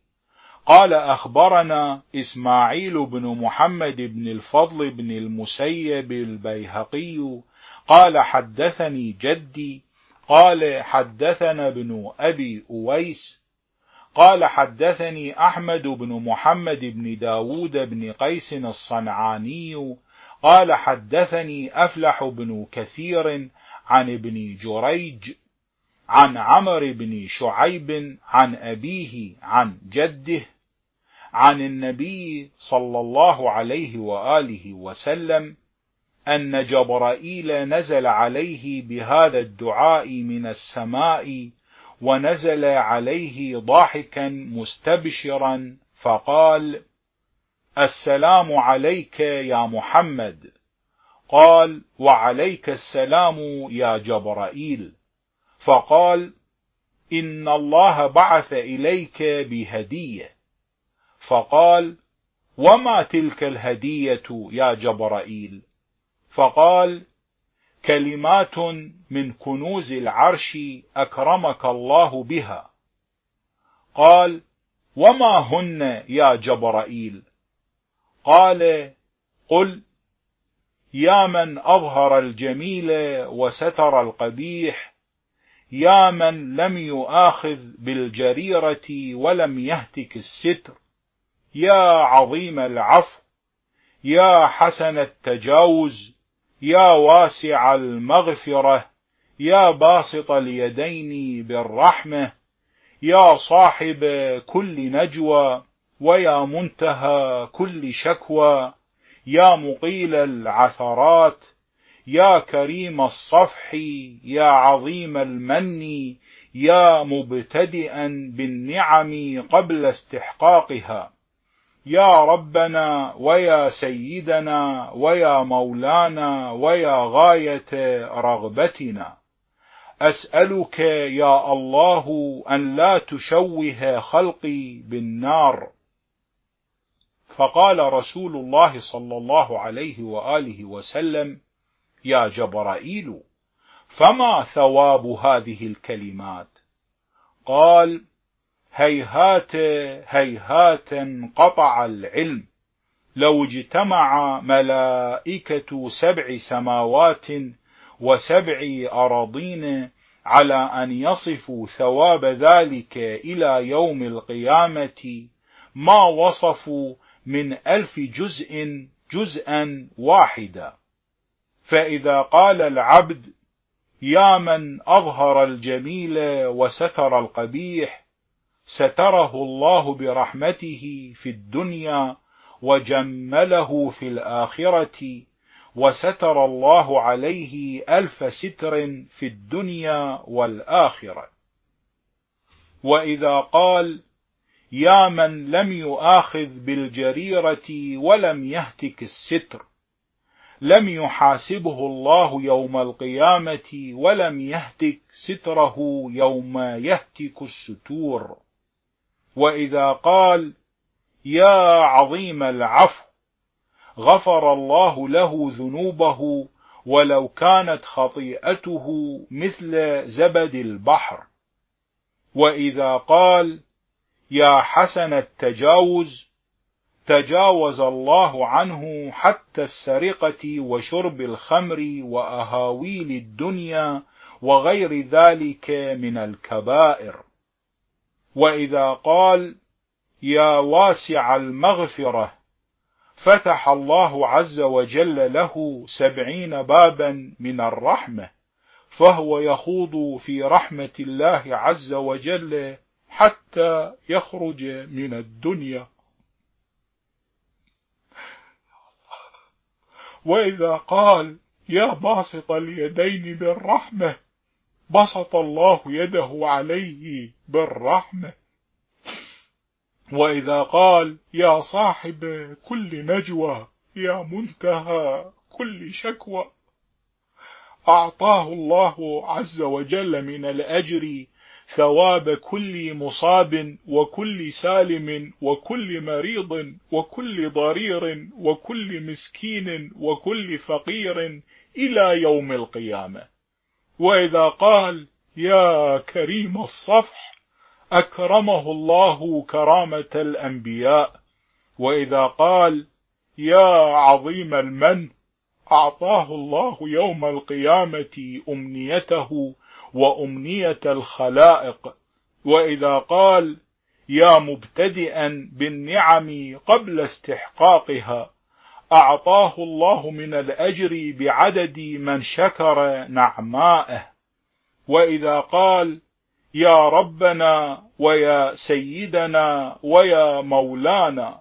قال أخبرنا إسماعيل بن محمد بن الفضل بن المسيب البيهقي قال حدثني جدي قال حدثنا ابن أبي أويس قال حدثني أحمد بن محمد بن داود بن قيس الصنعاني قال حدثني أفلح بن كثير عن ابن جريج عن عمر بن شعيب عن أبيه عن جده عن النبي صلى الله عليه وآله وسلم أن جبرائيل نزل عليه بهذا الدعاء من السماء ونزل عليه ضاحكا مستبشرا فقال السلام عليك يا محمد. قال وعليك السلام يا جبرائيل. فقال إن الله بعث إليك بهدية. فقال وما تلك الهدية يا جبرائيل؟ فقال كلمات من كنوز العرش أكرمك الله بها. قال وما هن يا جبرائيل؟ قال قل يا من أظهر الجميل وستر القبيح يا من لم يؤاخذ بالجريرة ولم يهتك الستر يا عظيم العفو يا حسن التجاوز يا واسع المغفرة يا باسط اليدين بالرحمة يا صاحب كل نجوى ويا منتهى كل شكوى يا مقيل العثرات يا كريم الصفح يا عظيم المن يا مبتدئا بالنعم قبل استحقاقها. يا ربنا ويا سيدنا ويا مولانا ويا غاية رغبتنا. أسألك يا الله أن لا تشوه خلقي بالنار. فقال رسول الله صلى الله عليه وآله وسلم يا جبرائيل فما ثواب هذه الكلمات؟ قال هيهات هيهات انقطع العلم. لو اجتمع ملائكة سبع سماوات وسبع أراضين على أن يصفوا ثواب ذلك إلى يوم القيامة ما وصفوا من ألف جزء جزءا واحدا. فإذا قال العبد يا من أظهر الجميل وستر القبيح ستره الله برحمته في الدنيا وجمله في الآخرة وستر الله عليه ألف ستر في الدنيا والآخرة. وإذا قال يا من لم يؤاخذ بالجريرة ولم يهتك الستر لم يحاسبه الله يوم القيامة ولم يهتك ستره يوم يهتك الستور. وإذا قال يا عظيم العفو غفر الله له ذنوبه ولو كانت خطيئته مثل زبد البحر. وإذا قال يا حسن التجاوز تجاوز الله عنه حتى السرقة وشرب الخمر وأهاويل الدنيا وغير ذلك من الكبائر. وإذا قال يا واسع المغفرة فتح الله عز وجل له سبعين بابا من الرحمة فهو يخوض في رحمة الله عز وجل حتى يخرج من الدنيا. وإذا قال يا باسط اليدين بالرحمة بسط الله يده عليه بالرحمة. وإذا قال يا صاحب كل نجوى يا منتهى كل شكوى. أعطاه الله عز وجل من الأجر ثواب كل مصاب وكل سالم وكل مريض وكل ضرير وكل مسكين وكل فقير إلى يوم القيامة. وإذا قال يا كريم الصفح أكرمه الله كرامة الأنبياء. وإذا قال يا عظيم المن أعطاه الله يوم القيامة أمنيته وأمنية الخلائق. وإذا قال يا مبتدئا بالنعم قبل استحقاقها أعطاه الله من الأجر بعدد من شكر نعمائه وإذا قال يا ربنا ويا سيدنا ويا مولانا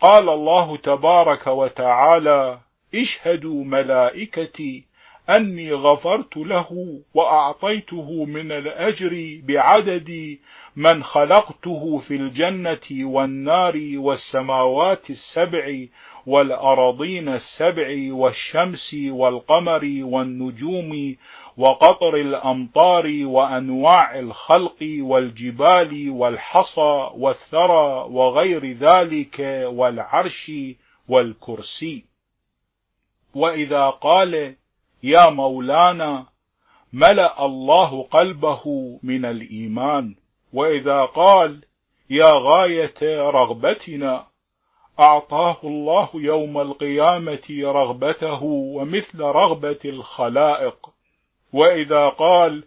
قال الله تبارك وتعالى اشهدوا ملائكتي أني غفرت له وأعطيته من الأجر بعدد من خلقته في الجنة والنار والسماوات السبع والأراضين السبع والشمس والقمر والنجوم وقطر الأمطار وأنواع الخلق والجبال والحصى والثرى وغير ذلك والعرش والكرسي. وإذا قال يا مولانا ملأ الله قلبه من الإيمان. وإذا قال يا غاية رغبتنا أعطاه الله يوم القيامة رغبته ومثل رغبة الخلائق. وإذا قال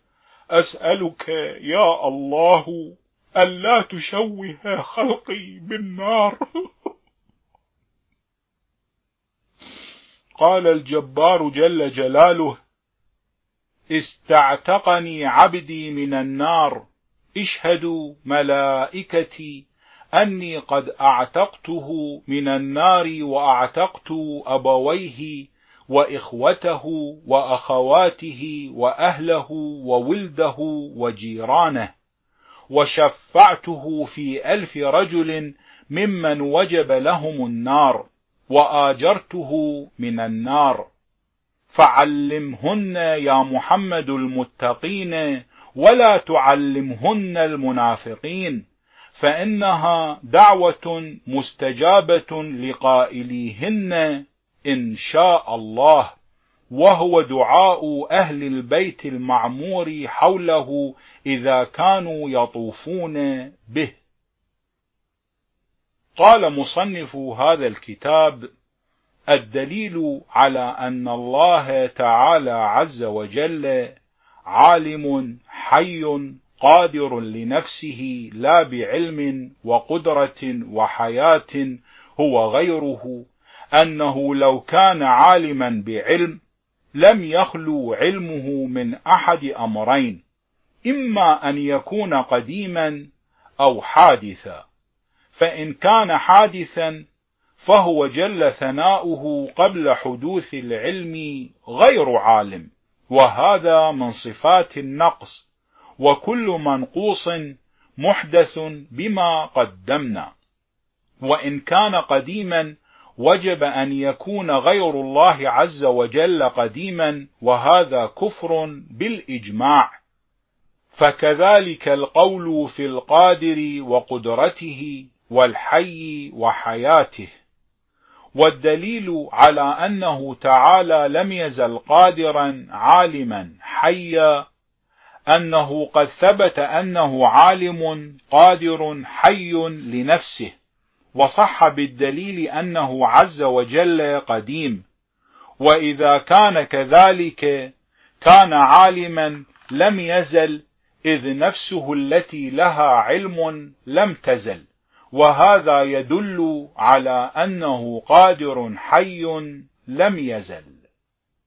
أسألك يا الله ألا تشوه خلقي بالنار. قال الجبار جل جلاله استعتقني عبدي من النار اشهدوا ملائكتي أني قد أعتقته من النار وأعتقت أبويه وإخوته وأخواته وأهله وولده وجيرانه وشفعته في ألف رجل ممن وجب لهم النار وآجرته من النار. فعلمهن يا محمد المتقين ولا تعلمهن المنافقين. فإنها دعوة مستجابة لقائليهن إن شاء الله وهو دعاء أهل البيت المعمور حوله إذا كانوا يطوفون به. قال مصنف هذا الكتاب الدليل على أن الله تعالى عز وجل عالم حي قادر لنفسه لا بعلم وقدرة وحياة هو غيره أنه لو كان عالما بعلم لم يخلو علمه من أحد أمرين إما أن يكون قديما أو حادثا فإن كان حادثا فهو جل ثناؤه قبل حدوث العلم غير عالم وهذا من صفات النقص. وكل منقوص محدث بما قدمنا. وإن كان قديما وجب أن يكون غير الله عز وجل قديما وهذا كفر بالإجماع. فكذلك القول في القادر وقدرته والحي وحياته. والدليل على أنه تعالى لم يزل قادرا عالما حيا أنه قد ثبت أنه عالم قادر حي لنفسه وصح بالدليل أنه عز وجل قديم. وإذا كان كذلك كان عالما لم يزل إذ نفسه التي لها علم لم تزل. وهذا يدل على أنه قادر حي لم يزل.